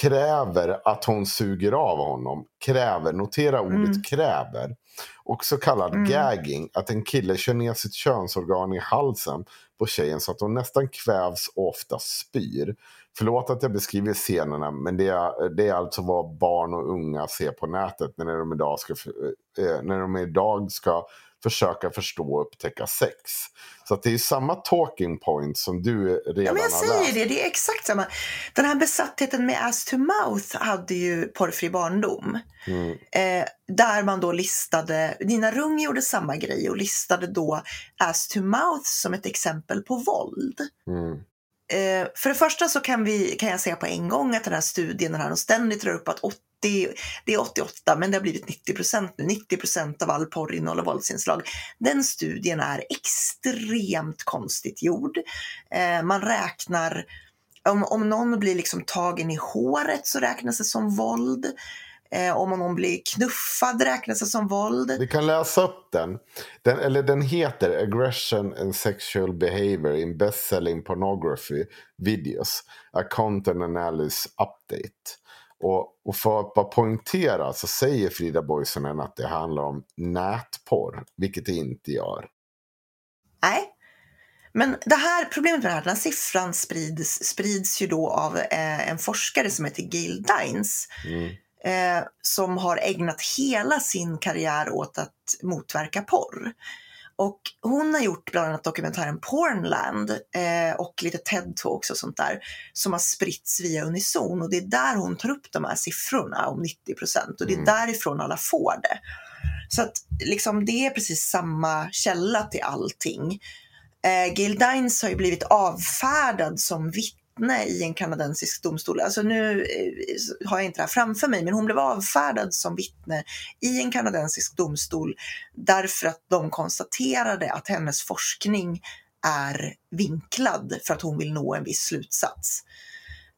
[SPEAKER 3] kräver att hon suger av honom. Kräver, notera ordet
[SPEAKER 2] Mm.
[SPEAKER 3] kräver. Och så kallad
[SPEAKER 2] Mm.
[SPEAKER 3] gagging, att en kille kör ner sitt könsorgan i halsen på tjejen så att hon nästan kvävs och ofta spyr. Förlåt att jag beskriver scenerna, men det är, det är alltså vad barn och unga ser på nätet när de idag ska, eh, när de idag ska försöka förstå och upptäcka sex. Så att det är samma talking point som du redan
[SPEAKER 2] Ja, men jag
[SPEAKER 3] har
[SPEAKER 2] säger
[SPEAKER 3] läst.
[SPEAKER 2] det, det är exakt samma. Den här besattheten med ass to mouth hade ju Porrfri barndom.
[SPEAKER 3] Mm.
[SPEAKER 2] Eh, där man då listade, Nina Rung gjorde samma grej och listade då ass to mouth som ett exempel på våld.
[SPEAKER 3] Mm.
[SPEAKER 2] Eh, för det första så kan, vi, kan jag säga på en gång att den här studien, den här de ständigt drar upp att 80, det är 88 men det har blivit 90 procent nu. 90 procent av all porr innehåller våldsinslag. Den studien är extremt konstigt gjord. Eh, man räknar, om, om någon blir liksom tagen i håret så räknas det som våld. Eh, om någon blir knuffad räknas det som våld.
[SPEAKER 3] Vi kan läsa upp den. den. Eller den heter Aggression and Sexual Behavior in Best-Selling Pornography Videos. A Content Analysis Update. Och, och för att bara poängtera så säger Frida Boisonen att det handlar om nätporr. Vilket det inte gör.
[SPEAKER 2] Nej. Men det här problemet med den här, siffran sprids, sprids ju då av eh, en forskare som heter Gail Dines.
[SPEAKER 3] Mm.
[SPEAKER 2] Eh, som har ägnat hela sin karriär åt att motverka porr. Och hon har gjort bland annat dokumentären Pornland eh, och lite TED-talks och sånt där som har spritts via Unison och det är där hon tar upp de här siffrorna om 90 procent och det är
[SPEAKER 3] Mm.
[SPEAKER 2] därifrån alla får det. Så att liksom, det är precis samma källa till allting. Eh, Gail Dines har ju blivit avfärdad som vittne i en kanadensisk domstol. Alltså nu eh, har jag inte det här framför mig, men hon blev avfärdad som vittne i en kanadensisk domstol därför att de konstaterade att hennes forskning är vinklad för att hon vill nå en viss slutsats.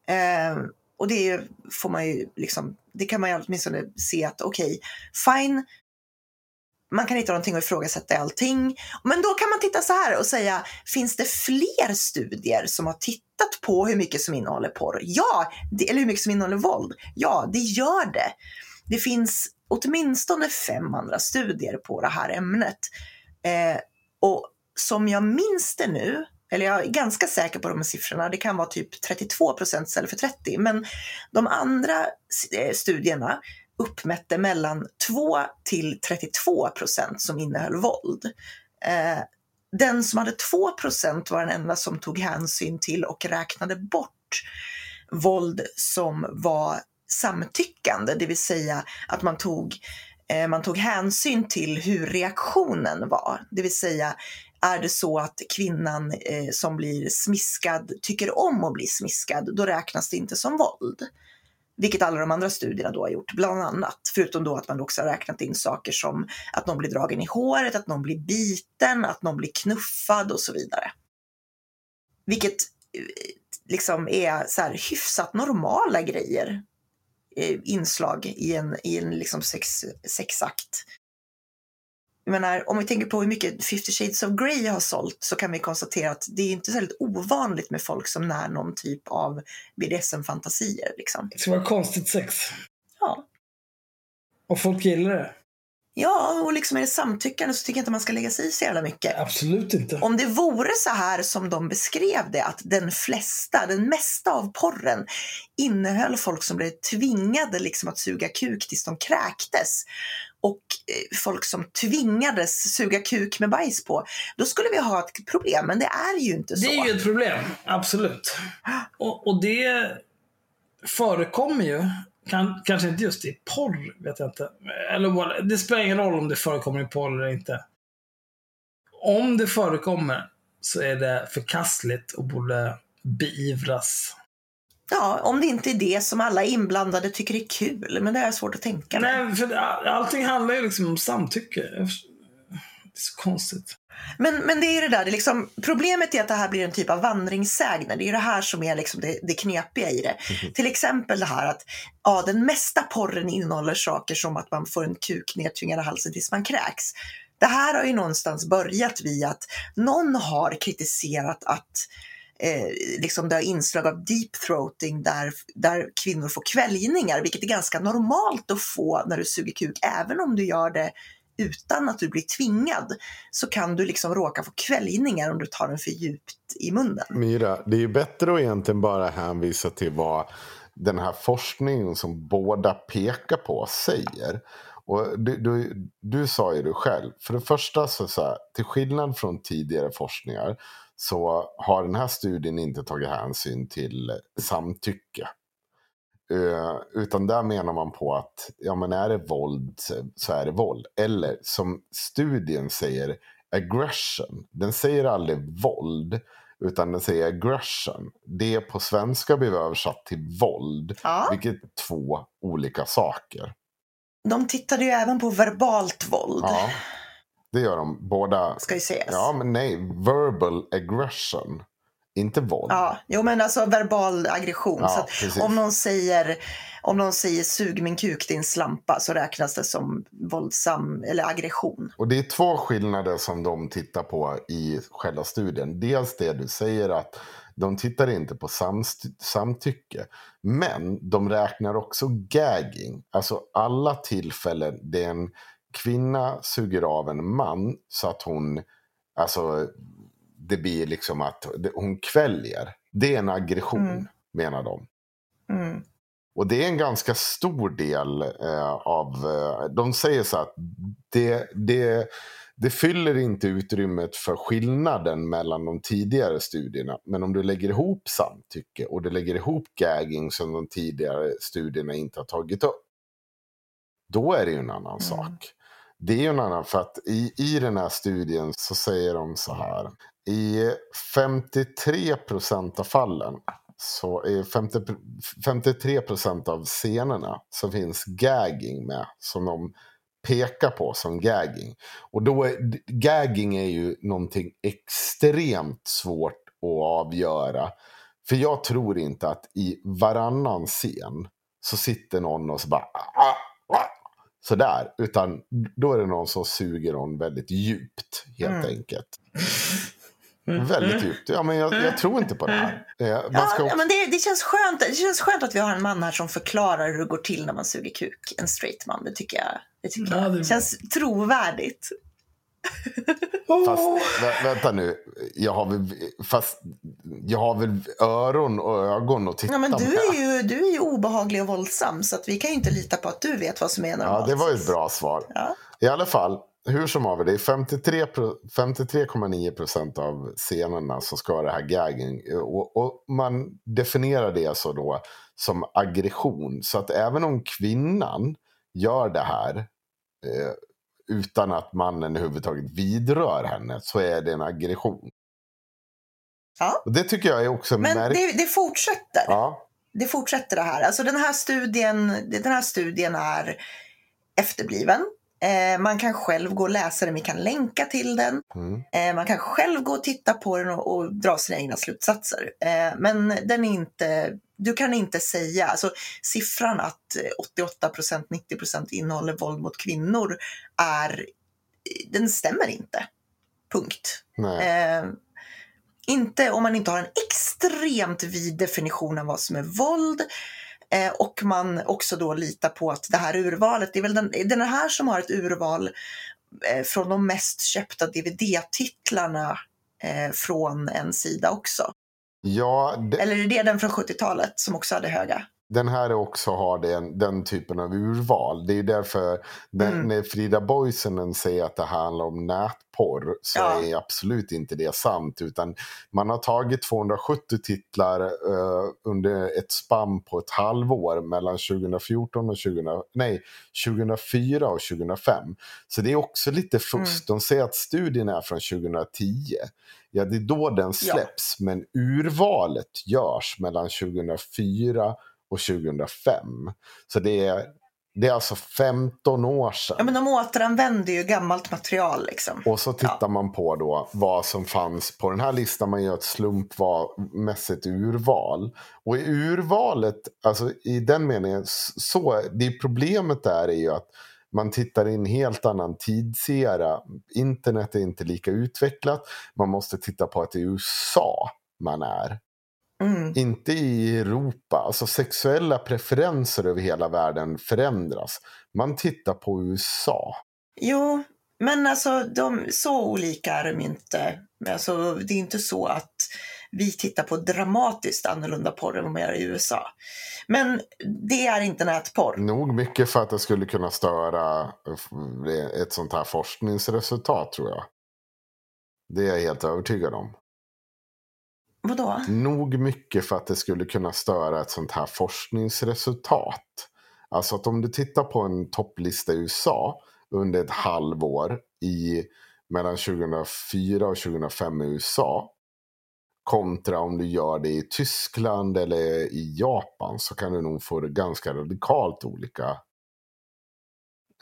[SPEAKER 2] Eh, och det får man ju liksom, det kan man ju åtminstone se att okej, fine, man kan hitta någonting att ifrågasätta i allting. Men då kan man titta så här och säga, finns det fler studier som har tittat på hur mycket som innehåller porr? Ja, det, eller hur mycket som innehåller våld? Ja, det gör det. Det finns åtminstone fem andra studier på det här ämnet. Eh, och som jag minns det nu, eller jag är ganska säker på de här siffrorna, det kan vara typ 32 procent istället för 30, men de andra eh, studierna uppmätte mellan 2 till 32 procent som innehöll våld. Eh, den som hade 2 procent var den enda som tog hänsyn till och räknade bort våld som var samtyckande, det vill säga att man tog, eh, man tog hänsyn till hur reaktionen var. Det vill säga, är det så att kvinnan eh, som blir smiskad tycker om att bli smiskad, då räknas det inte som våld. Vilket alla de andra studierna då har gjort, bland annat. Förutom då att man också har räknat in saker som att någon blir dragen i håret, att någon blir biten, att någon blir knuffad och så vidare. Vilket eh, liksom är så här hyfsat normala grejer. Eh, inslag i en, i en liksom sex, sexakt. Jag menar, om vi tänker på hur mycket 50 shades of Grey har sålt så kan vi konstatera att det är inte särskilt ovanligt med folk som när någon typ av BDSM-fantasier. Liksom.
[SPEAKER 1] Det ska vara konstigt sex.
[SPEAKER 2] Ja.
[SPEAKER 1] Och folk gillar det.
[SPEAKER 2] ja, och liksom är det samtyckande så tycker jag inte man ska lägga sig i så jävla mycket.
[SPEAKER 1] Absolut inte.
[SPEAKER 2] Om det vore så här som de beskrev det, att den flesta, den mesta av porren innehöll folk som blev tvingade liksom att suga kuk tills de kräktes och eh, folk som tvingades suga kuk med bajs på, då skulle vi ha ett problem. Men det är ju inte så.
[SPEAKER 1] Det är ju ett problem, absolut. (gasps) Och, och det förekommer ju. Kan, kanske inte just i porr, vet jag inte. Eller, det spelar ingen roll om det förekommer i porr eller inte. om det förekommer så är det förkastligt och borde beivras.
[SPEAKER 2] Ja, om det inte är det som alla inblandade tycker är kul, men det är svårt att tänka mig.
[SPEAKER 1] Nej, för allting handlar ju liksom om samtycke. Det är så konstigt.
[SPEAKER 2] Men, men det är det där, det är liksom, problemet är att det här blir en typ av vandringssägner. Det är ju det här som är liksom det, det knepiga i det. Till exempel det här att ja, den mesta porren innehåller saker som att man får en kuk nedtvingad i halsen tills man kräks. Det här har ju någonstans börjat vid att någon har kritiserat att eh, liksom det har inslag av deep throating där, där kvinnor får kväljningar, vilket är ganska normalt att få när du suger kuk, även om du gör det utan att du blir tvingad så kan du liksom råka få kväljningar om du tar den för djupt i munnen.
[SPEAKER 3] Myra, det är ju bättre att egentligen bara hänvisa till vad den här forskningen som båda pekar på säger. Och du, du, du sa ju det själv. För det första, så, så här, till skillnad från tidigare forskningar så har den här studien inte tagit hänsyn till samtycke. Eh, utan där menar man på att ja, men är det våld så är det våld. Eller som studien säger, aggression. Den säger aldrig våld, utan den säger aggression. Det på svenska blir översatt till våld,
[SPEAKER 2] Ja.
[SPEAKER 3] vilket är två olika saker.
[SPEAKER 2] De tittade ju även på verbalt våld,
[SPEAKER 3] Ja, det gör de båda.
[SPEAKER 2] ska ju sägas.
[SPEAKER 3] Ja, men nej, verbal aggression, inte våld.
[SPEAKER 2] Ja, jo men alltså verbal aggression.
[SPEAKER 3] Ja,
[SPEAKER 2] så att
[SPEAKER 3] precis.
[SPEAKER 2] om någon säger om någon säger sug min kuk din slampa så räknas det som våldsam eller aggression.
[SPEAKER 3] Och det är två skillnader som de tittar på i själva studien. Dels det du säger att de tittar inte på samtycke. Men de räknar också gagging. Alltså alla tillfällen där en kvinna suger av en man så att hon, alltså det blir liksom att hon kväljer. Det är en aggression
[SPEAKER 2] Mm.
[SPEAKER 3] menar de.
[SPEAKER 2] Mm.
[SPEAKER 3] Och det är en ganska stor del eh, av... Eh, de säger så att det, det, det fyller inte utrymmet för skillnaden mellan de tidigare studierna. Men om du lägger ihop samtycke och du lägger ihop gagging som de tidigare studierna inte har tagit upp. Då är det ju en annan sak. Det är ju en annan, för att i, i den här studien så säger de så här. I 53 procent av fallen så är 50, 53 procent av scenerna så finns gagging med som de pekar på som gagging. Och då är, gagging är ju någonting extremt svårt att avgöra. För jag tror inte att i varannan scen så sitter någon och så bara ah, ah, sådär. Utan då är det någon som suger någon väldigt djupt helt
[SPEAKER 2] Mm.
[SPEAKER 3] enkelt. (laughs) Väldigt djupt. Ja, men jag, jag tror inte på det här. (laughs) Eh, Man
[SPEAKER 2] Ja,
[SPEAKER 3] ska
[SPEAKER 2] ja, men det, det, känns skönt, det känns skönt att vi har en man här som förklarar hur det går till när man suger kuk. En straight man, det tycker jag. Det tycker
[SPEAKER 1] Ja,
[SPEAKER 2] jag.
[SPEAKER 1] det-
[SPEAKER 2] känns trovärdigt.
[SPEAKER 3] Fast vä- vänta nu, jag har väl, fast jag har väl öron och ögon att titta
[SPEAKER 2] Ja, men du
[SPEAKER 3] med.
[SPEAKER 2] är, ju, du är ju obehaglig och våldsam så att vi kan ju inte lita på att du vet vad som är normalt.
[SPEAKER 3] Ja, det var ju ett bra svar.
[SPEAKER 2] Ja.
[SPEAKER 3] I alla fall, hur som haver, det är 53 pro- 53,9 procent av scenerna som ska ha det här gagging. Och, och man definierar det så då som aggression. Så att även om kvinnan gör det här eh, utan att mannen överhuvudtaget vidrör henne så är det en aggression.
[SPEAKER 2] Ja.
[SPEAKER 3] Och det tycker jag är också
[SPEAKER 2] Men
[SPEAKER 3] märkligt.
[SPEAKER 2] det, det fortsätter.
[SPEAKER 3] Ja,
[SPEAKER 2] Det fortsätter det här. Alltså den här studien, den här studien är efterbliven. Eh, man kan själv gå och läsa den, vi kan länka till den.
[SPEAKER 3] mm.
[SPEAKER 2] Eh, man kan själv gå och titta på den och, och dra sina egna slutsatser. Eh, men den är inte, du kan inte säga, alltså siffran att eh, 88% 90% innehåller våld mot kvinnor är, den stämmer inte. Punkt.
[SPEAKER 3] nej.
[SPEAKER 2] Eh, inte om man inte har en extremt vid definition av vad som är våld. Eh, och man också då litar på att det här urvalet, det är väl den, den här som har ett urval eh, från de mest köpta DVD-titlarna eh, från en sida också.
[SPEAKER 3] Ja, det,
[SPEAKER 2] Eller är det den från 70-talet som också hade höga?
[SPEAKER 3] den här också har den, den typen av urval. Det är därför när,
[SPEAKER 2] Mm.
[SPEAKER 3] när Frida Boisenen säger att det handlar om nätporr så
[SPEAKER 2] Ja.
[SPEAKER 3] är absolut inte det sant. Utan man har tagit 270 titlar eh, under ett spann på ett halvår mellan 2014 och 2000, nej, 2004 och 2005. Så det är också lite fusk. De säger att studien är från 2010. Ja, det är då den släpps. Men urvalet görs mellan 2004 och 2005. Så det är, det är alltså 15 år sedan.
[SPEAKER 2] Ja, men de återanvänder ju gammalt material liksom.
[SPEAKER 3] Och så tittar man på då vad som fanns på den här listan. Man gör ett slumpmässigt urval. Och i urvalet, alltså i den meningen, så det problemet där är ju att man tittar i en helt annan tidsera. Internet är inte lika utvecklat. Man måste titta på att det är USA man är.
[SPEAKER 2] Mm.
[SPEAKER 3] Inte i Europa. Alltså sexuella preferenser över hela världen förändras. Man tittar på USA.
[SPEAKER 2] Jo, men alltså de, så olika är de inte. Alltså, det är inte så att vi tittar på dramatiskt annorlunda porr än vad man gör i USA. Men det är inte nätporr.
[SPEAKER 3] Nog mycket för att det skulle kunna störa eh, ett sånt här forskningsresultat tror jag. Det är jag helt övertygad om.
[SPEAKER 2] Vadå?
[SPEAKER 3] Nog mycket för att det skulle kunna störa ett sånt här forskningsresultat. Alltså att om du tittar på en topplista i USA under ett halvår i mellan 2004 och 2005 i USA kontra om du gör det i Tyskland eller i Japan så kan du nog få ganska radikalt olika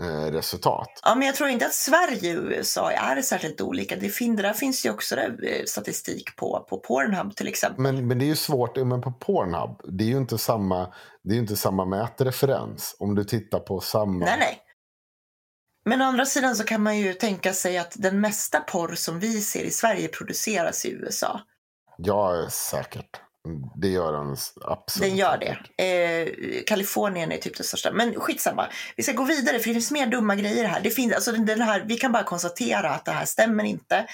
[SPEAKER 3] eh, resultat.
[SPEAKER 2] Ja, men jag tror inte att Sverige och USA är särskilt olika. Det fin, där finns ju också eh, statistik på, på Pornhub till exempel.
[SPEAKER 3] Men, men det är ju svårt, men på Pornhub, det är ju inte samma, det är inte samma mätreferens. Om du tittar på samma...
[SPEAKER 2] Nej, nej. Men å andra sidan så kan man ju tänka sig att den mesta porr som vi ser i Sverige produceras i USA.
[SPEAKER 3] Ja, säkert. Det gör den absolut.
[SPEAKER 2] Den gör det. Eh, Kalifornien är typ det största. Men skitsamma. Vi ska gå vidare för det finns mer dumma grejer här. Det finns, alltså den, den här vi kan bara konstatera att det här stämmer inte.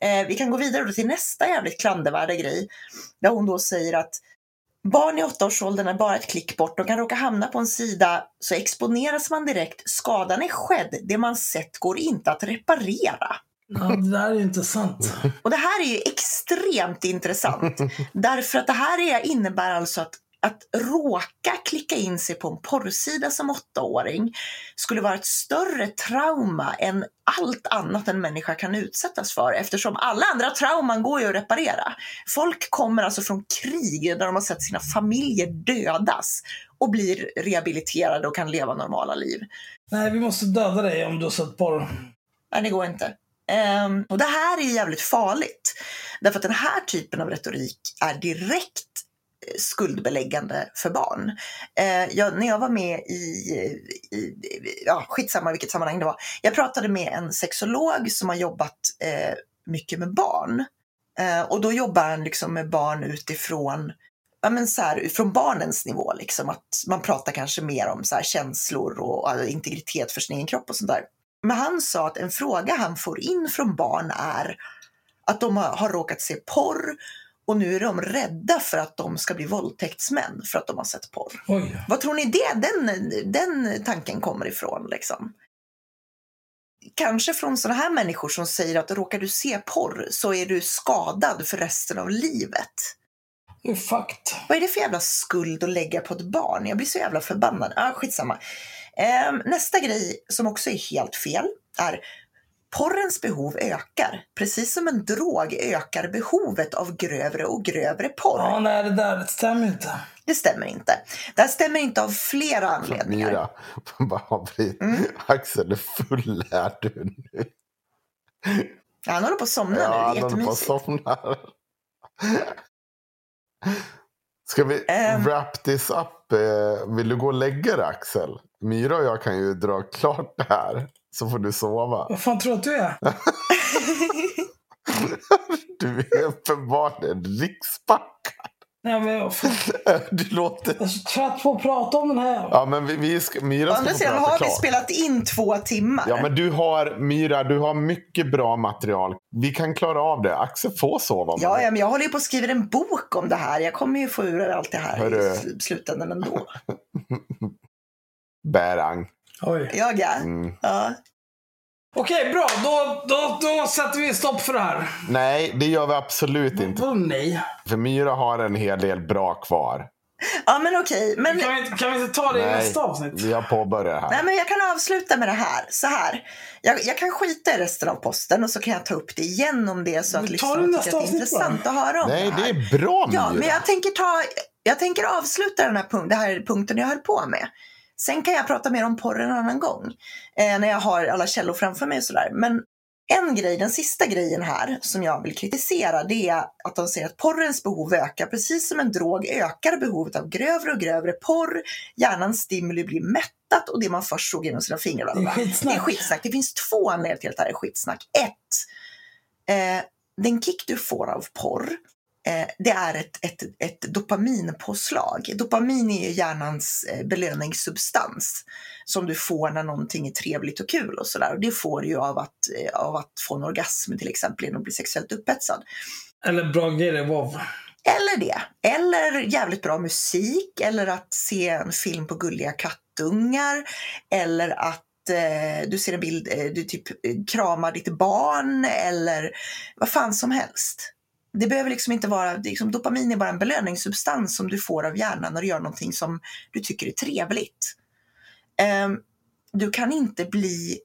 [SPEAKER 2] Eh, vi kan gå vidare till nästa jävligt klandervärda grej. Där hon då säger att barn i åttaårsåldern är bara ett klick bort. De kan råka hamna på en sida så exponeras man direkt. Skadan är skedd. Det man sett går inte att reparera.
[SPEAKER 1] Ja, det där är ju inte sant.
[SPEAKER 2] Och det här är ju extremt intressant. Därför att det här är, innebär alltså att, att råka klicka in sig på en porrsida som åttaåring skulle vara ett större trauma än allt annat en människa kan utsättas för eftersom alla andra trauman går ju att reparera. Folk kommer alltså från krig där de har sett sina familjer dödas och blir rehabiliterade och kan leva normala liv.
[SPEAKER 1] Nej, vi måste döda dig om du har sett porr.
[SPEAKER 2] Nej, det går inte. Um, och det här är jävligt farligt. Därför att den här typen av retorik är direkt eh, skuldbeläggande för barn. Eh, jag, när jag var med i, i, ja skitsamma vilket sammanhang det var. Jag pratade med en sexolog som har jobbat eh, mycket med barn. Eh, och då jobbar han liksom med barn utifrån ja, men så här, från barnens nivå. Liksom, att man pratar kanske mer om så här, känslor och, och integritet för sin egen kropp och sånt där. Men han sa att en fråga han får in från barn är att de har, råkat se porr och nu är de rädda för att de ska bli våldtäktsmän för att de har sett porr.
[SPEAKER 1] Oj.
[SPEAKER 2] Vad tror ni det, den, den tanken kommer ifrån? Liksom? Kanske från sådana här människor som säger att råkar du se porr så är du skadad för resten av livet.
[SPEAKER 1] Det är fucked.
[SPEAKER 2] Vad är det för jävla skuld att lägga på ett barn? Jag blir så jävla förbannad. Ah, skitsamma. Ehm, nästa grej som också är helt fel är porrens behov ökar. Precis som en drog ökar behovet av grövre och grövre porr.
[SPEAKER 1] Ja, nej, det där det stämmer inte.
[SPEAKER 2] Det stämmer inte. Det här stämmer inte av flera anledningar.
[SPEAKER 3] Bara avbryt. (laughs)
[SPEAKER 2] Mm.
[SPEAKER 3] Axel, hur full är du nu?
[SPEAKER 2] Han håller på att somna
[SPEAKER 3] Ja,
[SPEAKER 2] nu.
[SPEAKER 3] han
[SPEAKER 2] Det är
[SPEAKER 3] håller på att
[SPEAKER 2] jättemysigt.
[SPEAKER 3] somna. Ska vi
[SPEAKER 2] Ehm.
[SPEAKER 3] wrap this up? Eh, Vill du gå och lägga dig Axel? Myra och jag kan ju dra klart det här. Så får du sova.
[SPEAKER 1] Vad fan tror du att du är? (laughs)
[SPEAKER 3] Du är uppenbarligen rikspackad.
[SPEAKER 1] Nej, men jag, (laughs)
[SPEAKER 3] Du låter...
[SPEAKER 1] jag är så trött på att prata om den här.
[SPEAKER 3] Ja, men vi, vi ska, Myra ska få prata
[SPEAKER 2] har vi
[SPEAKER 3] klart.
[SPEAKER 2] spelat in två timmar.
[SPEAKER 3] Ja, men du har, Myra, du har mycket bra material. Vi kan klara av det. Axel får sova. om
[SPEAKER 2] Ja, ja, men jag håller ju på att skriva en bok om det här. Jag kommer ju få ur allt det här
[SPEAKER 3] Hörru.
[SPEAKER 2] i sl- slutändan ändå. (laughs)
[SPEAKER 3] Bärang.
[SPEAKER 1] Oj.
[SPEAKER 2] Jag ja.
[SPEAKER 3] Mm.
[SPEAKER 2] ja.
[SPEAKER 1] Okej, bra. Då, då, då sätter vi stopp för det här.
[SPEAKER 3] Nej, det gör vi absolut inte.
[SPEAKER 1] Vadå nej?
[SPEAKER 3] För Myra har en hel del bra kvar.
[SPEAKER 2] Ja, men okej. Men,
[SPEAKER 1] Kan vi, inte- kan vi inte ta det i nästa avsnitt?
[SPEAKER 3] vi har påbörjat här.
[SPEAKER 2] nej, men jag kan avsluta med det här. Så här. Jag, jag kan skita i resten av posten och så kan jag ta upp det igen om det är så att
[SPEAKER 1] det
[SPEAKER 2] lyssnarna tycker att det är intressant att höra om
[SPEAKER 3] Nej,
[SPEAKER 2] det här.
[SPEAKER 3] det är bra Myra.
[SPEAKER 2] Ja, men jag tänker, ta, jag tänker avsluta den här, punkt, det här punkten jag höll på med. Sen kan jag prata mer om porr en annan gång. Eh, när jag har alla källor framför mig och sådär. Men en grej, den sista grejen här som jag vill kritisera det är att de säger att porrens behov ökar. Precis som en drog ökar behovet av grövre och grövre porr. Hjärnans stimuli blir mättat och det man först såg genom sina fingrar. bla,
[SPEAKER 1] Det är skitsnack.
[SPEAKER 2] Det är skitsnack. Det finns två anledningar till att det här är skitsnack. Ett, eh, den kick du får av porr det är ett, ett, ett dopaminpåslag. Dopamin är ju hjärnans eh, belöningssubstans som du får när någonting är trevligt och kul och sådär. Det får du ju av att, eh, av att få en orgasm till exempel genom att bli sexuellt upphetsad.
[SPEAKER 1] Eller bra grejer WoW.
[SPEAKER 2] Eller det. Eller jävligt bra musik. Eller att se en film på gulliga kattungar. Eller att eh, du ser en bild, eh, du typ eh, kramar ditt barn. Eller vad fan som helst. Det behöver liksom inte vara, liksom, dopamin är bara en belöningssubstans som du får av hjärnan när du gör någonting som du tycker är trevligt. Um, du kan inte bli,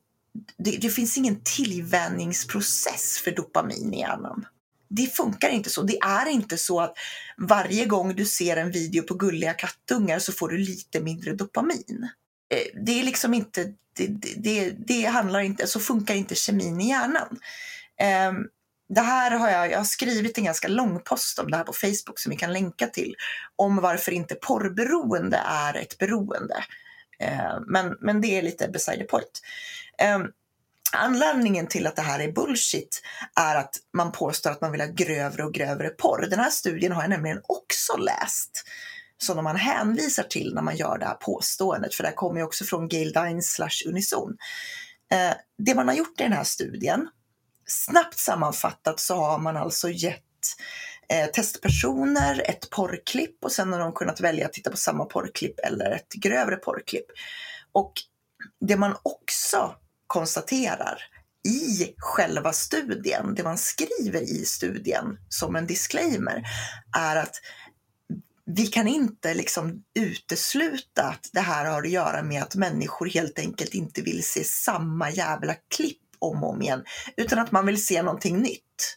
[SPEAKER 2] det, det finns ingen tillvänjningsprocess för dopamin i hjärnan det funkar inte så. Det är inte så att varje gång du ser en video på gulliga kattungar så får du lite mindre dopamin. Eh, det är liksom inte, det, det, det, det handlar inte, så funkar inte kemin i hjärnan. Um, det här har jag, jag har skrivit en ganska lång post om det här på Facebook som vi kan länka till. Om varför inte porrberoende är ett beroende. Eh, Men, men det är lite beside the point. Eh, Anledningen till att det här är bullshit är att man påstår att man vill ha grövre och grövre porr. Den här studien har jag nämligen också läst. Som man hänvisar till när man gör det här påståendet. För det här kommer ju också från Gail Dines slash Unison. Eh, det man har gjort i den här studien, snabbt sammanfattat så har man alltså gett eh, testpersoner ett porrklipp och sen har de kunnat välja att titta på samma porrklipp eller ett grövre porrklipp. Och det man också konstaterar i själva studien, det man skriver i studien som en disclaimer, är att vi kan inte liksom utesluta att det här har att göra med att människor helt enkelt inte vill se samma jävla klipp om och om igen, utan att man vill se någonting nytt.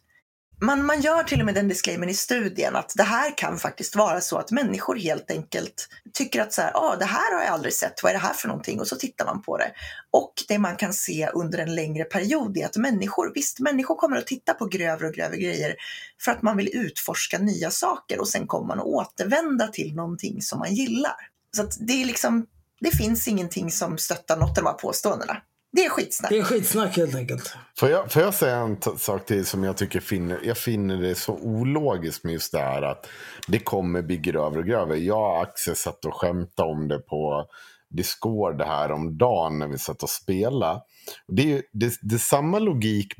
[SPEAKER 2] Man, man gör till och med den disclaimern i studien att det här kan faktiskt vara så att människor helt enkelt tycker att så här, ah, det här har jag aldrig sett, vad är det här för någonting? Och så tittar man på det. Och det man kan se under en längre period är att människor, visst människor kommer att titta på grövre och grövre grejer för att man vill utforska nya saker och sen kommer man att återvända till någonting som man gillar. Så att det är liksom, det finns ingenting som stöttar något av de här påståendena. Det är skitsnack.
[SPEAKER 1] Det är skitsnack helt enkelt.
[SPEAKER 3] Får jag, får jag säga en t- sak till som jag tycker finner, jag finner det så ologiskt med just det här att det kommer bli grövre och grövre. Jag och Axel satt och skämtade om det på Discord här om dagen när vi satt och spelade. Det är, ju- det, det är samma logik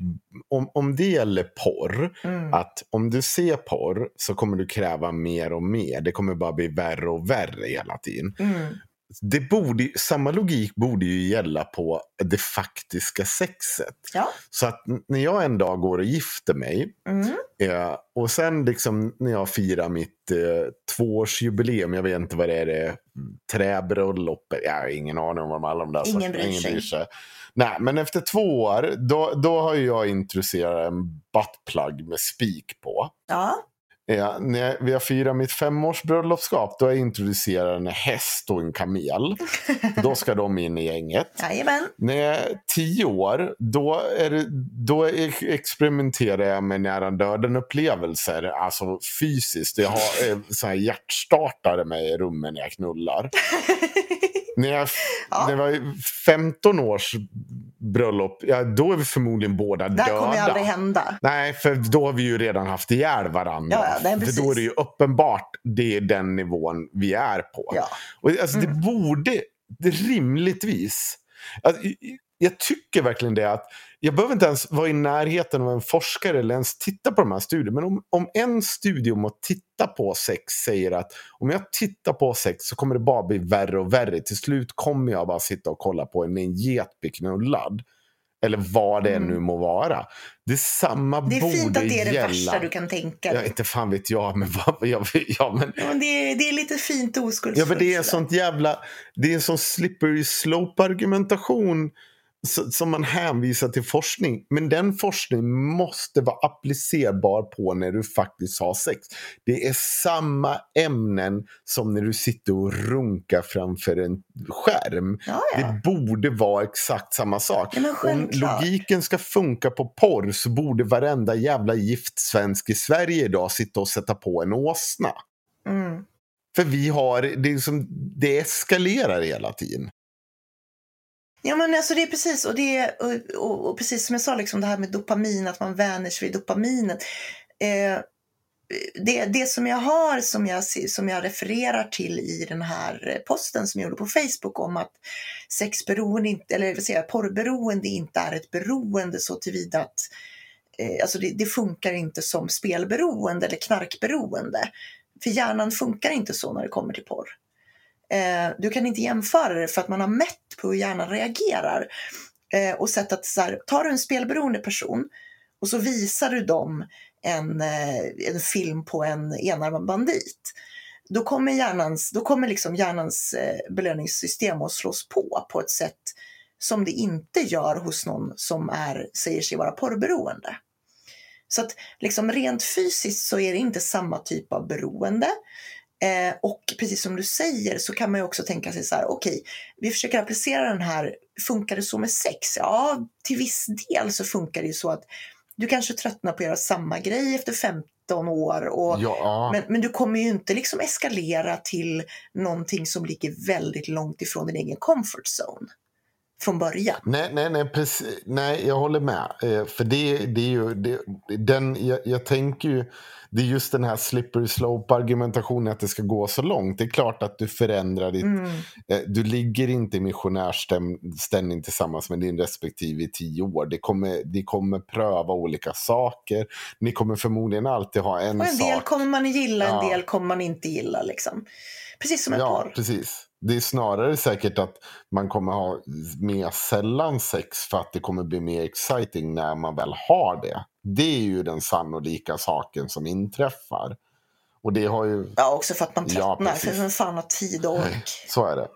[SPEAKER 3] om, om det gäller porr.
[SPEAKER 2] Mm.
[SPEAKER 3] Att om du ser porr så kommer du kräva mer och mer. Det kommer bara bli värre och värre hela tiden
[SPEAKER 2] Mm.
[SPEAKER 3] Det borde, samma logik borde ju gälla på det faktiska sexet.
[SPEAKER 2] Ja.
[SPEAKER 3] Så att när jag en dag går och gifter mig
[SPEAKER 2] Mm.
[SPEAKER 3] eh, och sen liksom när jag firar mitt eh, tvåårsjubileum, jag vet inte vad det är, det, träbröllop, jag har ingen aning om alla de där
[SPEAKER 2] Ingen
[SPEAKER 3] sakerna.
[SPEAKER 2] bryr sig.
[SPEAKER 3] Nej, men efter två år, då, då har jag introducerat en buttplug med spik på.
[SPEAKER 2] Ja.
[SPEAKER 3] Ja, när vi har firat mitt femårsbröllopskap, då jag introducerat en häst och en kamel. då ska de in i gänget. (laughs)
[SPEAKER 2] Jajamän.
[SPEAKER 3] När jag är tio år, då, det, då ex- experimenterar jag med nära döden-upplevelser. Alltså fysiskt. Jag har eh, så här hjärtstartare med i rummen när jag knullar. (laughs) när, jag, (laughs)
[SPEAKER 2] Ja.
[SPEAKER 3] jag var 15 års bröllop, ja, då är vi förmodligen båda
[SPEAKER 2] Det
[SPEAKER 3] döda.
[SPEAKER 2] här kommer ju aldrig hända.
[SPEAKER 3] Nej, för då har vi ju redan haft ihjäl varandra.
[SPEAKER 2] Ja, nej,
[SPEAKER 3] för då är det ju uppenbart det är den nivån vi är på.
[SPEAKER 2] Ja.
[SPEAKER 3] Och alltså,
[SPEAKER 2] Mm.
[SPEAKER 3] det borde det rimligtvis... Alltså, jag tycker verkligen det att jag behöver inte ens vara i närheten av en forskare eller ens titta på de här studierna. Men om, om en studie om att titta på sex säger att om jag tittar på sex så kommer det bara bli värre och värre. Till slut kommer jag bara sitta och kolla på en, en get bli knullad. Eller vad det
[SPEAKER 2] Mm.
[SPEAKER 3] nu må vara. Det är samma
[SPEAKER 2] Det är fint att det är det
[SPEAKER 3] gälla.
[SPEAKER 2] värsta du kan tänka
[SPEAKER 3] Ja,
[SPEAKER 2] dig.
[SPEAKER 3] inte fan vet jag, men, (laughs) vad, jag, ja, men
[SPEAKER 2] Ja, men det, är, det är lite fint och
[SPEAKER 3] Ja,
[SPEAKER 2] oskuldsfullt.
[SPEAKER 3] men det är sånt jävla... Det är en sån slippery slope-argumentation som man hänvisar till forskning. Men den forskningen måste vara applicerbar på när du faktiskt har sex. Det är samma ämnen som när du sitter och runkar framför en skärm.
[SPEAKER 2] Ja, ja.
[SPEAKER 3] Det borde vara exakt samma sak.
[SPEAKER 2] Ja,
[SPEAKER 3] Om logiken ska funka på porr så borde varenda jävla gift svensk i Sverige idag sitta och sätta på en åsna.
[SPEAKER 2] Mm.
[SPEAKER 3] För vi har, det, är som, det eskalerar hela tiden.
[SPEAKER 2] Ja men alltså det är precis, och, det, är- och, och, och precis som jag sa, liksom det här med dopamin, att man vänjer sig vid dopaminet. Eh, det, det som jag har, som jag, som jag refererar till i den här posten som jag gjorde på Facebook om att sexberoende, inte, eller vad porrberoende inte är ett beroende så tillvida att eh, alltså det, det funkar inte som spelberoende eller knarkberoende. För hjärnan funkar inte så när det kommer till porr. Eh, du kan inte jämföra det för att man har mätt på hur hjärnan reagerar. Eh, och sett att så här, tar du en spelberoende person och så visar du dem en, eh, en film på en enarmad bandit. Då kommer, hjärnans, då kommer liksom hjärnans eh, belöningssystem att slås på på ett sätt som det inte gör hos någon som är, säger sig vara porrberoende. Så att liksom rent fysiskt så är det inte samma typ av beroende. Eh, och precis som du säger så kan man ju också tänka sig så här, okej, vi försöker applicera den här, funkar det så med sex? Ja, till viss del så funkar det ju så att du kanske tröttnar på att göra samma grej efter 15 år och
[SPEAKER 3] Ja,
[SPEAKER 2] men, men du kommer ju inte liksom eskalera till någonting som ligger väldigt långt ifrån din egen comfort zone från början.
[SPEAKER 3] nej, nej, nej, precis, nej, jag håller med. Eh, för det, det är ju, det, den, jag, jag tänker ju, det är just den här slippery slope-argumentationen att det ska gå så långt. Det är klart att du förändrar ditt,
[SPEAKER 2] Mm.
[SPEAKER 3] eh, du ligger inte i missionärställning tillsammans med din respektive i tio år. Det kommer, de kommer pröva olika saker. Ni kommer förmodligen alltid ha en,
[SPEAKER 2] Och en del
[SPEAKER 3] sak.
[SPEAKER 2] kommer man gilla, en
[SPEAKER 3] Ja.
[SPEAKER 2] del kommer man inte gilla. Liksom. Precis som en
[SPEAKER 3] Ja,
[SPEAKER 2] porr.
[SPEAKER 3] precis. Det är snarare säkert att man kommer ha mer sällan sex för att det kommer bli mer exciting när man väl har det. Det är ju den sannolika saken som inträffar. Och det har ju...
[SPEAKER 2] Ja, också för att man
[SPEAKER 3] Ja,
[SPEAKER 2] tröttnar.
[SPEAKER 3] precis.
[SPEAKER 2] för vem fan har tid och ork?
[SPEAKER 3] Så är det.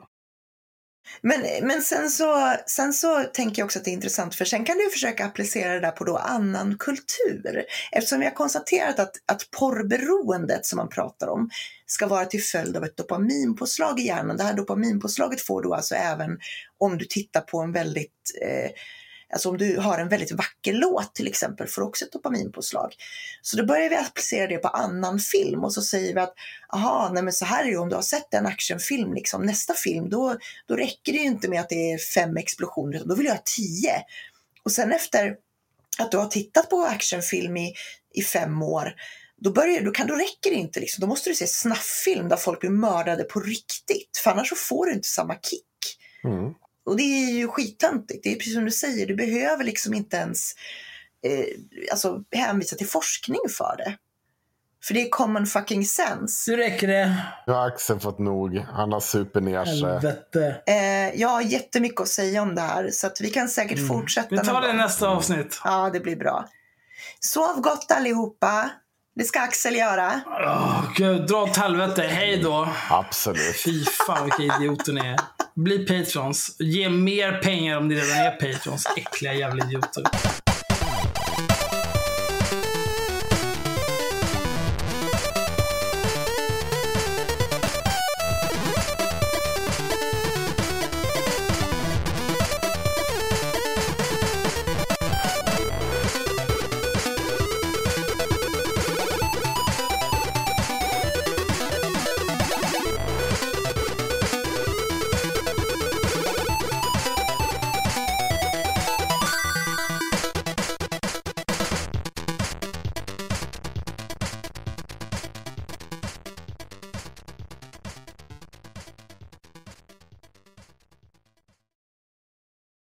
[SPEAKER 2] Men, men sen, så, sen så tänker jag också att det är intressant för sen kan du försöka applicera det där på då annan kultur. Eftersom vi har konstaterat att, att porrberoendet som man pratar om ska vara till följd av ett dopaminpåslag i hjärnan. Det här dopaminpåslaget får du alltså även om du tittar på en väldigt eh, Alltså om du har en väldigt vacker låt till exempel får du också ett dopaminpåslag. Så då börjar vi applicera det på annan film och så säger vi att aha, nej men så här är det om du har sett en actionfilm, liksom, nästa film då, då räcker det ju inte med att det är fem explosioner, utan då vill jag ha tio. Och sen efter att du har tittat på actionfilm i, i fem år, då, börjar, då, kan, då räcker det inte. Liksom. Då måste du se snafffilm där folk blir mördade på riktigt, för annars så får du inte samma kick.
[SPEAKER 3] Mm.
[SPEAKER 2] Och det är ju skittöntigt. Det är precis som du säger, du behöver liksom inte ens eh, alltså, hänvisa till forskning för det. För det är common fucking sense.
[SPEAKER 1] Nu räcker det.
[SPEAKER 3] Nu har Axel fått nog. Han har super ner sig.
[SPEAKER 1] Helvete.
[SPEAKER 2] Eh, jag har jättemycket att säga om det här så att vi kan säkert fortsätta.
[SPEAKER 1] Mm. Vi tar det i nästa avsnitt.
[SPEAKER 2] Ja, det blir bra. Sov gott allihopa. Det ska Axel göra.
[SPEAKER 1] Åh, gud, dra åt helvete. Hej då.
[SPEAKER 3] Absolut.
[SPEAKER 1] Fy fan vilka idioter ni är. Bli patrons. Ge mer pengar om ni redan är patrons. Äckliga jävla idioter.